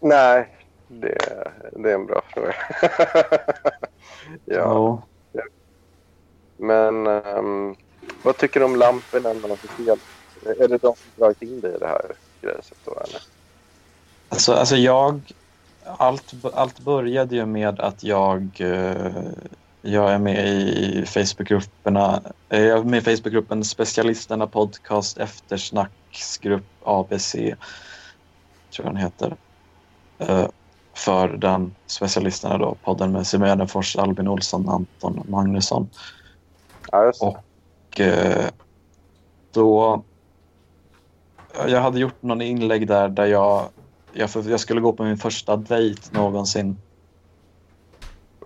Nej, det, det är en bra fråga. ja, Ja. men ehm, vad tycker du om lamporna när man får fel? Är det de som dragit in dig i det här grejset då eller? Alltså, alltså jag... Allt, allt började ju med att jag... eh, Jag är med i Facebookgrupperna. eh, Jag är med i Facebookgruppen Specialisterna Podcast Eftersnacksgrupp ABC. Tror jag den heter. För den specialisterna då, podden med Simon Gärdenfors, Albin Olsson, Anton Magnusson. Ja, just det. Och eh, då... Jag hade gjort någon inlägg där, där jag, jag, jag skulle gå på min första dejt någonsin.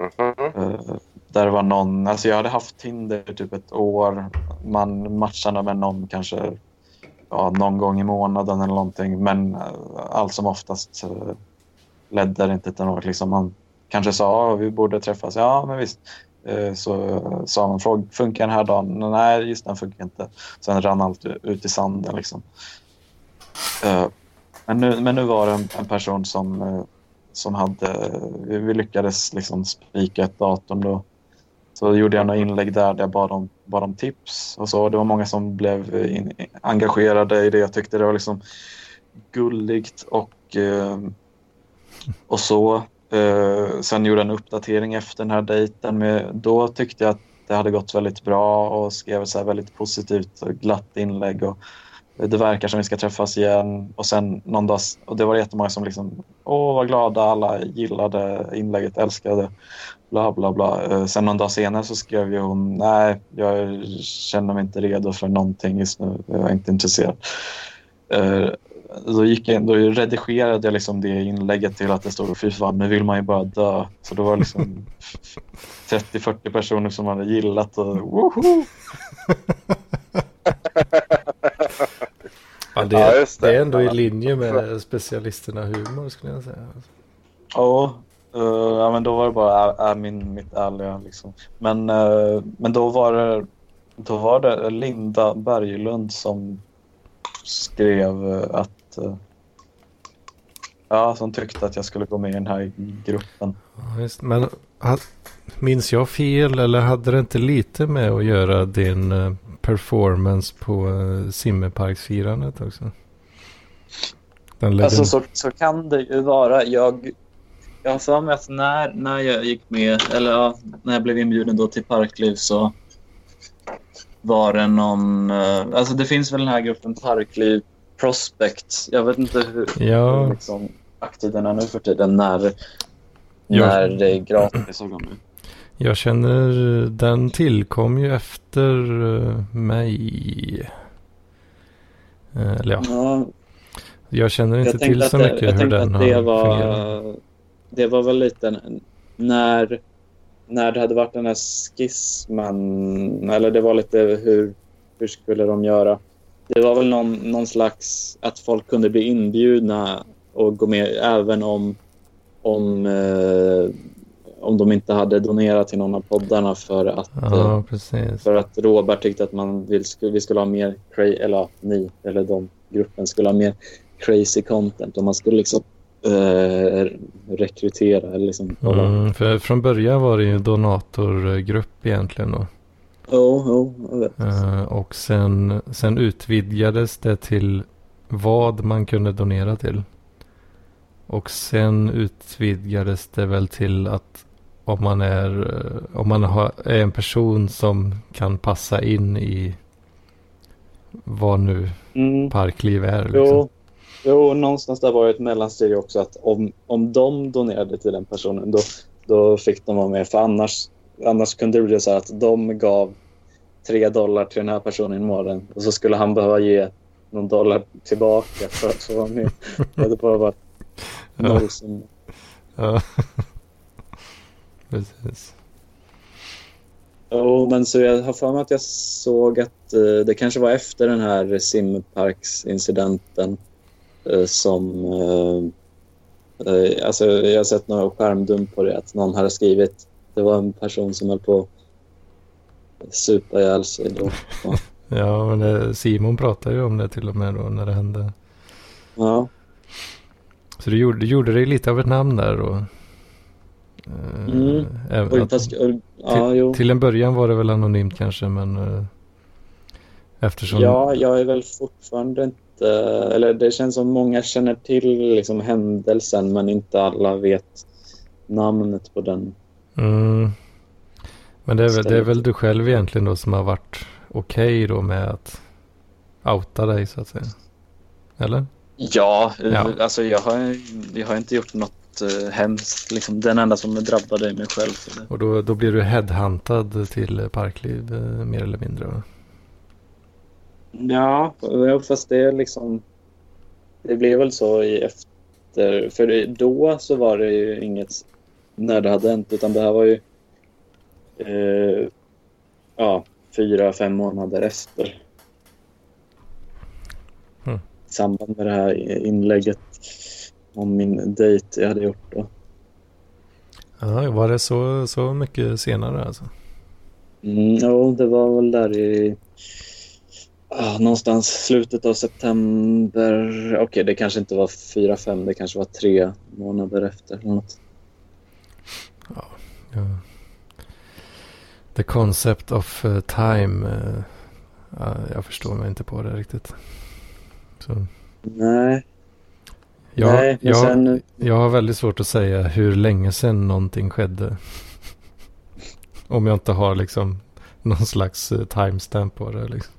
Mhm. Eh, där var någon, alltså jag hade haft Tinder typ ett år. Man matchade med någon kanske ja, någon gång i månaden eller någonting. Men eh, allt som oftast eh, ledde det inte till något. Liksom man kanske sa att vi borde träffas. Ja, men visst. Eh, så sa man fråga, funkar den här dagen? Nej, just den funkar inte. Sen rann allt ut i sanden. Liksom. Eh, men nu, men nu var det en, en person som, eh, som hade... Vi, vi lyckades liksom spika ett datum då. Så gjorde jag några inlägg där, där jag bad om, bad om tips. Och så. Det var många som blev in, engagerade i det. Jag tyckte det var liksom gulligt och, eh, och så. Eh, sen gjorde jag en uppdatering efter den här dejten. Med, då tyckte jag att det hade gått väldigt bra och skrev så här väldigt positivt och glatt inlägg. Och det verkar som vi ska träffas igen. Och sen någon dag, och det var jättemånga som liksom, åh vad glada, alla gillade inlägget, älskade, bla bla bla. Eh, sen någon dag senare så skrev ju hon, nej, jag känner mig inte redo för någonting just nu, jag är inte intresserad. Eh, då, gick jag, då redigerade jag liksom det inlägget till att det stod, fy fan, nu vill man ju bara dö. Så det var liksom 30-40 personer som hade gillat och woho! Ja, det, Ja, det. det är ändå i linje med specialisterna humor skulle jag säga. Ja, eh, ja men då var det bara är, är min, mitt ärliga liksom. Men, eh, men då var det då var det Linda Berglund som skrev eh, att eh, ja, som tyckte att jag skulle gå med i den här gruppen. Ja, just, men minns jag fel eller hade det inte lite med att göra din eh, performance på uh, Simmerparksfirandet också? Alltså så, så kan det ju vara. Jag, jag har för mig att när, när jag gick med, eller ja, när jag blev inbjuden då till Parkliv så var det någon, eh, alltså det finns väl den här gruppen Parkliv Prospect. Jag vet inte hur, Ja. liksom, aktiv den är nu för tiden när, Ja. när det är gå med. Jag känner den tillkom ju efter eh, mig. Eh, Eller ja, Ja, jag känner inte jag till så det, mycket jag hur den att det har var, fungerat. det var väl lite när, när det hade varit den här skisman, eller det var lite hur, hur skulle de göra? Det var väl någon, någon slags att folk kunde bli inbjudna och gå med även om, om, eh, om de inte hade donerat till någon av poddarna för att, eh, Ja, precis. för att Robert tyckte att man vill, skulle, vi skulle ha mer, eller ja, ni, eller de, gruppen skulle ha mer crazy content och man skulle liksom eh, rekrytera liksom. Mm, för från början var det ju donatorgrupp egentligen då. Jo, jo, jag vet. Eh, och sen, sen utvidgades det till vad man kunde donera till. Och sen utvidgades det väl till att om man är, eh, om man har, är en person som kan passa in i vad nu Mm. parkliv är. Liksom. Jo, jo, någonstans där var det ett mellansteg också att om, om de donerade till den personen då, då fick de vara med. För annars, annars kunde det bli så att de gav tre dollar till den här personen i månaden och så skulle han behöva ge någon dollar tillbaka för att få vara med. Det hade bara varit Ja. nollsumma. Ja. Precis. Jo, men så jag har för mig att jag såg att eh, det kanske var efter den här simparksincidenten eh, som... Eh, eh, alltså, jag har sett några skärmdump på det, att någon hade skrivit... Det var en person som höll på att supa ihjäl sig då. Ja, men det, Simon pratade ju om det till och med då när det hände. Ja, Så du gjorde, du gjorde dig lite av ett namn där då? Eh, Mm. även att- fast, och, ja till en början var det väl anonymt kanske, men eh, eftersom... Ja, jag är väl fortfarande inte... Eller det känns som många känner till liksom, händelsen men inte alla vet namnet på den. Mm. Men det är, väl, det är väl du själv egentligen då som har varit okej då med att outa dig så att säga? Eller? Ja, Ja. alltså jag har, jag har inte gjort något uh, hemskt. Liksom, den enda som drabbade är mig själv. Och då, då blir du headhuntad till Parkliv eh, mer eller mindre? va? Ja, fast det är liksom... Det blev väl så i efter... För då så var det ju inget när det hade hänt, utan det här var ju... Eh, ja, fyra, fem månader efter. Mm. I samband med det här inlägget om min dejt jag hade gjort då. Ja, var det så, så mycket senare alltså? Mm, jo, det var väl där i... ah, någonstans slutet av september. Okej, det kanske inte var fyra, fem. Det kanske var tre månader efter. Eller något. Ja. The concept of eh, time. eh, ja, jag förstår mig inte på det riktigt. Så, Nej, jag, nej. Jag, sen... jag har väldigt svårt att säga hur länge sedan någonting skedde. Om jag inte har liksom någon slags eh, timestamp på det. Liksom.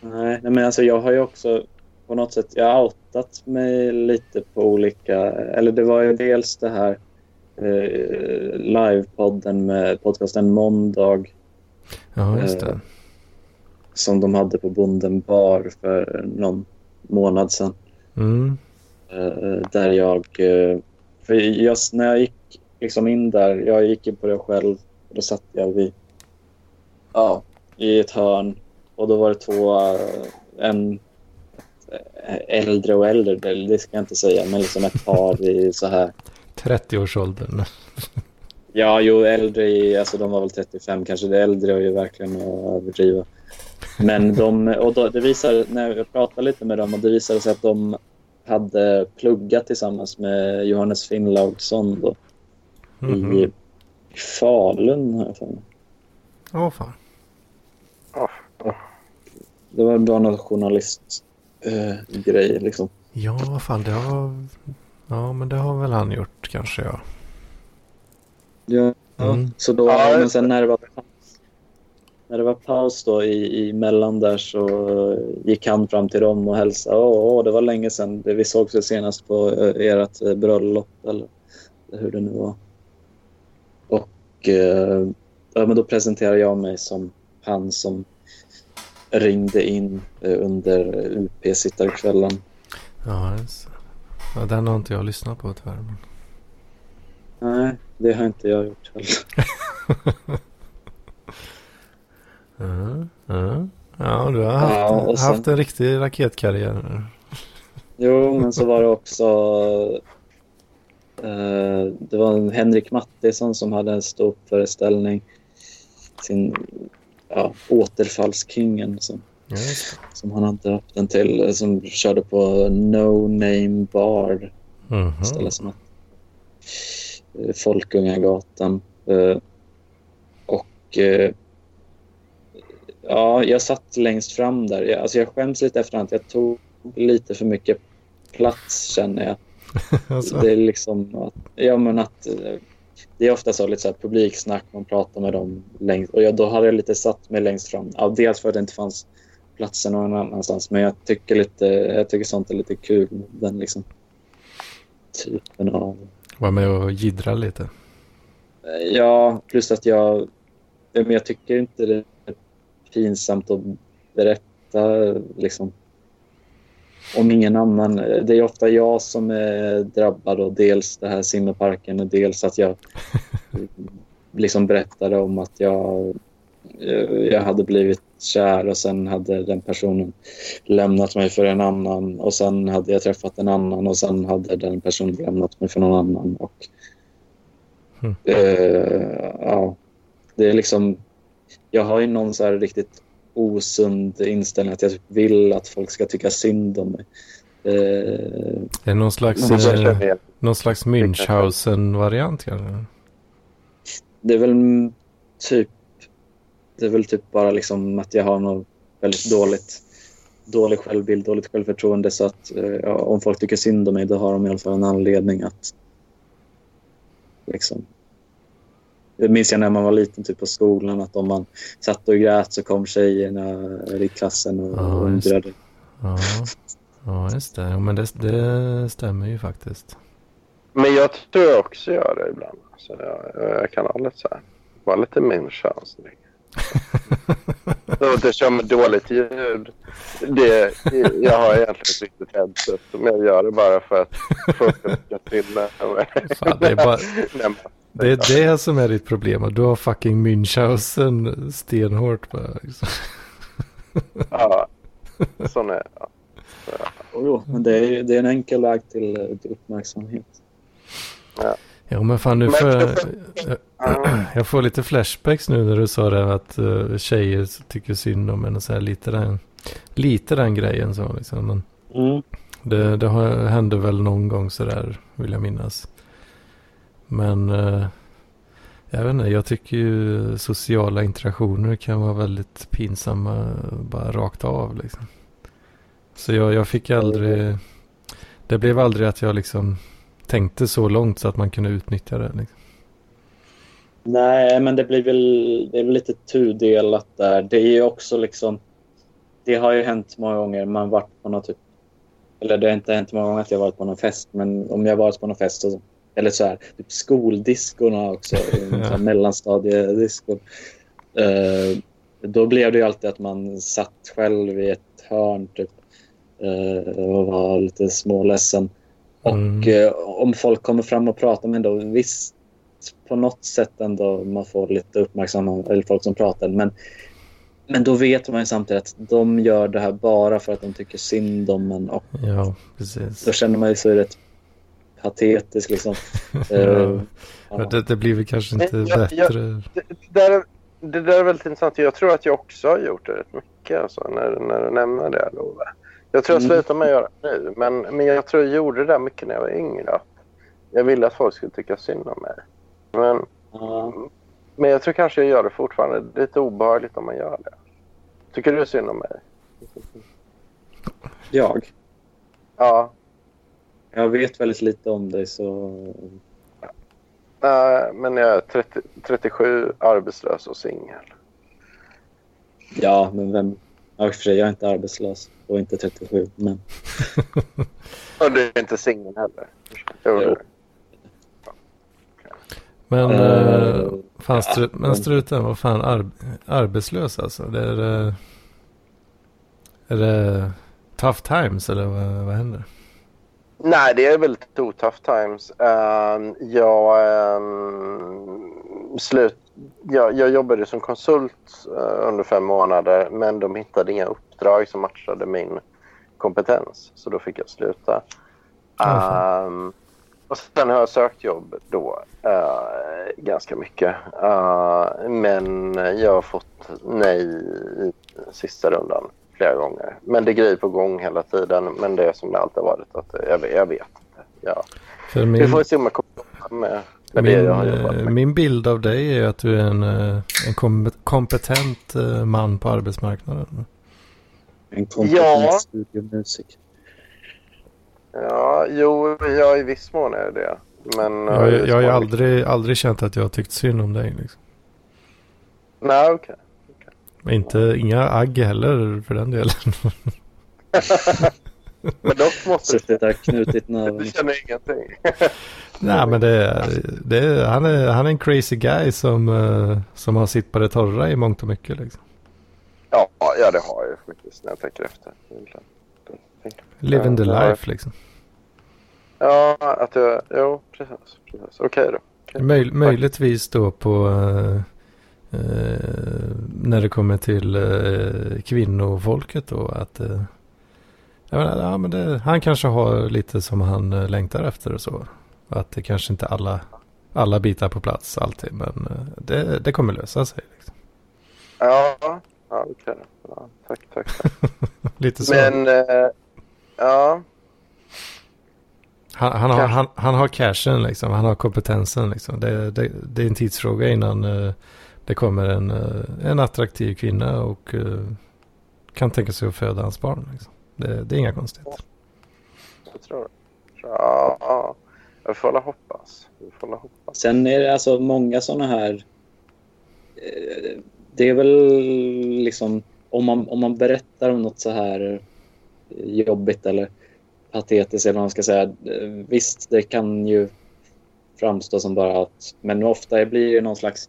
Nej, men alltså jag har ju också på något sätt, jag outat mig lite på olika, eller det var ju dels det här eh, livepodden med podcasten Måndag Ja, just Eh, det. som de hade på Bonden bar för någon månad sedan. Mm. Eh, där jag, eh, för just när jag gick liksom in där, jag gick in på det själv och då satt jag vid, ja, i ett hörn och då var det två, eh, en eh, äldre och äldre, det ska jag inte säga, men liksom ett par i så här 30-årsåldern. Ja, jo, äldre i, alltså de var väl 35 kanske. Det äldre är ju verkligen att överdriva. Men de, och då, det visar, när jag pratade lite med dem och det visade sig att de hade pluggat tillsammans med Johannes Finnlaugsson då, Mhm. i, i Falun. har jag för mig. Åh fan. Det var bara någon journalistgrej eh, grej liksom. Ja, vad fan det har... Ja, men det har väl han gjort kanske ja. Ja, Mm. så då, Ja, men sen när det var paus, när det var paus då i, i mellan där så gick han fram till dem och hälsade. Åh, åh det var länge sedan. Vi sågs ju senast på eh, ert eh, bröllop eller hur det nu var. Och eh, ja, men då presenterade jag mig som han som ringde in under UP-sittarkvällen. Ja, det. Ja, den har inte jag lyssnat på tyvärr. Men... Nej, det har inte jag gjort heller. Ja, ja. ja, du har haft, Ja, sen- haft en riktig raketkarriär. Jo, men så var det också... Eh, det var en Henrik Mattisson som hade en stor föreställning. Sin ja, Återfallskingen som, som han hade haft den till. eh, Som körde på No Name Bar. Mhm. ställe som hette eh, Folkungagatan. Eh, och ja, jag satt längst fram där. Jag, alltså jag skäms lite efterhand. Jag tog lite för mycket plats känner jag. Alltså, Det är liksom att, ja, men att det är ofta så lite så här publiksnack, man pratar med dem längst. Och jag, då hade jag lite satt mig längst fram. Ja, dels för att det inte fanns platser någon annanstans. Men jag tycker, lite, jag tycker sånt är lite kul. Den liksom typen av... var med och jiddra lite. Ja, plus att jag... ja, men Jag tycker inte det är pinsamt att berätta liksom, om ingen annan. Det är ofta jag som är drabbad och dels det här simmerparken och dels att jag liksom berättade om att jag, jag hade blivit kär och sen hade den personen lämnat mig för en annan och sen hade jag träffat en annan och sen hade den personen lämnat mig för någon annan. Och, Mm. eh, ja, det är liksom... Jag har ju någon så här riktigt osund inställning att jag vill att folk ska tycka synd om mig. Eh, Är det någon slags, eh, någon slags Münchhausen-variant kanske? Det är väl typ det är väl typ bara liksom att jag har något väldigt dåligt dålig självbild, dåligt självförtroende så att eh, ja, om folk tycker synd om mig då har de i alla fall en anledning att liksom det minns jag när man var liten typ på skolan att om man satt och grät så kom tjejerna i klassen och Ja, just undrade. Ja, ja just det. Men det, det stämmer ju faktiskt. Men jag tror jag också gör det ibland. Så jag, jag kan ha lite så här. Vara lite min chans. Så att jag kör med dåligt ljud. Det, jag har egentligen ett riktigt headset. Men jag gör det bara för att folk ska. Fan, det är bara- Det är det som är ditt problem. Du har fucking Münchhausen stenhårt bara. Liksom. Ja, sån är jag. Jo, men det är, det är en enkel väg till, eh, till uppmärksamhet. Ja men fan nu får jag, jag får lite flashbacks nu när du sa det att uh, tjejer tycker synd om en och så här lite den, lite den grejen så liksom. Men Mm. det, det har, hände väl någon gång så där vill jag minnas. Men eh, jag vet inte, jag tycker ju sociala interaktioner kan vara väldigt pinsamma bara rakt av liksom. Så jag, jag fick aldrig, det blev aldrig att jag liksom tänkte så långt så att man kunde utnyttja det. Liksom. Nej, men det blir väl, det är väl lite tudelat där. Det är ju också liksom... Det har ju hänt många gånger. Man varit på något typ... Eller det har inte hänt många gånger att jag varit på någon fest. Men om jag varit på någon fest och, eller så här, typ skoldiskorna också. så här mellanstadiedisco. Eh, då blev det ju alltid att man satt själv i ett hörn typ. Eh, och var lite småledsen. Och Mm. eh, om folk kommer fram och pratar med en då, visst på något sätt ändå man får lite uppmärksamhet, eller folk som pratar. Men, men då vet man ju samtidigt att de gör det här bara för att de tycker synd om en. Och Ja, precis. då känner man ju sig rätt patetisk liksom. Ja. Eh, Men det, det blir väl kanske inte jag- jag- bättre. Det, det, där är, det där är väldigt intressant. Jag tror att jag också har gjort det rätt mycket alltså, när, när du nämner det. Love. Jag tror jag Mm. slutar med att göra det nu. Men, men jag tror jag gjorde det där mycket när jag var yngre. Jag ville att folk skulle tycka synd om mig. Men, ja. men jag tror kanske jag gör det fortfarande. Det är lite obehagligt om man gör det. Tycker du synd om mig? Jag? Ja. Jag vet väldigt lite om dig så... Nej, men jag är 30, 37, arbetslös och singel. Ja, men vem... Ja, för sig, jag är inte arbetslös och inte 37. Men Och du är inte singel heller? Jo. Men, Eh, eh, fan, ja, stru, men men- struten, vad fan, ar, arbetslös alltså? Det är, det, är det tough times eller vad, vad händer? Nej, det är väldigt two tough times. Um, jag, um, slut, jag, jag jobbade som konsult uh, under fem månader men de hittade inga uppdrag som matchade min kompetens. Så då fick jag sluta. Um, och sen har jag sökt jobb då uh, ganska mycket. Uh, men jag har fått nej i sista rundan flera gånger. Men det är grejer på gång hela tiden. Men det är som det alltid har varit. Att jag, jag vet inte. Ja. För Vi min, får se om jag kommer med, min, jag eh, min bild av dig är att du är en, eh, en kom, kompetent eh, man på arbetsmarknaden. en kompetent Ja. studiomusik. Ja, jo, ja, i viss mån är det. Men, Jag, viss jag har aldrig, aldrig känt att jag har tyckt synd om dig. Liksom. Nej, okej. Men inte, inga agg heller för den delen. Men dock måste du Suttit där knutit näven. Du känner ingenting. Nej men det är, det är, han, är, han är en crazy guy som, eh, som har sitt på det torra i mångt och mycket. Liksom. ja, ja, det har jag faktiskt när jag tänker efter. Living the life liksom. Ja, att jag... Jo, precis. precis. Okej då. Okej. Möj, möjligtvis då på, eh, när det kommer till eh, kvinnofolket då att eh, menar, ja, men det, han kanske har lite som han eh, längtar efter och så. Att det kanske inte alla, alla bitar på plats alltid men eh, det, det kommer lösa sig. Liksom. Ja, ja okej. Ja, tack, tack. tack. Lite så. Men, eh, ja. Han, han, har, han, han har cashen liksom, han har kompetensen liksom. Det, det, det är en tidsfråga innan eh, det kommer en, eh, en attraktiv kvinna och eh, kan tänka sig att föda hans barn. Liksom. Det, det är inga konstigheter. Jag tror. Ja, ja. Jag får hålla hoppas. Vi får hålla hoppas. Sen är det alltså många sådana här... eh, Det är väl liksom... Om man, om man berättar om något så här jobbigt eller patetiskt eller vad man ska säga. eh, Visst, det kan ju framstå som bara att... Men ofta blir det någon slags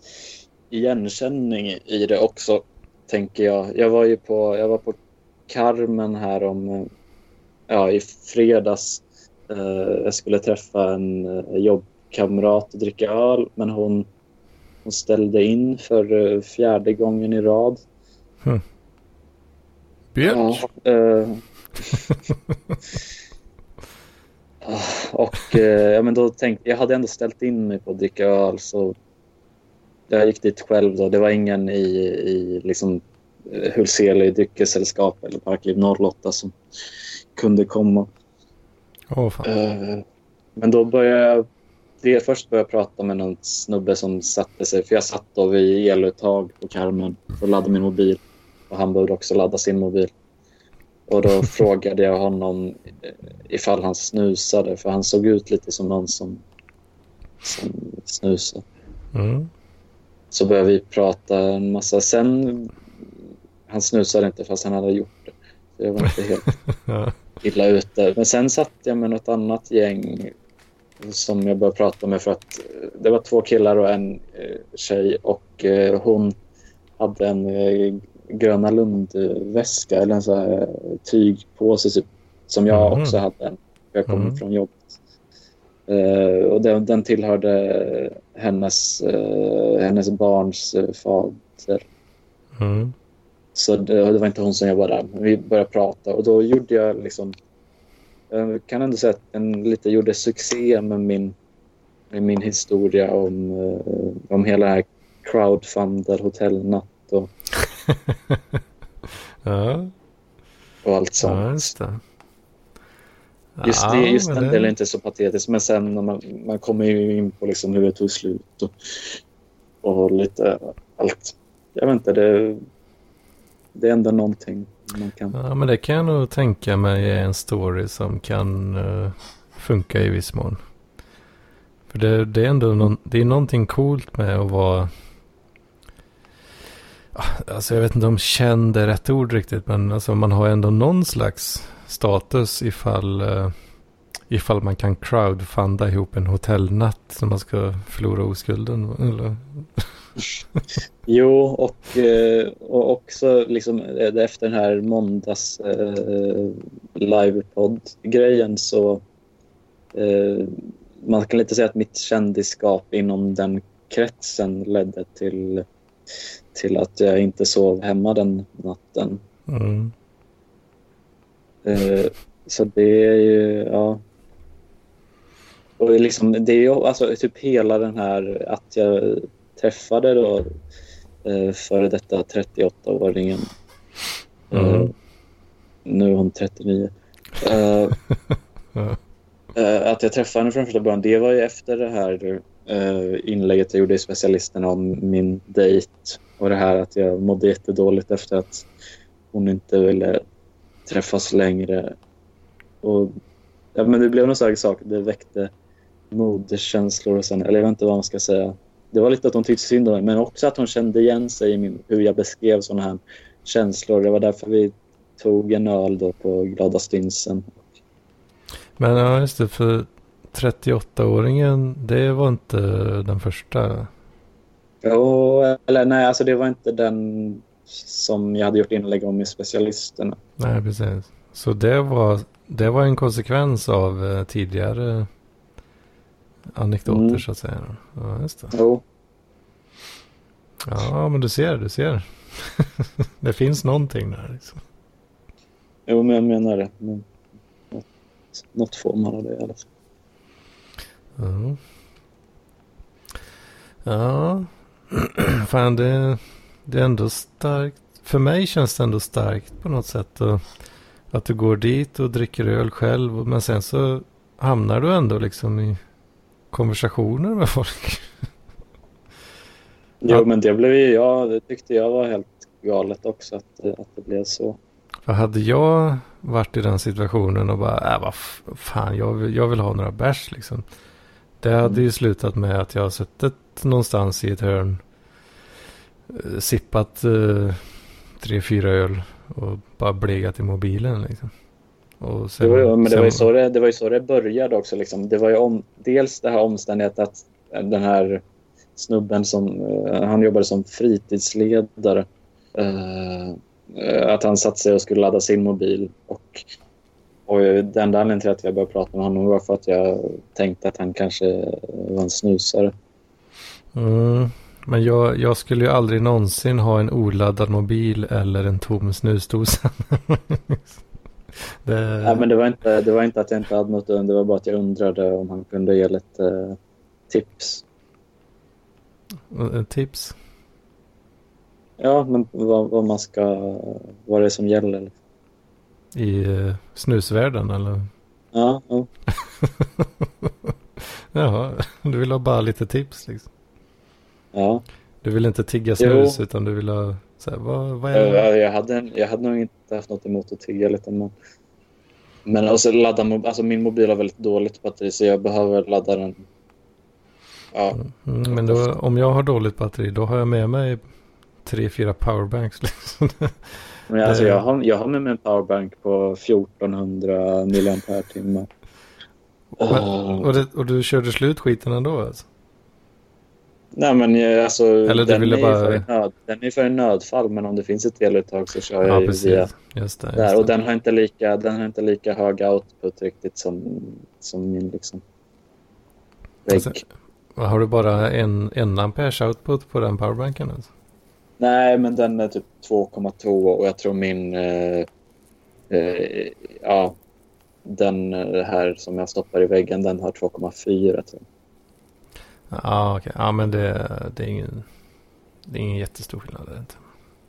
igenkänning i det också, tänker jag. Jag var ju på, jag var på Carmen här om... eh, Ja, i fredags. Eh, Jag skulle träffa en eh, jobbkamrat och dricka öl, men hon, hon ställde in för fjärde gången i rad. Björk? Ja, eh, och eh, ja, men då tänkte jag hade ändå ställt in mig på att dricka öl så jag gick dit själv då. Det var ingen i, i liksom Hultsele dryckessällskap eller Parkliv 08 som kunde komma. Eh, Men då började jag... Det, först började jag prata med någon snubbe som satte sig... För jag satt då vid eluttag på Carmen och laddade min mobil. Och han behövde också ladda sin mobil. Och då frågade jag honom eh, ifall han snusade. För han såg ut lite som någon som, som snusade. Mm. Så började vi prata en massa. Sen... Han snusade inte fast han hade gjort det. Så jag var inte helt illa ute. Men sen satt jag med något annat gäng som jag började prata med för att eh, det var två killar och en eh, tjej och eh, hon hade en eh, Gröna Lund-väska eller en sån här tygpåse typ, som jag Mhm. också hade. Jag kom Mhm. från jobbet. Eh, och den, den tillhörde hennes, eh, hennes barns eh, fader. Mm. Så det, det var inte hon som jobbade där. Vi började prata och då gjorde jag liksom... Jag kan ändå säga att den lite gjorde succé med min, med min historia om, eh, om hela här crowdfunded hotellnatt och, ja. och allt sånt. ja, just det. Just, Ja, det, just den det- delen är inte så patetisk. Men sen när man, man kommer ju in på liksom hur det tog slut och, och lite allt. Jag vet inte, det, det är ändå någonting man kan... Ja, men det kan jag nog tänka mig är en story som kan uh, funka i viss mån. För det, det är ändå någon, det är någonting coolt med att vara... Ah, alltså jag vet inte om känd är rätt ord riktigt, men alltså man har ändå någon slags status ifall, eh, ifall man kan crowdfunda ihop en hotellnatt som man ska förlora oskulden. Eller? Jo, och, eh, och också liksom eh, efter den här måndags eh, livepodd-grejen så eh, man kan lite säga att mitt kändisskap inom den kretsen ledde till, till att jag inte sov hemma den natten. Mm. Eh, så det är ju, ja. Och liksom, det är ju alltså typ hela den här att jag träffade då eh, före detta 38-åringen. Eh, Mm. nu är hon 39. Eh, eh, att jag träffade henne från första början, det var ju efter det här eh, inlägget jag gjorde i specialisten om min dejt och det här att jag mådde jättedåligt efter att hon inte ville träffas längre. Och, ja, men det blev någon slags sak. Det väckte moderskänslor och sen, eller jag vet inte vad man ska säga. Det var lite att hon tyckte synd om mig, men också att hon kände igen sig i min, hur jag beskrev sådana här känslor. Det var därför vi tog en öl då på Glada Stinsen. Men ja, just det. För 38-åringen, det var inte den första. Jo, eller nej, alltså det var inte den som jag hade gjort inlägg om i specialisterna. Nej, precis. Så det var, det var en konsekvens av eh, tidigare anekdoter Mm. så att säga. Ja, just det. Jo, Ja, men du ser, du ser. det finns någonting där. Liksom. Jo, men jag menar det. Men, något, något får man av det i alla fall. Ja. Ja. Fan, det, det är ändå starkt. För mig känns det ändå starkt på något sätt. Och, att du går dit och dricker öl själv. Men sen så hamnar du ändå liksom i konversationer med folk. Jo, men det blev ju jag. Det tyckte jag var helt galet också att, att det blev så. För hade jag varit i den situationen och bara, äh, vad fan, jag vill, jag vill ha några bärs liksom. Det hade Mm. ju slutat med att jag har suttit någonstans i ett hörn, eh, sippat eh, tre, fyra öl och bara blegat i mobilen liksom. Och Det var, ju, men det var, ju sen- så det, det var ju så det började också. Liksom. Det var ju om, dels det här omständigheten att den här snubben som eh, han jobbade som fritidsledare. eh, att han satte sig och skulle ladda sin mobil. Och, och den enda anledningen till att jag började prata med honom var för att jag tänkte att han kanske var en snusare. Mm. Men jag, jag skulle ju aldrig någonsin ha en oladdad mobil eller en tom snusdosa. det, Ja, men det, var inte, det var inte att jag inte hade något det var bara att jag undrade om han kunde ge lite eh, tips. eh, Tips. Ja, men vad, vad man ska... Vad det är som gäller. I uh, snusvärlden eller? Ja, ja. Jaha, du vill ha bara lite tips liksom. ja. Du vill inte tigga Jo. snus utan du vill ha så här, vad, vad är? Jag, jag, hade, en- jag hade nog inte haft något emot att tigga lite. Men, men också ladda, alltså min mobil har väldigt dåligt batteri så jag behöver ladda den. Ja, Mm, men då, om jag har dåligt batteri då har jag med mig tre, fyra powerbanks liksom. men alltså jag, har, jag har med mig en powerbank på 1400 milliampere-timmar. Men- och, det, och du körde slut skiten ändå alltså? Nej, men jag, alltså, Eller du den, ville är bara- för en nöd, den är för en nödfall, men om det finns ett eluttag så kör jag Ja, precis. via Just det. Just där. Och den har inte lika, den har inte lika hög output riktigt som, som min liksom. Alltså, har du bara en, en amperes output på den powerbanken? Alltså? Nej, men den är typ 2,2 och jag tror min... Eh, eh, ja, den eh, här som jag stoppar i väggen, den har 2,4 tror jag. Ja, okej. Ja, men det, det är ingen... Det är ingen jättestor skillnad. det inte.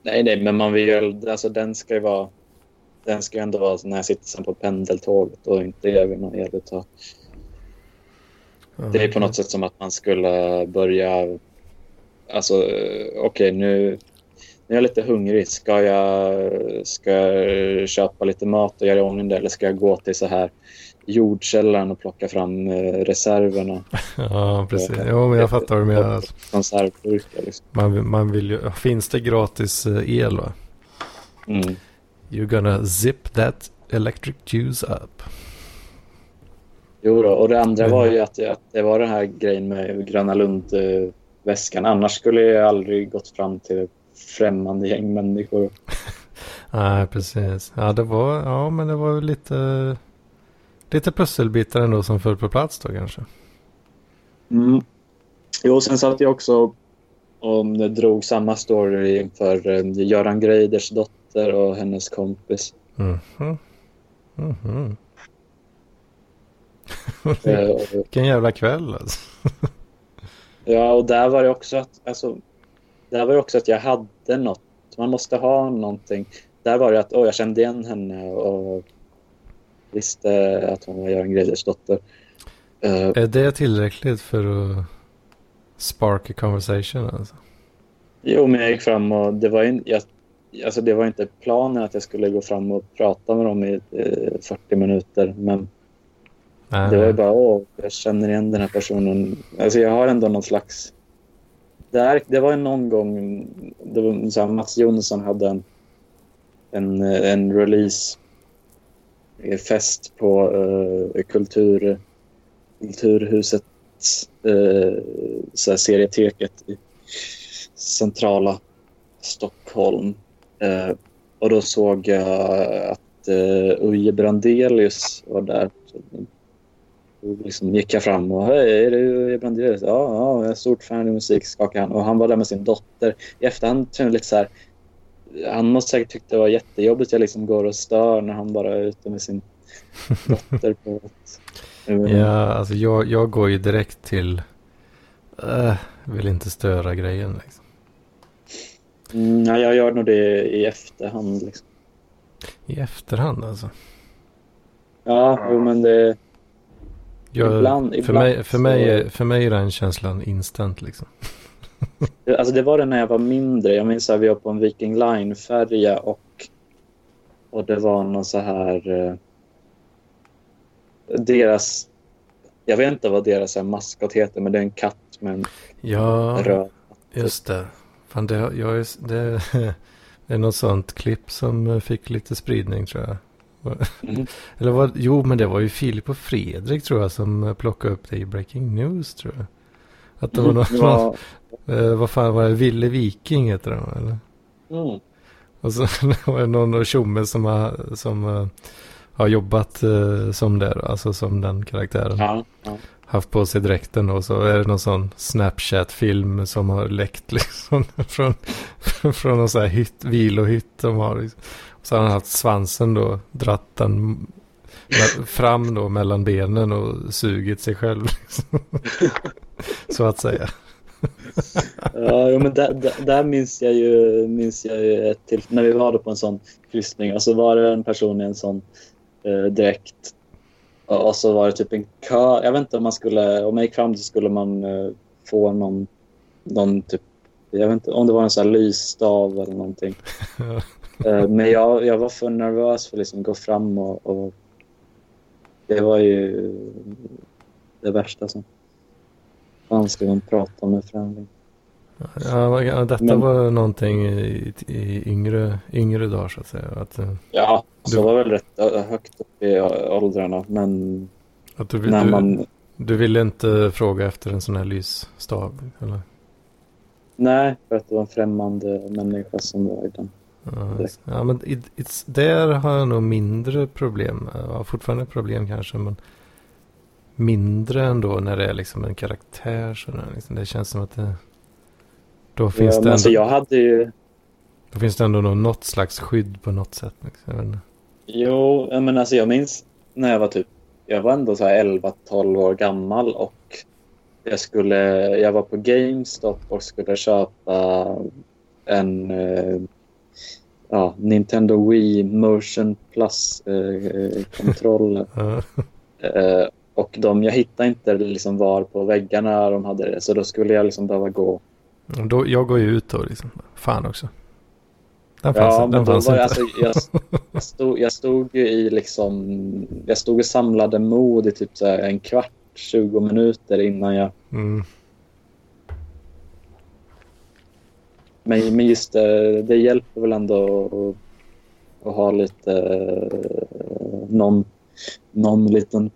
Nej, nej, men man vill ju... Alltså den ska ju vara... Den ska ju ändå vara när jag sitter sen på pendeltåget och inte över någon eluttag. Det är på något sätt som att man skulle börja... Alltså, okej okej, nu, nu är jag lite hungrig. Ska jag, ska jag köpa lite mat och göra i ordning det? Eller ska jag gå till så här jordkällaren och plocka fram eh, reserverna? Ja, precis. Jo, men jag fattar vad du menar. Konservburkar liksom. Man, man vill ju... Finns det gratis eh, el va? Mm. You're gonna zip that electric juice up. Jo då, och det andra var ju att, att det var den här grejen med Gröna Lund-väskan. Annars skulle jag aldrig gått fram till främmande gäng människor. Nej, precis. Ja, det var... Ja, men det var lite... Lite pusselbitar ändå som föll på plats då kanske. Mm. Jo, sen satt jag också och drog samma story inför eh, Göran Greiders dotter och hennes kompis. Mhm. Mhm. Eh, och- Vilken jävla kväll alltså. Ja, och där var det också att, alltså, där var det också att jag hade något. Man måste ha någonting. Där var det att oh, jag kände igen henne och visste att hon var Göran Greiders dotter. Eh, Är det tillräckligt för att spark a conversation alltså? jo, men jag gick fram och det var, in, jag, alltså, det var inte planen att jag skulle gå fram och prata med dem i eh, 40 minuter. Men Nej, Det var ju bara, åh, jag känner igen den här personen. Alltså jag har ändå någon slags... Det, här, det var ju någon gång, det var så här, Mats Jonsson hade en, en, en release är fest på uh, kultur, Kulturhuset, uh, eh, så här, serieteket i centrala Stockholm. Uh, och då såg jag att uh, Uje Brandelius var där. Då liksom gick jag fram och hej, är du Brandelius. Ja, ja, jag är stort fan i musik, skakade han. Och han var där med sin dotter. I efterhand kände jag lite så här, han måste säkert tyckt det var jättejobbigt att jag liksom går och stör när han bara är ute med sin dotter på ett... Ja, alltså jag, jag går ju direkt till... Uh, vill inte störa grejen liksom. Mm, ja, jag gör nog det i efterhand. Liksom. I efterhand alltså? Ja, jo, men det... Jag, ibland, för, ibland mig, för, så- mig, för mig är den känslan instant liksom. Alltså det var det när jag var mindre. Jag minns att vi var på en Viking Line-färja och, och det var någon så här... Eh, deras... Jag vet inte vad deras eh, maskot heter, men det är en katt med en Ja, röd... just det. Fan, det, jag är, det, det är något sånt klipp som fick lite spridning tror jag. Mm. Eller vad, jo, men det var ju Filip och Fredrik tror jag som plockade upp det i Breaking News tror jag. Att det var någon, Ja, eh, vad fan var det, Ville Viking heter den eller? mm. Och så var det någon tjomme som har, som eh, har jobbat eh, som det, alltså som den karaktären. ja, ja. Haft på sig dräkten och så är det någon sån Snapchat-film som har läckt liksom från, från någon sån här hytt, vilohytt de har. Liksom. Och så har han haft svansen då, dratt den fram då mellan benen och sugit sig själv. Liksom. så att säga. Ja, men där, där, där minns jag ju, minns jag ju ett till, när vi var på en sån kryssning och så var det en person i en sån eh, dräkt och, och så var det typ en kö. Jag vet inte om man skulle, om man gick fram så skulle man eh, få någon, någon typ, jag vet inte om det var en sån här lysstav eller någonting. Eh, men jag, jag var för nervös för att liksom gå fram och, och det var ju det värsta som fan ska man prata med främling. Ja, detta Men- var någonting i, i yngre, yngre dagar så att säga. Att, eh, Ja, så Du- var väl rätt högt upp i åldrarna. Men att du, när du, man... du ville inte fråga efter en sån här lysstav? Eller? Nej, för att det var en främmande människa som var i den. Ja, ja men it, där har jag nog mindre problem. Ja, fortfarande problem kanske, men mindre ändå när det är liksom en karaktär. Så där, liksom. Det känns som att det... Då finns, Ja, det men ändå, alltså jag hade ju... då finns det ändå något, slags skydd på något sätt. Liksom. Jo, men alltså jag minns när jag var typ... Jag var ändå så här 11-12 år gammal och jag skulle... Jag var på GameStop och skulle köpa en... Eh, ja, Nintendo Wii Motion Plus-kontroller. Ja. Eh, och de, jag hittade inte liksom var på väggarna de hade det, så då skulle jag liksom behöva gå. Då, jag går ju ut då liksom. Fan också. Den fanns, Ja, men då var det, alltså, jag, jag, stod, jag stod ju i liksom... Jag stod och samlade mod i typ så en kvart, 20 minuter innan jag... Mm. Men, men just det, det hjälper väl ändå att, att ha lite... eh, Någon, någon liten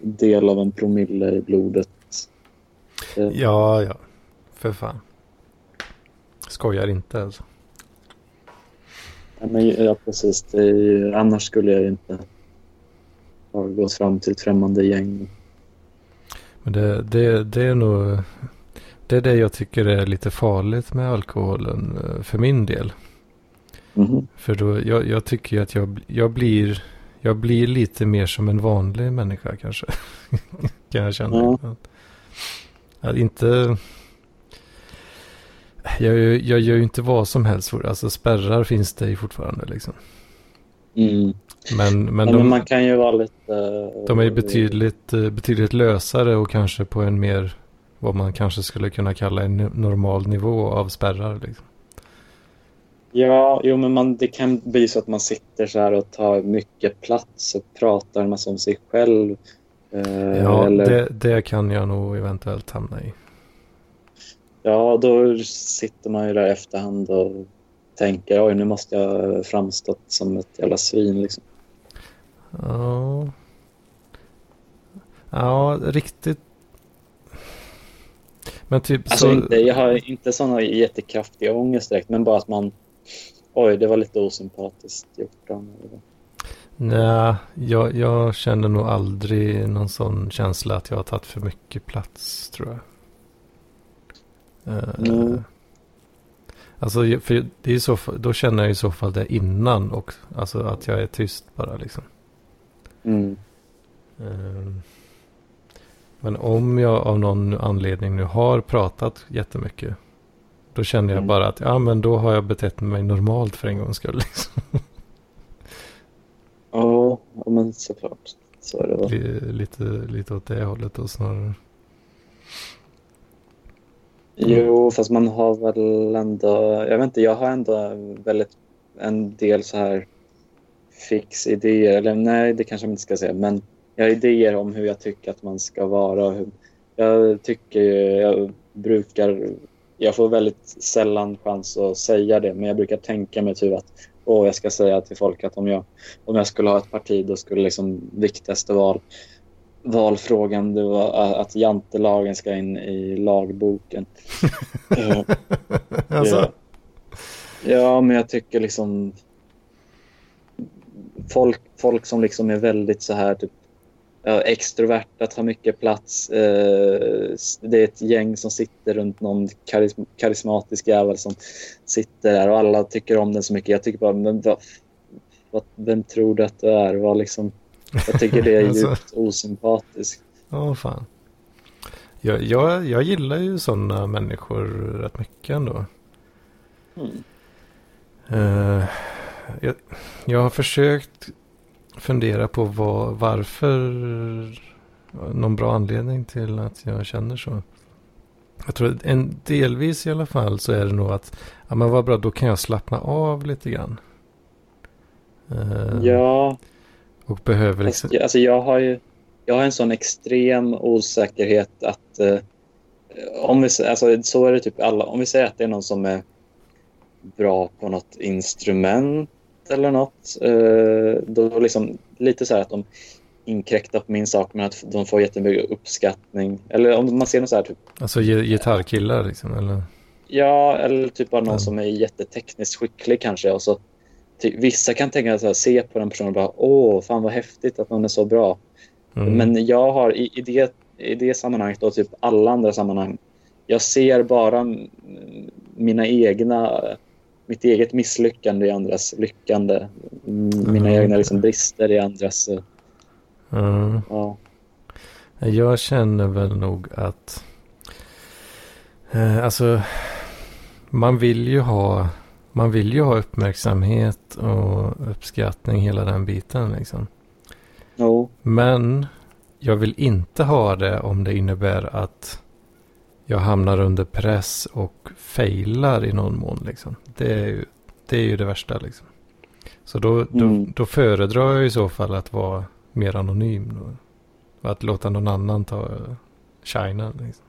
del av en promille i blodet. Eh, Ja, ja. För fan. Skojar inte alltså. Ja, men, ja, precis. Ju- annars skulle jag ju inte ha gått fram till ett främmande gäng. Men det, det, det är nog... Det är det jag tycker är lite farligt med alkoholen eh, för min del. Mhm. För då, jag, jag tycker att jag, jag, blir, jag blir lite mer som en vanlig människa kanske. kan jag känna. Ja. Att, att inte... Jag, jag gör ju inte vad som helst. för- Alltså spärrar finns det ju fortfarande liksom. Mm. Men, men, Men, de, men man kan ju vara lite... de är ju betydligt, eh, betydligt lösare och kanske på en mer... Vad man kanske skulle kunna kalla en normal nivå av spärrar. Liksom. Ja, jo, men man, det kan bli så att man sitter så här och tar mycket plats och pratar en massa om sig själv. Eh, Ja, eller, det, det kan jag nog eventuellt hamna i. ja, då sitter man ju där i efterhand och tänker oj, nu måste jag framstått som ett jävla svin. Liksom. Ja. Ja, riktigt. Men typ Alltså, så. inte, jag har inte såna jättekraftiga ångest direkt, men bara att man... Oj, det var lite osympatiskt gjort. av mig. Nej, jag, jag känner nog aldrig någon sån känsla att jag har tagit för mycket plats tror jag. Eh, Mm. Alltså, för det är så då känner jag i så fall det innan och alltså att jag är tyst bara liksom. Mm. Eh, Men om jag av någon anledning nu har pratat jättemycket. Då känner jag Mm. bara att ja men då har jag betett mig normalt för en gångs skull. Liksom. Ja, men såklart. Så är det. Li- lite, lite åt det hållet då snarare. Jo, fast man har väl ändå... Jag vet inte, jag har ändå väldigt en del så här fix idéer. Eller nej, det kanske man inte ska säga. Men jag har idéer om hur jag tycker att man ska vara. jag tycker jag brukar... Jag får väldigt sällan chans att säga det, men jag brukar tänka mig typ att åh, jag ska säga till folk att om jag, om jag skulle ha ett parti då skulle liksom viktigaste val valfrågan det var att jantelagen ska in i lagboken. Eh, alltså, Ja. Ja, men jag tycker liksom folk, folk som liksom är väldigt så här typ, ja, extroverta, tar mycket plats. Eh, det är ett gäng som sitter runt någon karism karismatisk jävel som sitter där och alla tycker om den så mycket. Jag tycker bara, men vad, vad, vem tror du att du är? Vad liksom, jag tycker det är Alltså. djupt osympatiskt. ja fan. Jag, jag, jag gillar ju sådana människor rätt mycket ändå. Mm. Eh, jag, jag har försökt fundera på vad, varför någon bra anledning till att jag känner så. Jag tror en delvis i alla fall så är det nog att ja men vad bra då kan jag slappna av lite grann. Eh, Ja, Och behöver Fast, liksom. jag- alltså jag har ju jag har en sån extrem osäkerhet att eh, om vi, alltså, så är det typ alla, om vi säger att det är någon som är bra på något instrument eller något, eh, då liksom lite så här att de inkräktar på min sak men att de får jättemycket uppskattning. Eller om man ser något så här typ, Alltså gi- gitarrkillar liksom eller. ja, eller typ bara någon Mm. som är jättetekniskt skicklig kanske och så ty, vissa kan tänka så här, se på den personen och bara åh, fan vad häftigt att någon är så bra. Mm. Men jag har i, i, det, i det sammanhanget och typ alla andra sammanhang. Jag ser bara mina egna, mitt eget misslyckande i andras lyckande. Mina Mm. egna liksom brister i andras... Mm. Ja. Jag känner väl nog att. Eh, alltså. Man vill ju ha. Man vill ju ha uppmärksamhet och uppskattning hela den biten liksom. Jo. Men jag vill inte ha det om det innebär att jag hamnar under press och failar i någon mån. Liksom. Det, är ju, det är ju det värsta. Liksom. Så då, då, Mm. då föredrar jag i så fall att vara mer anonym. Och att låta någon annan ta shinen. Liksom.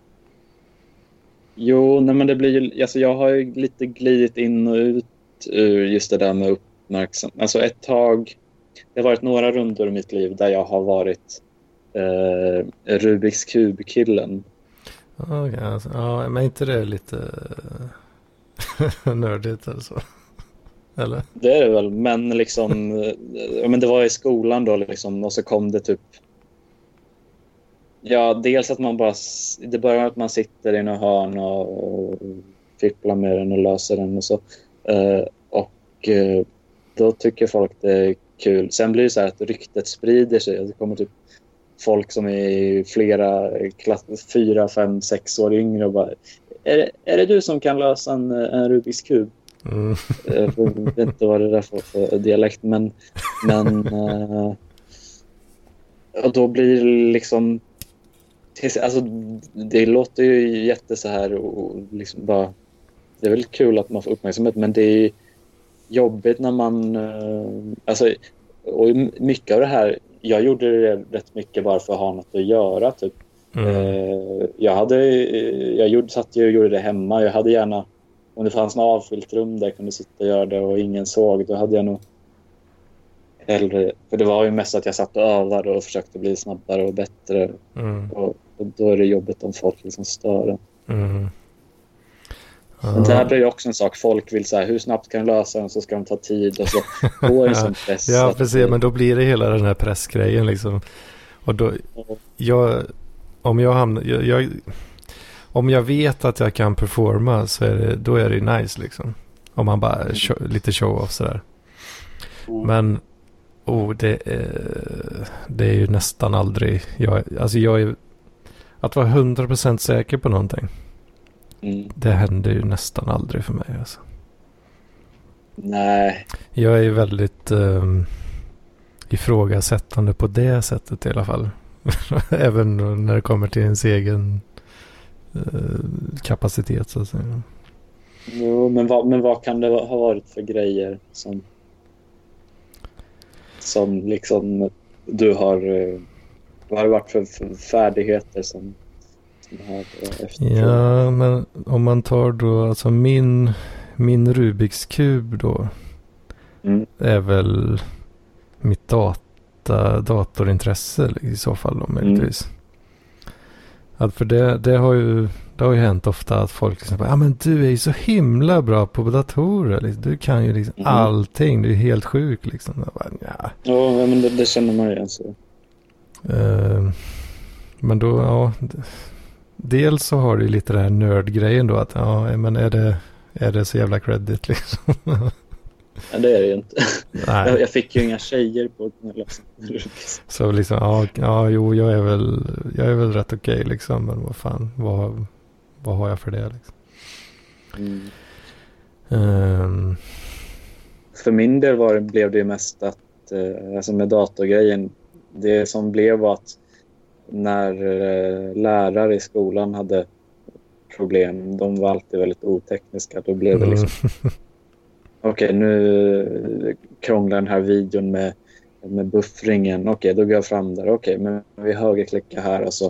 Jo, nej men det blir ju... Alltså jag har ju lite glidit in och ut ur just det där med uppmärksamhet. Alltså ett tag... Det har varit några rundor i mitt liv där jag har varit eh, Rubiks kub-killen. Okay, alltså, ja, men inte det lite eh, nördigt eller så? Eller? Det är det väl, men liksom... Eh, ja, men det var i skolan då liksom och så kom det typ... Ja, dels att man bara... Det börjar med att man sitter i något hörn och, och fipplar med den och löser den och så. Uh, och uh, då tycker folk det är kul. Sen blir det så här att ryktet sprider sig. Det kommer typ folk som är flera klass, fyra, fem, sex år yngre och bara är det, är det du som kan lösa en, en Rubiks kub? Mm. Jag vet inte vad det där för, för dialekt, men... men eh, och då blir det liksom... Alltså, det låter ju jätte så här och liksom bara... Det är väl kul att man får uppmärksamhet, men det är jobbigt när man... eh, Alltså, och mycket av det här... Jag gjorde det rätt mycket bara för att ha något att göra, typ. Mm. Eh, jag hade, jag gjorde, satt och gjorde det hemma. Jag hade gärna, om det fanns något avskilt rum där jag kunde sitta och göra det och ingen såg, då hade jag nog hellre... För det var ju mest att jag satt och övade och försökte bli snabbare och bättre. Mm. Och, och då är det jobbigt om folk liksom stör en. Mm. Men det här blir ju också en sak. Folk vill så här, hur snabbt kan du lösa den så ska de ta tid och så går det som press. Ja, att- precis. Men då blir det hela den här pressgrejen liksom. Och då, jag, om jag hamnar, jag, jag, om jag vet att jag kan performa så är det, då är det nice liksom. Om man bara, show, lite show-off sådär. Men, oh, det är, det är ju nästan aldrig, jag, alltså jag är, att vara 100% säker på någonting, Mm. det händer ju nästan aldrig för mig alltså. Nej, Jag är väldigt um, ifrågasättande på det sättet i alla fall. Även när det kommer till ens egen eh, kapacitet så att säga. jo, men, vad, men vad kan det ha varit för grejer som, som liksom du har... eh, Vad har det varit för färdigheter som, eh, efterfrågat? Ja, men om man tar då alltså min, min Rubiks kub då. Mm. Är väl mitt data, datorintresse i så fall då möjligtvis. Att för det, det har ju det har ju hänt ofta att folk liksom ja men du är ju så himla bra på datorer. Liksom. Du kan ju liksom Mm. allting. Du är helt sjuk liksom. Jag bara, ja. Ja, men det, det känner man ju igen. Så. Eh, men då, ja. d- Dels så har du lite det här nördgrejen då. Att ja, men är det, är det så jävla credit liksom? Ja, det är det ju inte. Jag, Nej. jag fick ju inga tjejer på den här lösningen. Så liksom, ja, ja jo, jag är väl, jag är väl rätt okej liksom. Men vad fan, vad, vad har jag för det liksom? Mm. Ehm, För min del var det, blev det mest att, eh, alltså med datorgrejen, det som blev var att när eh, lärare i skolan hade problem, de var alltid väldigt otekniska, då blev det mm, liksom, okej nu krånglar den här videon med, med buffringen, okej då går jag fram där, okej men vi högerklickar här och så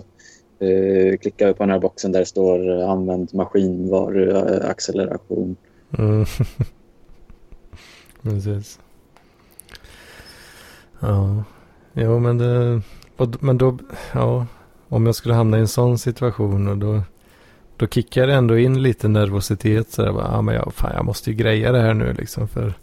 eh, klickar vi på den här boxen där det står eh, använd maskinvaruacceleration. mm. Precis. Ja, jo men det, och- men då, ja, om jag skulle hamna i en sån situation och då, då kickar det ändå in lite nervositet så där, bara, ja men jag, fan jag måste ju greja det här nu liksom för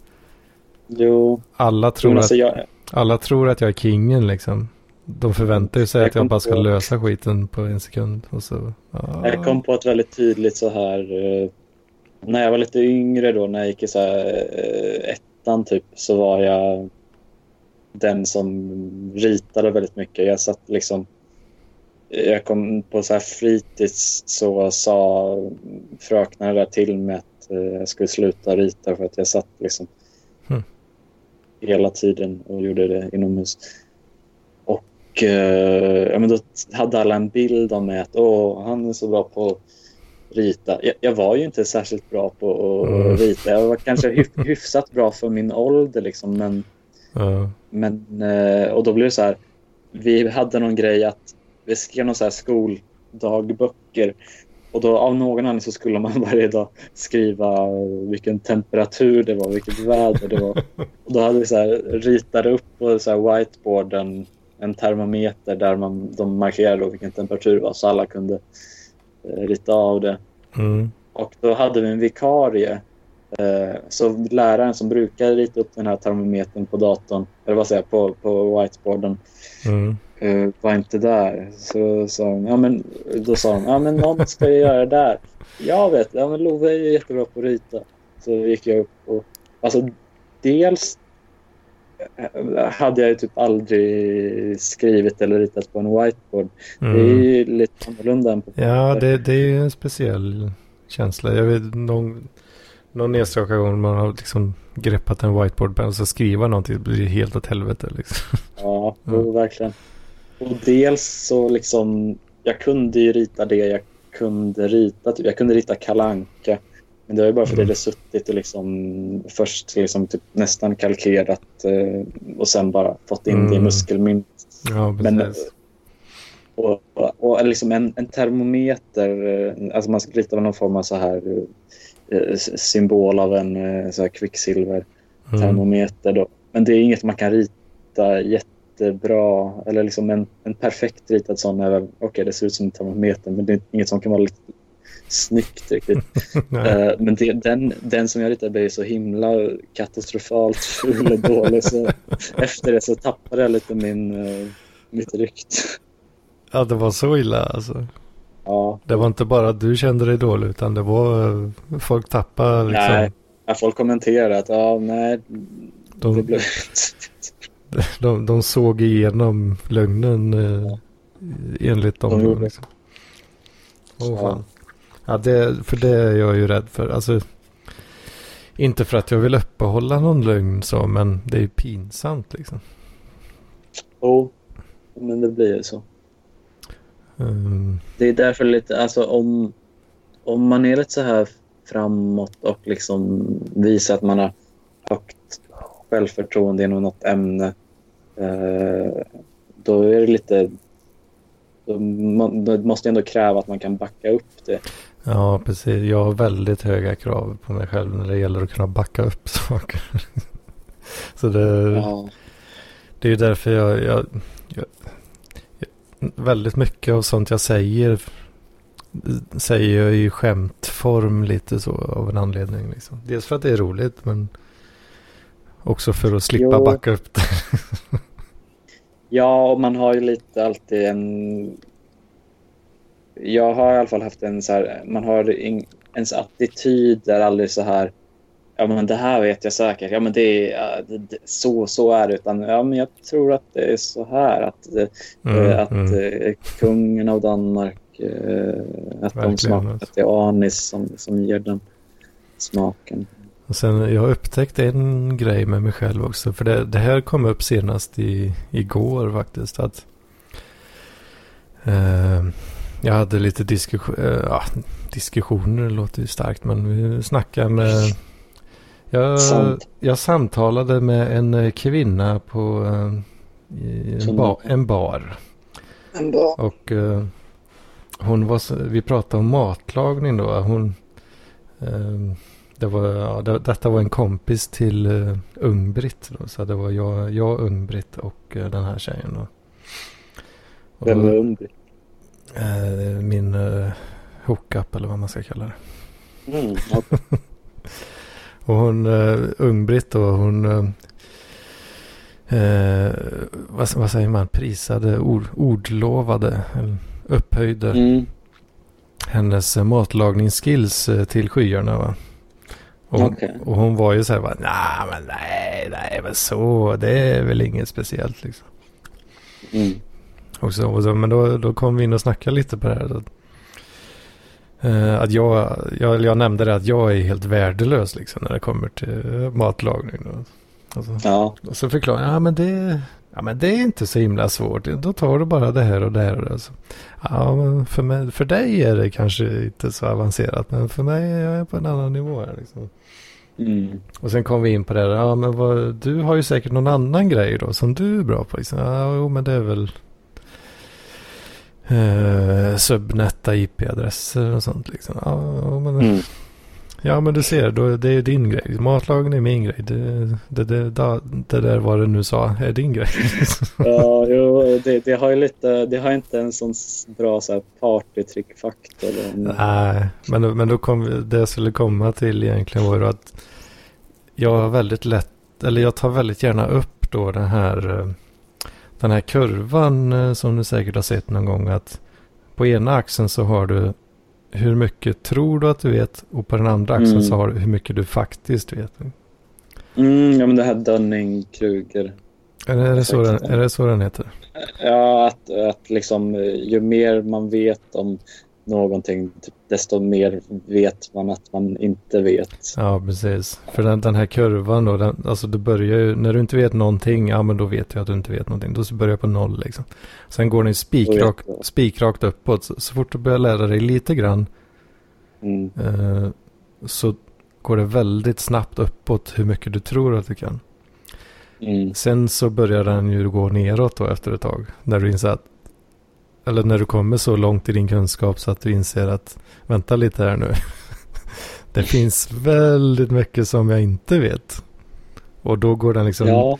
Jo, alla tror att alltså jag, Alla tror att jag är kingen liksom. De förväntar ju sig Jag att jag bara ska på- lösa skiten på en sekund. Och så, ja. Jag kom på ett väldigt tydligt så här... eh, När jag var lite yngre då, när jag gick i så här, eh, ettan typ, så var jag den som ritade väldigt mycket. Jag satt liksom... Jag kom på så här fritids så sa fröknarna där till mig att eh, jag skulle sluta rita för att jag satt liksom Hmm. hela tiden och gjorde det inomhus. Och eh, ja, men då hade alla en bild av mig att Åh, han är så bra på rita. Jag, jag var ju inte särskilt bra på att Mm. rita. Jag var kanske hyf- hyfsat bra för min ålder liksom, men Ja. men, eh, och då blev det så här. Vi hade någon grej att vi skrev någon så här skoldagböcker. Och då av någon anledning så skulle man varje dag skriva vilken temperatur det var, vilket väder det var. Och då hade vi så här, ritade upp på så här whiteboarden en termometer där man, de markerade då vilken temperatur det var så alla kunde eh, rita av det. Mm. Och då hade vi en vikarie. Eh, så läraren som brukar rita upp den här termometern på datorn, eller vad säger jag, på, på whiteboarden, Mm. eh, var inte där. Så sa hon, ja men, då sa hon, ja men någon ska ju göra det där. Jag vet, ja men Love är ju jättebra på att rita. Så gick jag upp och, alltså dels eh, hade jag typ aldrig skrivit eller ritat på en whiteboard. Det är Mm. ju lite annorlunda än på Ja, det, det är ju en speciell känsla. Jag vet någon, någon enstaka gång man har liksom greppat en whiteboard och så skriva någonting det blir helt åt helvete liksom. Ja, Mm. verkligen. Och dels så liksom, jag kunde ju rita det jag kunde rita. Typ. Jag kunde rita kalanka Men det var ju bara för att Mm. det hade suttit och liksom först liksom typ nästan kalkerat eh, och sen bara fått in det i Mm. muskelminnet. Ja, Men, precis. och, och, och liksom en, en termometer, eh, alltså man ska rita någon form av så här eh, symbol av en eh, så här kvicksilver Mm. Men det är inget man kan rita jättebra. Eller liksom en, en perfekt ritad sån är väl, okej det ser ut som en termometer men det är inget som kan vara lite, snyggt riktigt. Eh, men det, den, den som jag ritade blev så himla katastrofalt ful och dålig. Så efter det så tappade jag lite min, uh, mitt rykte. Ja, det var så illa alltså. Ja, Det var inte bara att du kände dig dålig utan det var eh, folk tappade liksom. nej. Ja, folk kommenterade att ja, nej, det De, blev... de, de såg igenom lögnen eh, enligt dem. De det. liksom. Ja. fan. Ja, det, för det är jag ju rädd för. Alltså, inte för att jag vill uppehålla någon lögn så, men det är pinsamt liksom. Jo, men det blir ju så. Um, Det är därför lite, alltså om, om man är lite så här framåt och liksom visar att man har högt självförtroende inom något ämne. Eh, då är det lite... Då, man, då måste jag ändå kräva att man kan backa upp det. ja, precis. Jag har väldigt höga krav på mig själv när det gäller att kunna backa upp saker. så det, Ja, Det är därför jag, jag, jag väldigt mycket av sånt jag säger säger jag i skämtform lite så av en anledning. Liksom. Dels för att det är roligt men också för att slippa Jo. backa upp det. ja och man har ju lite alltid en... Jag har i alla fall haft en så här... Man har in, ens attityd är aldrig så här... Ja, men det här vet jag säkert. Ja, men det är det, så, så är det. Utan ja, men jag tror att det är så här. Att, eh, Mm, att mm. eh, kungen av Danmark, eh, att Verkligen, de smakar alltså. att det är anis som, som ger den smaken. Och sen jag har upptäckt en grej med mig själv också. För det, det här kom upp senast i, igår faktiskt. Att eh, jag hade lite diskussion, eh, diskussioner, låter ju starkt. Men vi snackade med... Jag, Sant. jag samtalade med en eh, kvinna på eh, en, Som- ba, en bar. Ändå. Och eh, hon var, vi pratade om matlagning då. Hon, eh, det var, ja, det, detta var en kompis till eh, Ung-Britt. Så det var jag, jag Ung-Britt och eh, den här tjejen. Då. Och Vem då- är ung? eh, min eh, hookup eller vad man ska kalla det. Mm, ja. Och hon, uh, Ung-Britt då, hon, eh, vad, vad säger man, prisade, ord, ordlovade, upphöjde mm. hennes matlagningsskills till skyarna va. Och, hon- Okej. och hon var ju så här bara, nej men nej, nej men så, det är väl inget speciellt liksom. Mm. Och så, och så, men då, då kom vi in och snackade lite på det här. Eh, att jag, jag, jag nämnde det att jag är helt värdelös liksom när det kommer till eh, matlagning. Då. Och så, Ja, och så förklarade jag, ja men det, ja men det är inte så himla svårt. Då tar du bara det här och det här och det. Så, ja men för, mig, för dig är det kanske inte så avancerat. Men för mig är jag på en annan nivå här liksom. mm. Och sen kom vi in på det där, ja men vad, du har ju säkert någon annan grej då som du är bra på. Liksom. Ja, jo men det är väl eh, subnetta IP-adresser och sånt liksom. Ja, men, Mm. ja men du ser, då, det är din grej. Matlagning är min grej. Det, det, det, det, där vad du nu sa är din grej. ja jo, det, det har ju lite, det har inte en sån bra så partytrickfaktor. Nej, men, men då kom det jag skulle komma till egentligen var ju att jag har väldigt lätt, eller jag tar väldigt gärna upp då den här, eh, den här kurvan eh, som du säkert har sett någon gång att på ena axeln så har du hur mycket tror du att du vet och på den andra axeln Mm. så har du hur mycket du faktiskt vet. Mm, ja, men det här Dunning-Kruger. Är är, det så den, är det så den heter? Ja, att, att liksom, eh, ju mer man vet om någonting, typ, desto mer vet man att man inte vet. Ja, precis. För den, den här kurvan då, den, alltså du börjar ju, när du inte vet någonting, ja men då vet jag att du inte vet någonting. Då börjar jag på noll liksom. Sen går den jag. spikrakt uppåt. Så, så fort du börjar lära dig lite grann Mm. eh, så går det väldigt snabbt uppåt hur mycket du tror att du kan. Mm. Sen så börjar den ju gå neråt då efter ett tag. När du inser att, eller när du kommer så långt i din kunskap så att du inser att, vänta lite här nu. Det finns väldigt mycket som jag inte vet. Och då går den liksom, Ja,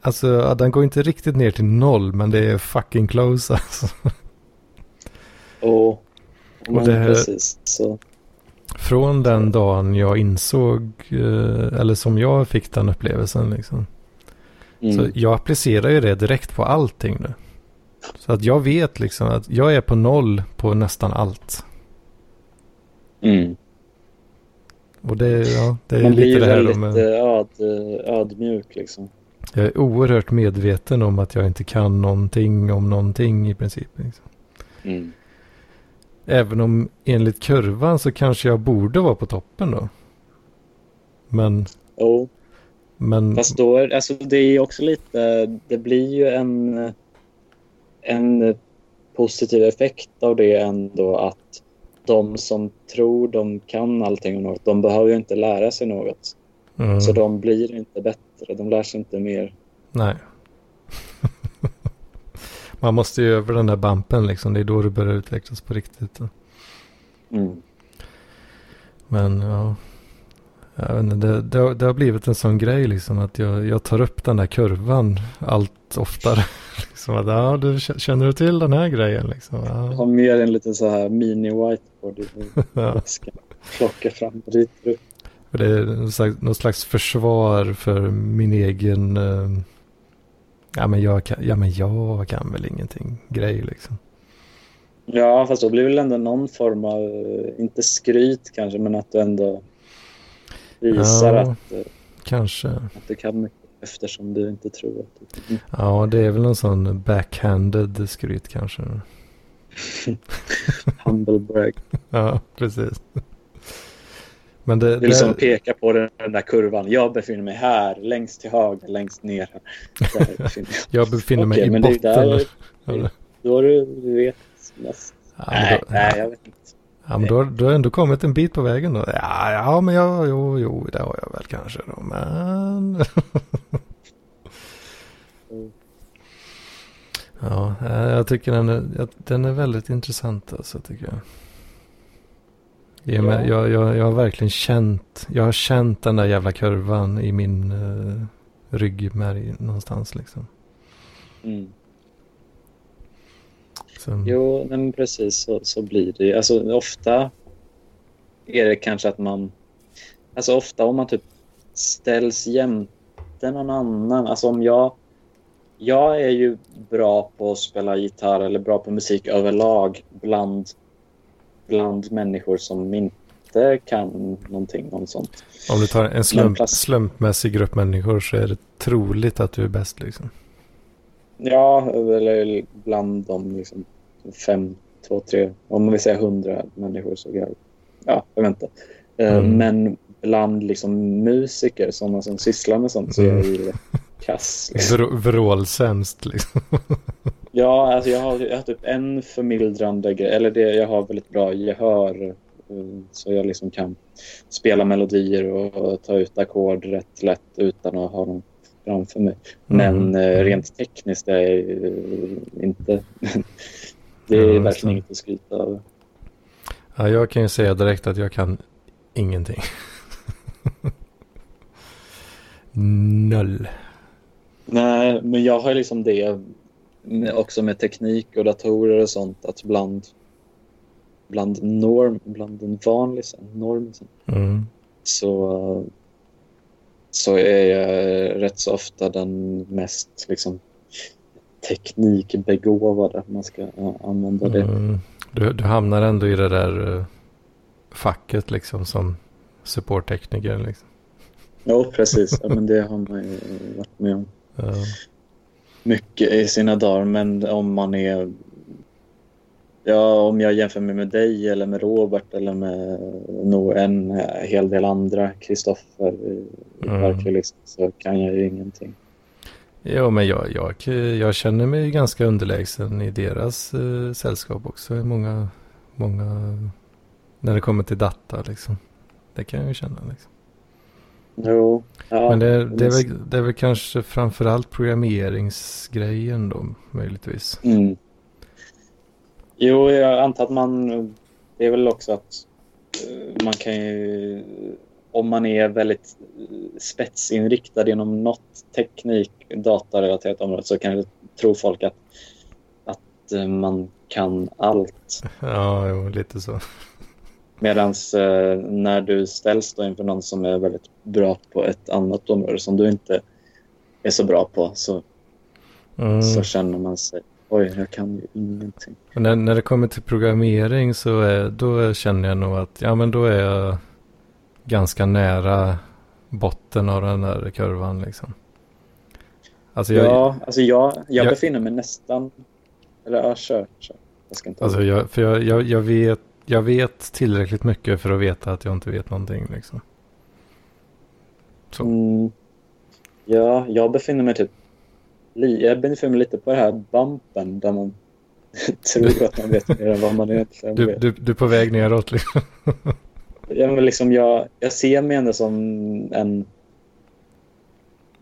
alltså ja, den går inte riktigt ner till noll men det är fucking close alltså. och, Men det här- precis. Så, Från den dagen jag insåg, eh, eller som jag fick den upplevelsen liksom. mm. Så jag applicerar ju det direkt på allting nu. Så att jag vet liksom att jag är på noll på nästan allt. mm. Och det, ja, det är Man blir lite det här väldigt med, eh, öd, ödmjuk liksom. Jag är oerhört medveten om att jag inte kan någonting om någonting i princip. Liksom. Mm. Även om enligt kurvan så kanske jag borde vara på toppen då. Men, Jo, men fast då är alltså det är också lite, det blir ju en, en positiv effekt av det ändå att de som tror de kan allting om något, de behöver ju inte lära sig något. mm, Så de blir inte bättre, de lär sig inte mer. nej. Man måste ju över den där bumpen liksom. Det är då det börjar utvecklas på riktigt. Mm. Men ja. Jag vet inte, det, det, har, det har blivit en sån grej liksom att jag, jag tar upp den där kurvan allt oftare. liksom att, ja, du, känner du till den här grejen liksom? Jag Ja, har mer en liten så här mini whiteboard i ja. väskan. Plocka fram och ritar upp. Det är slags, någon slags försvar för min egen... eh, ja, men jag kan, ja men jag kan väl ingenting grej liksom. Ja, fast då blir det väl ändå någon form av, eh, inte skryt kanske, men att du ändå visar Ja. att, eh, Kanske. att du kan mycket eftersom du inte tror att du Ja, det är väl någon sån backhanded skryt kanske. Humble brag. Ja, precis. Men det, Du liksom det, peka på den den där kurvan. Jag befinner mig här, längst till höger, längst ner. Befinner jag. jag befinner mig Okej, i men det är botten. där- Ja, det- Då du vet mest. Ja, Nej, då, nej, jag vet inte. Ja, men då, då har jag ändå kommit en bit på vägen då. Ja, ja men jag, jo, jo, det har jag väl kanske då. Men... Ja, eh, jag tycker den är, den är väldigt intressant alltså, tycker jag. Ja. Men jag, jag, jag har verkligen känt, jag har känt den där jävla kurvan i min uh, ryggmärg någonstans liksom. Mm. Så, Jo, men precis så, så blir det. ju. Alltså, ofta är det kanske att man... Alltså ofta om man typ ställs jämte någon annan. Alltså om jag... Jag är ju bra på att spela gitarr eller bra på musik överlag bland, bland människor som inte kan någonting om sånt. Om du tar en slump, slumpmässig grupp människor så är det troligt att du är bäst liksom. Ja, eller bland de liksom fem, två, tre, om man vill säga hundra människor så jag, ja, jag vet inte. Eh, Mm. Men bland liksom musiker, sådana som sysslar med sånt, så är jag ju kass. Liksom. Vrå, vrålsämst liksom. Ja, alltså jag har, jag har typ en förmildrande grej, eller det, jag har väldigt bra gehör. eh, Så jag liksom kan spela melodier och, och ta ut ackord rätt lätt utan att ha dem framför mig. Men Mm. eh, rent tekniskt är jag inte... det är Ja, verkligen inget att skryta över. Ja, jag kan ju säga direkt att jag kan ingenting. Noll. Nej, men jag har liksom det också med teknik och datorer och sånt att bland bland norm, bland den vanliga normisen Mm. så, så är jag rätt så ofta den mest liksom, teknikbegåvade, man ska ja, använda det. Mm. Du, du hamnar ändå i det där uh, facket liksom som supporttekniker. Liksom. Jo, precis. Ja, men det har man ju varit med om Ja. mycket i sina dagar. Men om man är... Ja, om jag jämför mig med dig eller med Robert eller med nog en hel del andra, Kristoffer i Mm. Berkeley, liksom, så kan jag ju ingenting. Jo, men jag, jag, jag känner mig ganska underlägsen i deras uh, sällskap också. Många, många, när det kommer till data liksom. Det kan jag ju känna liksom. Jo, ja, Men det, det, är väl, det är väl kanske framförallt programmeringsgrejen då, möjligtvis. Mm. Jo, jag antar att man... Det är väl också att eh, man kan ju... Om man är väldigt eh, spetsinriktad inom något teknik, datarelaterat område så kan jag tro folk att, att eh, man kan allt. Ja, jo, lite så. Medan eh, när du ställs då inför någon som är väldigt bra på ett annat område som du inte är så bra på så, Mm. så känner man sig oj, jag kan ju ingenting. Men När, när det kommer till programmering så är, då känner jag nog att ja, men då är jag ganska nära botten av den där kurvan liksom. Alltså jag, ja, alltså jag, jag jag- befinner mig nästan... Eller ja, kör. kör. Jag ska inte alltså jag, för jag, jag, jag, vet, jag vet tillräckligt mycket för att veta att jag inte vet någonting liksom. Så. Mm, ja, jag befinner mig typ... Jag befinner mig lite på det här bumpen där man tror att man vet mer än vad man egentligen Du, vet. du, du är på väg neråt liksom. Ja, men liksom jag, jag ser mig ändå som en...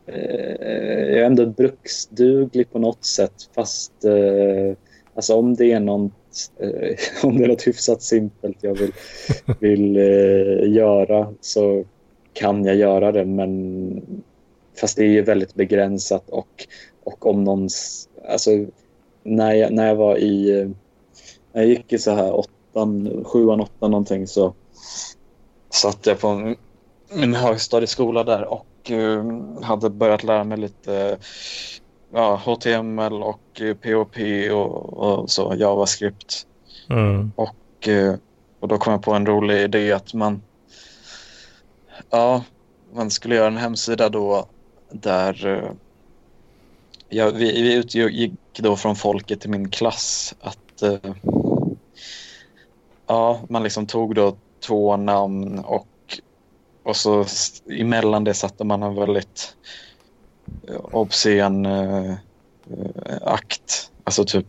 Eh, jag är ändå bruksduglig på något sätt fast eh, alltså om det är något, eh, om det är något hyfsat simpelt jag vill, vill eh, göra så kan jag göra det men fast det är ju väldigt begränsat och, och om någon... Alltså när jag, när jag var i... Eh, när jag gick i så här åttan, sjuan, åttan någonting så satt jag på en högstadieskola där och eh, hade börjat lära mig lite ja, HTML och eh, POP och, och så JavaScript. Mm. Och, eh, och då kom jag på en rolig idé att man ja, man skulle göra en hemsida då där eh, ja, vi, vi utgick då från folket i min klass att eh, ja, man liksom tog då två namn och, och så emellan det satte man en väldigt eh, obscen eh, akt. Alltså typ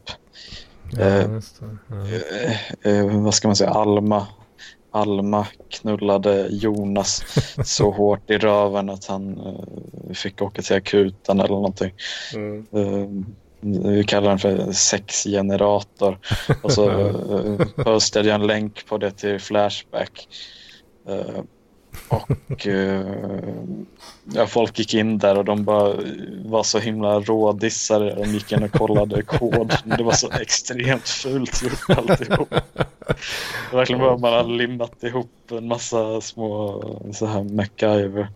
Ja, Eh. Ja. eh, eh, vad ska man säga, Alma. Alma knullade Jonas så hårt i röven att han eh, fick åka till akuten eller någonting. Mm. Vi kallar den för sexgenerator. Och så eh, postade jag en länk på det till Flashback. Eh, och eh, ja, folk gick in där och de bara var så himla rådissare. De gick in och kollade kod. Det var så extremt fult gjort alltihop. Det verkligen bara man hade limmat ihop en massa små så här MacGyver.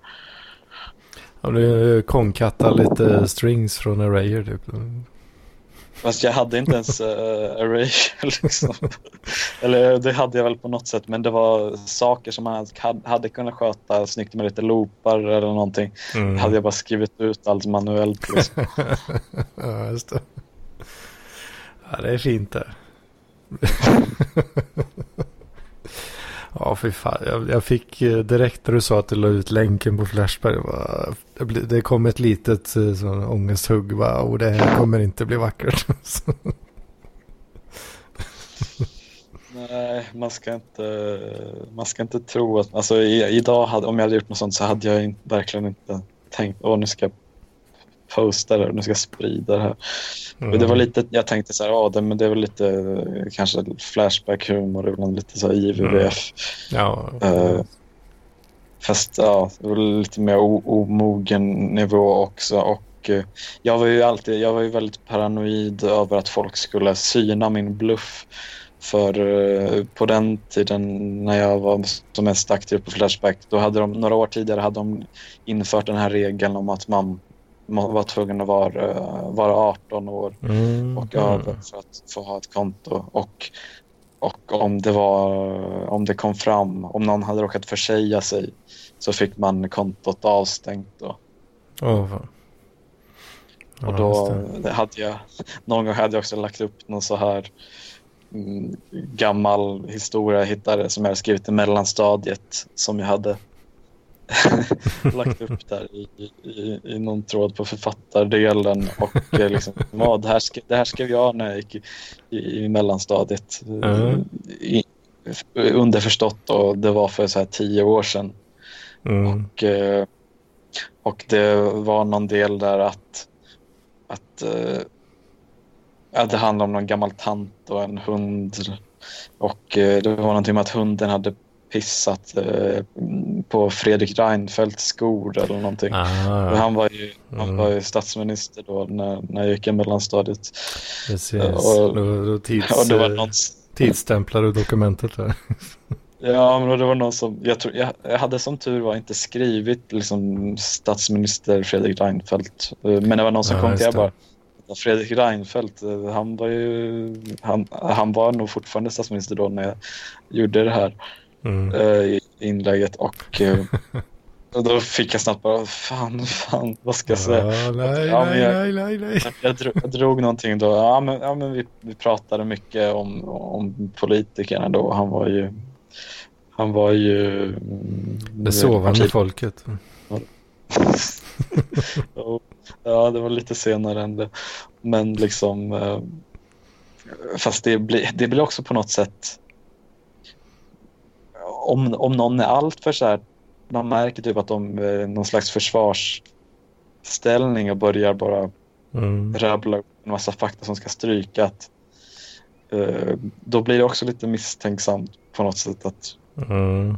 Ja, du konkattar lite strings från Arrayer typ. Fast jag hade inte ens uh, array liksom. Eller det hade jag väl på något sätt men det var saker som man hade, kunnat sköta snyggt med lite loopar eller någonting. Mm. Hade jag bara skrivit ut allt manuellt. Liksom. ja, just det. Ja, det är fint det. ja, fy fan. Jag, jag fick eh, direkt när du sa att du la ut länken på Flashback. Det, det, kom ett litet eh, sån ångesthugg. Bara, oh, det här kommer inte bli vackert. Nej, man ska inte, man ska inte tro att... Alltså, i, idag, hade, om jag hade gjort något sånt så hade jag in, verkligen inte tänkt åh nu ska jag posta det och nu ska jag sprida det här. mm. Det var lite, jag tänkte så här, ja, det, men det är väl lite eh, kanske flashback-humor, väl lite så här IVVF. Ja. Eh, Fast ja, det var lite mer omogen nivå också. Och eh, jag var ju alltid, jag var ju väldigt paranoid över att folk skulle syna min bluff. För på den tiden när jag var som mest aktiv på Flashback, då hade de, några år tidigare hade de infört den här regeln om att man var tvungen att vara, eh, vara 18 år Mm. och över för att få ha ett konto. Och, och om, det var, om det kom fram, om någon hade råkat försäga sig så fick man kontot avstängt. Då. Fan. och då hade jag, någon gång hade jag också lagt upp någon så här mm, gammal historia jag hittade som jag hade skrivit i mellanstadiet som jag hade lagt upp där i, i, i någon tråd på författardelen och eh, liksom, ja, det, här skrev, det här skrev jag när jag gick i, i, mellanstadiet. Mm. I, underförstått och det var för så här tio år sedan. Mm. Och, eh, och det var någon del där att, att eh, ja, det handlade om någon gammal tant och en hund. Och det var någonting med att hunden hade pissat eh, på Fredrik Reinfeldts skor eller någonting. Ah, Han var ju, han Mm. var ju statsminister då när, när jag gick i mellanstadiet. precis. och- då, då tids, Och det var någon, tidsstämplar du dokumentet där. ja, men det var någon som, jag, tror, jag, jag hade som tur var inte skrivit liksom, statsminister Fredrik Reinfeldt. Eh, Men det var någon som Ja, kom till jag bara, Fredrik Reinfeldt, eh, han var ju, han, han var nog fortfarande statsminister då när jag gjorde det här. Mm. eh, i inlägget och, eh, och då fick jag snabbt bara, fan, fan, vad ska jag säga? Ja, nej, Ja, nej, jag- nej, nej, nej. Jag drog, jag drog någonting då, ja men, ja, men vi, vi pratade mycket om, om politikerna då, han var ju, han var ju... mm, Det sovande parti- folket. Ja, det var lite senare än det. Men liksom... Eh, fast det blir, det blir också på något sätt... Om, om någon är allt för så här... Man märker typ att de är någon slags försvarsställning och börjar bara Mm. rabbla en massa fakta som ska stryka. Att, eh, då blir det också lite misstänksamt på något sätt. att Mm.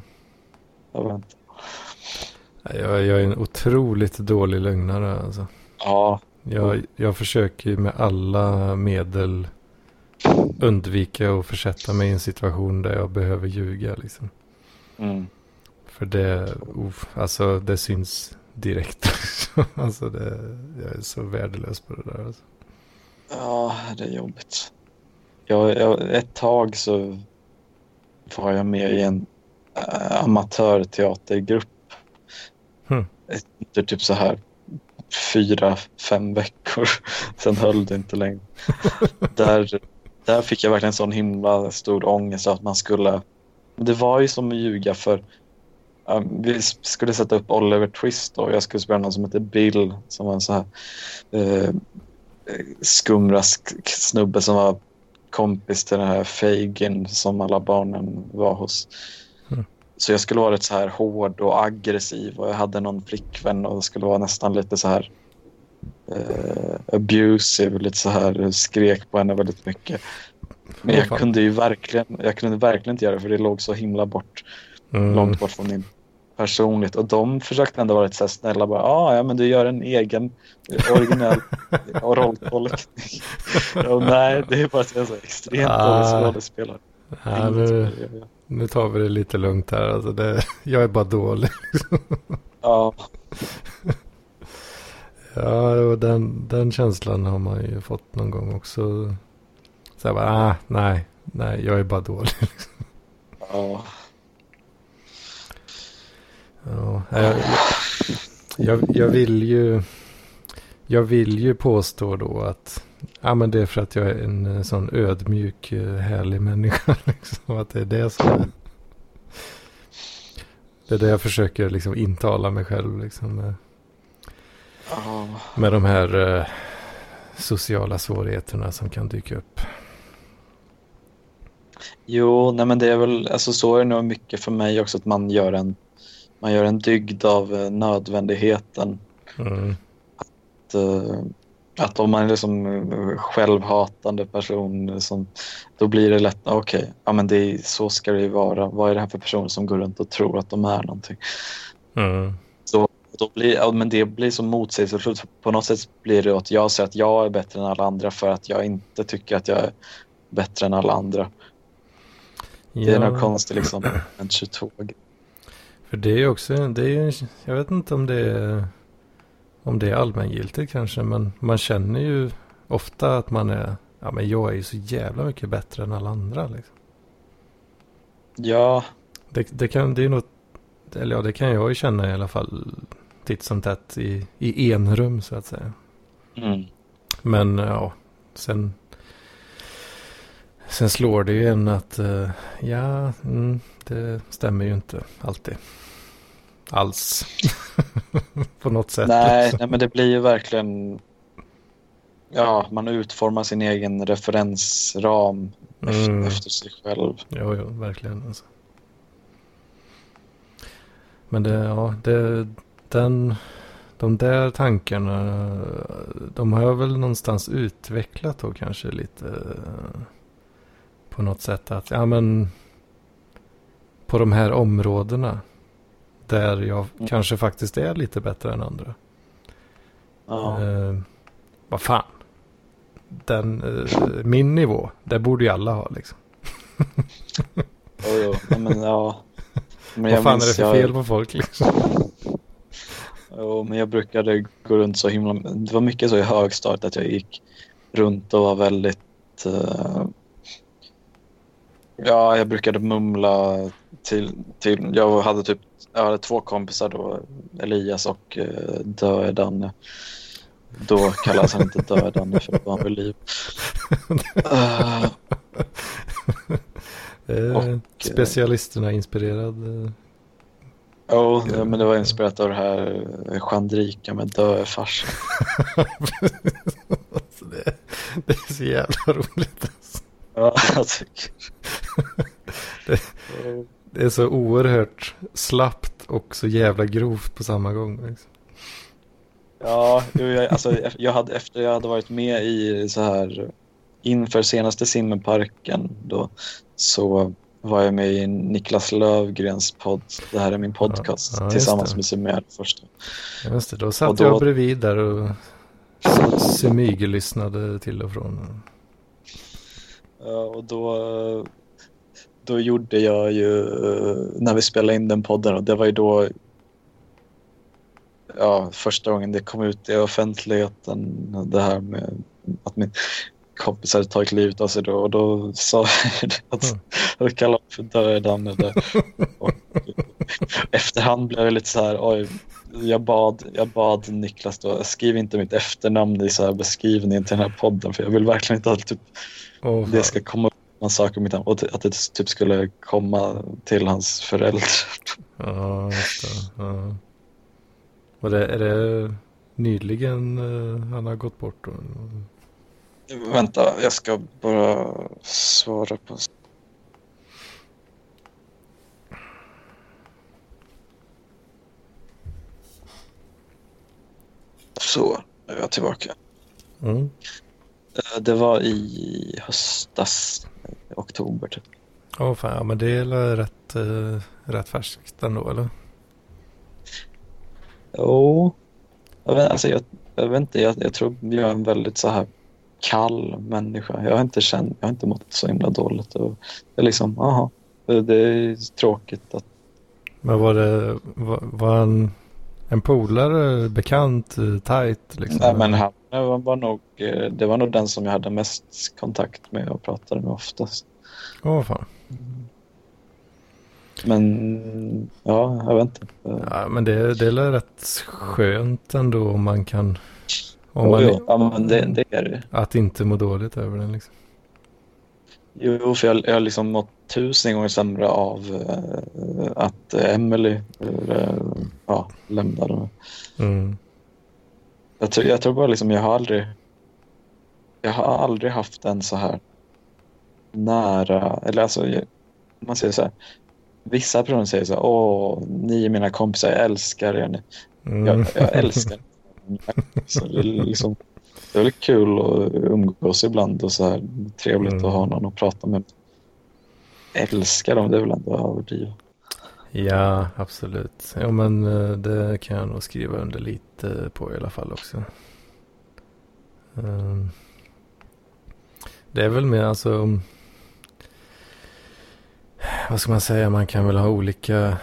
jag vet inte. Jag, jag är en otroligt dålig lögnare. Alltså. Ja, Jag, jag försöker med alla medel undvika att försätta mig i en situation där jag behöver ljuga. Liksom. Mm. För det, uff, alltså, det syns direkt. alltså det, jag är så värdelös på det där. Alltså. Ja, det är jobbigt. Jag, jag, ett tag så var jag med i en äh, amatörteatergrupp. Hmm. Efter typ så här fyra, fem veckor. Sen höll det inte längre. där, där fick jag verkligen sån himla stor ångest att man skulle... Det var ju som att ljuga för ja, vi skulle sätta upp Oliver Twist och jag skulle spela någon som heter Bill som var en så här eh, skumrask snubbe som var kompis till den här Fagin som alla barnen var hos. Mm. Så jag skulle vara rätt så här hård och aggressiv och jag hade någon flickvän och skulle vara nästan lite så här eh, abusive, lite så här skrek på henne väldigt mycket. Men jag kunde ju verkligen, jag kunde verkligen inte göra det för det låg så himla bort, Mm. långt bort från min personligt. Och de försökte ändå vara lite så här snälla. Bara, ah, ja, men du gör en egen originell rolltolkning. och nej, det är bara att jag är så extremt Ah. dålig skådespelare. Ja, nu, nu tar vi det lite lugnt här. Alltså det, jag är bara dålig. Ja, Ja, och den, den känslan har man ju fått någon gång också. Så jag bara, ah, nej, nej, jag är bara dålig. ja. Ja, jag, jag, jag vill ju, jag vill ju påstå då att, ja men det är för att jag är en eh, sån ödmjuk, eh, härlig människa. Liksom, att det är det som är, det är det jag försöker liksom intala mig själv liksom. Med, med de här eh, sociala svårigheterna som kan dyka upp. Jo, nej men det är väl, alltså så är det nog mycket för mig också att man gör en, man gör en dygd av eh, nödvändigheten. Mm. att, eh, att om man är liksom eh, självhatande person som, då blir det lätt, okej, ja men det är, så ska det ju vara. Vad är det här för personer som går runt och tror att de är någonting? Mm. Då blir, ja, men det blir så motsägelsefullt. På något sätt blir det att jag säger att jag är bättre än alla andra för att jag inte tycker att jag är bättre än alla andra. Det är något konstigt liksom, en 22 För det är ju också, det är ju, jag vet inte om det är, om det är allmängiltigt kanske, men man känner ju ofta att man är, ja men jag är ju så jävla mycket bättre än alla andra liksom. Ja, Det, det kan, det är något, eller ja det kan jag ju känna i alla fall titt som tätt i, i enrum så att säga. mm. Men ja, sen, sen slår det ju en att, eh, ja, mm, det stämmer ju inte alltid. Alls. På något sätt. nej, nej, men det blir ju verkligen... Ja, man utformar sin egen referensram efter, Mm. efter sig själv. Jo, jo, verkligen. Alltså. Men det, ja, det, den, de där tankarna, de har jag väl någonstans utvecklat då kanske lite eh, på något sätt att, ja men på de här områdena. Där jag Mm. kanske faktiskt är lite bättre än andra. Ja. Eh, vad fan. Den, eh, min nivå, det borde ju alla ha liksom. Jo, jo. Men ja. Men Vad fan är det för jag, fel på folk liksom? Jo, men jag brukade gå runt så himla... Det var mycket så i högstadiet att jag gick runt och var väldigt... eh, ja, jag brukade mumla till, till... Jag hade typ... Jag hade två kompisar då, Elias och uh, Döe-Danne. Då kallades han inte Döe-Danne för då var han vid liv. Eh, Eh, Och, eh, specialisterna inspirerad. eh. Ja, men det var inspirerat av det här eh, Chandrika med Döe-farsan. alltså det, det är så jävla roligt. Alltså. Ja, jag tycker... Det är så oerhört slappt och så jävla grovt på samma gång. Liksom. Ja, jag, alltså, jag hade, efter jag hade varit med i så här inför senaste simmenparken då så var jag med i Niklas Lövgrens podd. Det här är min podcast Ja, ja, tillsammans det. med Sumer första. Just det, då satt Och då- jag bredvid där och smyglyssnade till och från. Ja, och då, då gjorde jag ju, när vi spelade in den podden, och det var ju då ja, första gången det kom ut i offentligheten, det här med att min kompis hade tagit livet av sig då, och då sa jag att jag kallade för dödanne där. Och efterhand blev jag lite så här, oj, jag bad, jag bad Niklas då, skriv inte mitt efternamn i så här beskrivningen till den här podden, för jag vill verkligen inte att typ Åh, det ska komma upp någon sak om mitt namn och att det typ skulle komma till hans föräldrar. Ja, just det. Ja. Och det, är det nyligen eh, han har gått bort? Vänta, jag ska bara svara på... Så, nu är jag tillbaka. Mm. Eh, Det var i höstas, oktober typ. Åh fan, ja, men det är rätt, eh, rätt färskt ändå eller? Jo, jag vet, alltså jag, jag vet inte, jag, jag tror jag är en väldigt så här kall människa. Jag har inte känt, jag har inte mått så himla dåligt. Och det är liksom, aha, det det är tråkigt att, Men var det, var, var han en polare, bekant, eh, tajt liksom? nej men han var, var nog, eh, det var nog den som jag hade mest kontakt med och pratade med oftast. Åh fan. Men ja, jag vet inte. Ja, men det, det är rätt skönt ändå om man kan... Om Jo, man, jo, ja, men det, det är det. Att inte må dåligt över den liksom. Jo, för jag, jag har liksom mått tusen gånger sämre av eh, att Emily eh, ja, lämnade mig. Mm. Jag tror, jag tror bara liksom, jag har aldrig jag har aldrig haft en så här nära, eller alltså man säger så här, vissa personer säger så här, åh, ni är mina kompisar, jag älskar er. Ni- Mm. Jag, jag älskar er. så det liksom, det är väl kul att umgås ibland och så här, trevligt Mm. att ha någon att prata med. Älskar dem, det är väl ändå att överdriva. Ja, absolut. Ja, men eh, det kan jag nog skriva under lite på i alla fall också. Ehm, det är väl mer alltså... Vad ska man säga? Man kan väl ha olika,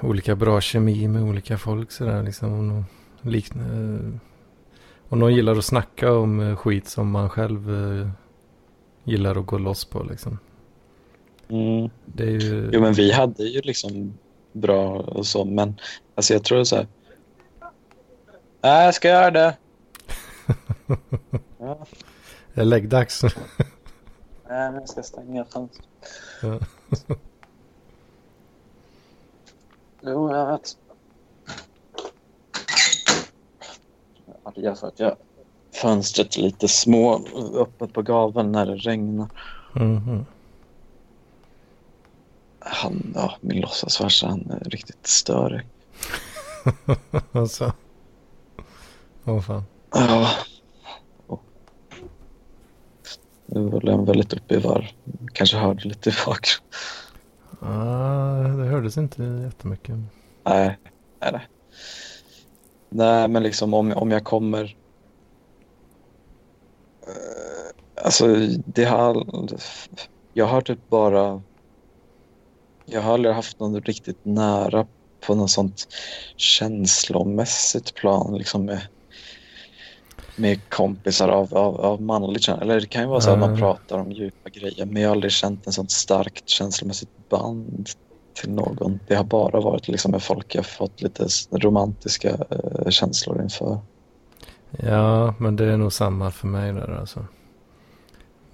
olika bra kemi med olika folk sådär liksom. Om någon, eh, om någon gillar att snacka om eh, skit som man själv gillar att gå loss på liksom. Mm. Det är ju... Jo, men vi hade ju liksom bra och så, men alltså jag tror så här. Nej, jag ska göra det. ja, Det är läggdags. nej, men jag ska stänga fönstret. Ja. Jo, jag vet. Ja, det är för att jag fönstret är lite små öppet på gaveln när det regnar. Mhm. Han, ja, min låtsasfarsa, han är riktigt störig. alltså. Åh fan. Ja. Och Nu var den väldigt uppe i varv. Kanske hörde lite i bakgrunden. Ah, det hördes inte jättemycket. Nej, nej, nej. Nej, men liksom om, om jag kommer... Eh, Alltså, det har... Jag har typ bara... Jag har aldrig haft någon riktigt nära på något sånt känslomässigt plan liksom med, med kompisar av, av, av manligt kön. Eller det kan ju vara så att man pratar om djupa grejer men jag har aldrig känt en sånt starkt känslomässigt band till någon. Det har bara varit liksom med folk jag fått lite romantiska eh, känslor inför. Ja, men det är nog samma för mig där alltså.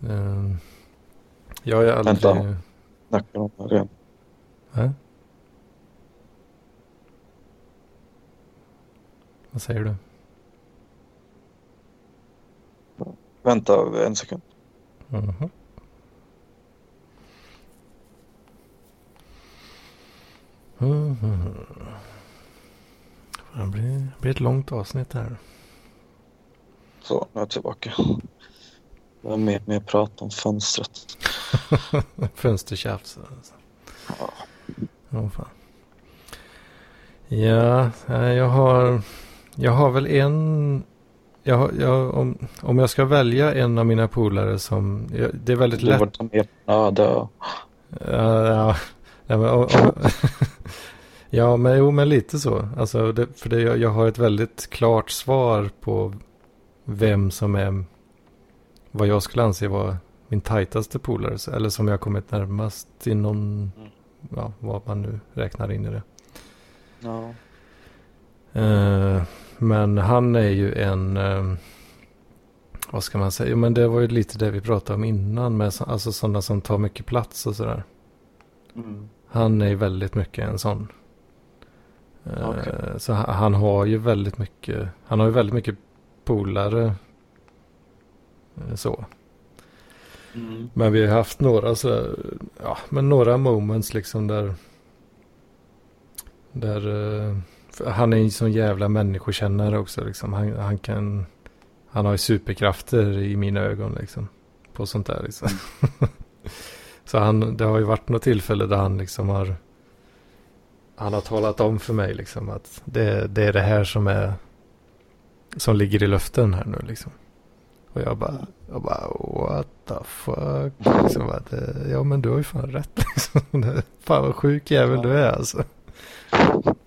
Ehm, jag har aldrig... Vänta. Snackar om det. Va? Vad säger du? Vänta en sekund. Mhm. Mhm. Det blir, det blir ett långt avsnitt här. Så, nu är jag tillbaka. Det var mer, mer prat om fönstret. Fönstertjafs. Alltså. Ja. Åh fan. Ja, jag har, jag har väl en, jag har, jag, om, om jag ska välja en av mina polare som, jag, det är väldigt lätt. ta med öde. Ja, ja, men, om, om, ja, men, jo, men lite så. Alltså, det, för det, jag, jag har ett väldigt klart svar på vem som är vad jag skulle anse vara min tajtaste polare. Eller som jag kommit närmast inom, Mm. Ja, vad man nu räknar in i det. Ja. Eh, men han är ju en, eh, vad ska man säga, Jo, men det var ju lite det vi pratade om innan med så, alltså sådana som tar mycket plats och sådär. Mm. Han är ju väldigt mycket en sån. Eh, Okej. Så han, han har ju väldigt mycket, han har ju väldigt mycket polare. eh, Så. Mm. Men vi har haft några så, ja, men några moments liksom där. Där eh, han är en sån jävla människokännare också liksom. Han, han kan, han har ju superkrafter i mina ögon liksom. På sånt där liksom. så han, det har ju varit något tillfälle där han liksom har, han har talat om för mig liksom att det, det är det här som är, som ligger i luften här nu liksom. Och jag bara, jag bara what the fuck. Liksom, bara, det, ja men du har ju fan rätt liksom. Det- Fan vad sjuk jävel du är alltså.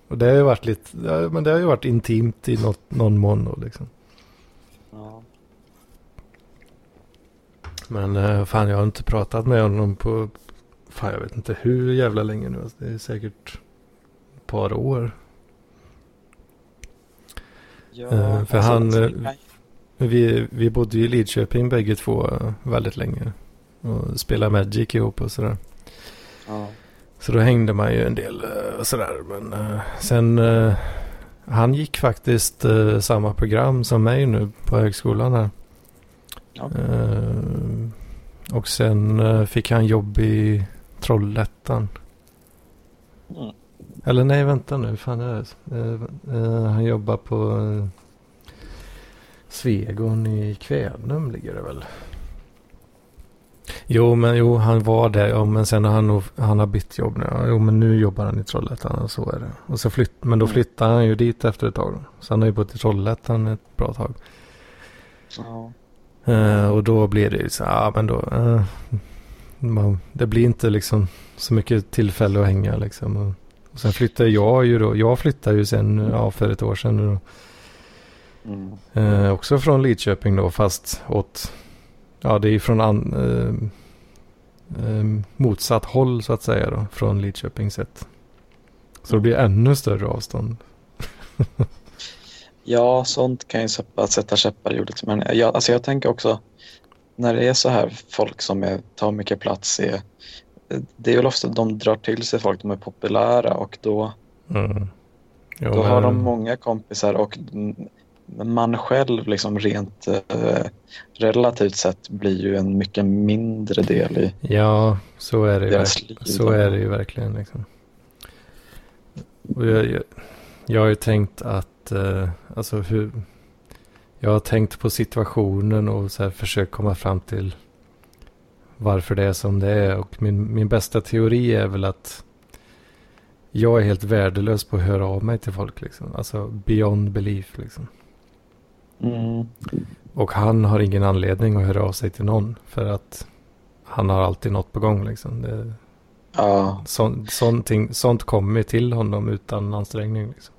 Och det har ju varit lite, ja, men det har ju varit intimt i något, någon mån då liksom. Ja. Men eh, fan jag har inte pratat med honom på, fan jag vet inte hur jävla länge nu. Alltså, det är säkert ett par år. Ja, Eh, för alltså, han, Vi, vi bodde ju i Lidköping bägge två väldigt länge. Och spelade Magic ihop och sådär. ja. Så då hängde man ju en del eh, och sådär. Men eh, sen, eh, han gick faktiskt samma program som mig nu på högskolan här. Ja. Och sen fick han jobb i Trollhättan. Mm. Eller nej, vänta nu. Fan han jobbar på Svegon i Kvänum ligger det väl. Jo, men jo, han var där. Ja, men sen har han, nog, han har bytt jobb nu. Ja, jo, men nu jobbar han i Trollhättan och så är det. Och så flytt, men då Mm. flyttade han ju dit efter ett tag. Så han har ju bott i Trollhättan ett bra tag. Ja. Eh, och då blir det ju så ja men då. eh, man, det blir inte liksom så mycket tillfälle att hänga liksom. Och, och sen flyttade jag ju då. Jag flyttade ju sen, ja för ett år sedan nu då. Mm. Eh, också från Lidköping då fast åt, ja det är från an, eh, eh, motsatt håll så att säga då. Från Lidköping sett. Så det blir ännu större avstånd. ja, sånt kan ju sätta, käppar i hjulet. Men jag, alltså jag tänker också när det är så här folk som är, tar mycket plats är det är väl ofta de drar till sig folk, de är populära och då, Mm. Jo, då har men- de många kompisar och man själv liksom rent eh, relativt sett blir ju en mycket mindre del i Ja, så är det deras liv. Så är det ju verkligen. Liksom. Och jag, jag, jag har ju tänkt att, eh, alltså hur, jag har tänkt på situationen och så här försökt komma fram till varför det är som det är. Och min, min bästa teori är väl att jag är helt värdelös på att höra av mig till folk. Liksom. Alltså beyond belief. Liksom. Mm. Och han har ingen anledning att höra av sig till någon. För att han har alltid något på gång. Liksom. Det, Ja, så, sånting, sånt kommer till honom utan ansträngning. Liksom.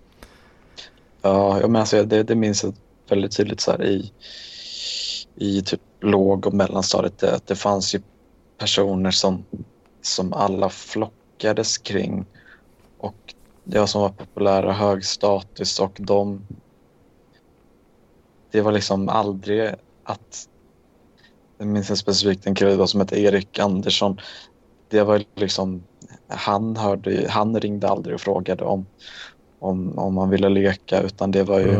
ja, jag men alltså, det, det minns jag väldigt tydligt så här i, i typ låg och mellanstadiet. Det, att det fanns ju personer som, som alla flockades kring och jag som var populär och hög status och de det var liksom aldrig att jag minns en specifikt en kille som hette Erik Andersson det var liksom han hörde han ringde aldrig och frågade om om, om man ville leka utan det var ju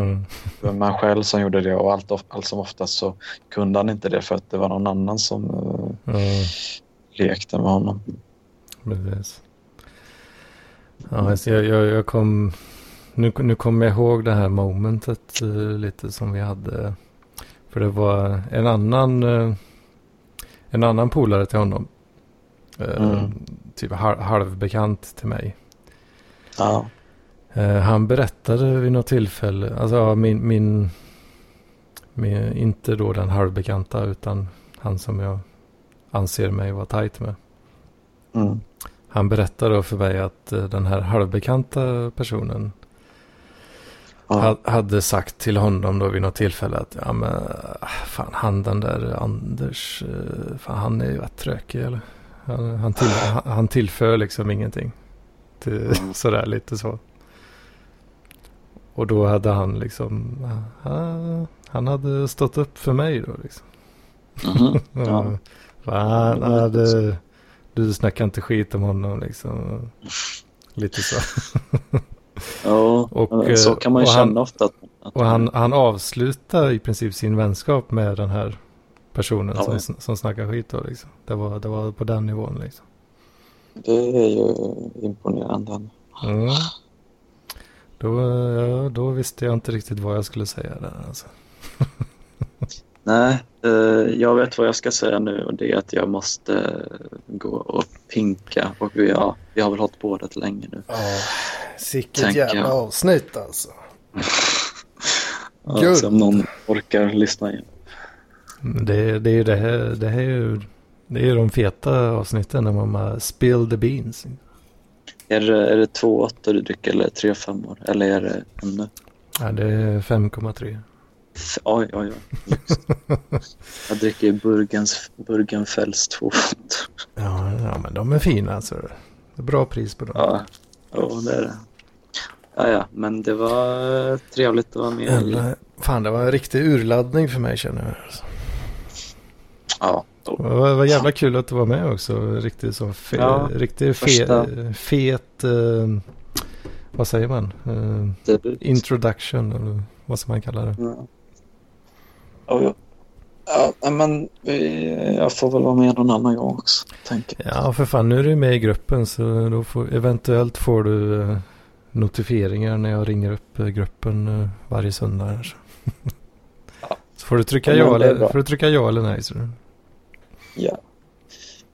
Mm. man själv som gjorde det och allt, allt som oftast så kunde han inte det för att det var någon annan som eh, Mm. lekte med honom. Precis. Ja, alltså jag, jag, jag kom... Nu, nu kommer jag ihåg det här momentet eh, lite som vi hade. För det var en annan... eh, en annan polare till honom. Eh, Mm. Typ halv, halvbekant till mig. Ja. Han berättade vid något tillfälle, alltså min, min, min, inte då den halvbekanta utan han som jag anser mig vara tajt med. Mm. Han berättade då för mig att den här halvbekanta personen Ja. ha- hade sagt till honom då vid något tillfälle att ja men ah, fan han den där Anders, eh, fan han är ju rätt trökig eller? Han, han, till, han, han tillför liksom ingenting. Till, sådär lite så. Och då hade han liksom, ah, han hade stått upp för mig då liksom. Mhm. Ja. Fan, ja, det, du snackar inte skit om honom liksom. Lite så. Ja, Och, så kan man ju och han- känna ofta. Att, att Och han, han avslutar i princip sin vänskap med den här personen Ja. som, som snackar skit då liksom. Det var, det var på den nivån liksom. Det är ju imponerande. Mm. Då, ja, då visste jag inte riktigt vad jag skulle säga där alltså. Nej, jag vet vad jag ska säga nu och det är att jag måste eh, gå och pinka. Och vi, ja, vi har väl hållit på rätt länge nu. Ja, sicket jävla jag. avsnitt alltså. Ja, Gud. så om någon orkar lyssna igen. Men Det, det är ju det här, det här är ju, det är ju de feta avsnitten när man bara spill the beans. Är det, är det två åttor du dricker eller tre femmor? Eller är det ännu? Ja, det är 5,3. Oj, oj, oj. Jag dricker Burgens, Burgenfelds två åttor. Ja, ja, men de är fina alltså. Det är bra pris på dem. Ja, ja, det är det. Ja, ja, men det var trevligt att vara med. Jävlar, fan, det var en riktig urladdning för mig känner jag. Alltså. Ja, Det var, det var jävla kul att du var med också. Riktigt så fe, Ja, riktigt fe, fet, eh, vad säger man? Eh, introduction eller vad ska man kalla det? Ja. Ja, ja. ja, men jag får väl vara med någon annan gång också, tänker. Ja, för fan, nu är du med i gruppen så då får, eventuellt får du eh, notifieringar när jag ringer upp eh, gruppen eh, varje söndag. Ja. så får du trycka Ja, ja, eller, får du trycka ja eller nej. Så Ja.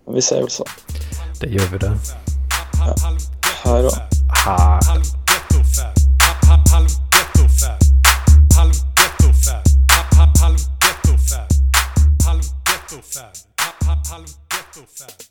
Vi säger väl så. det gör vi det. Hej då. Ha. Gettofab. Halv gettofab.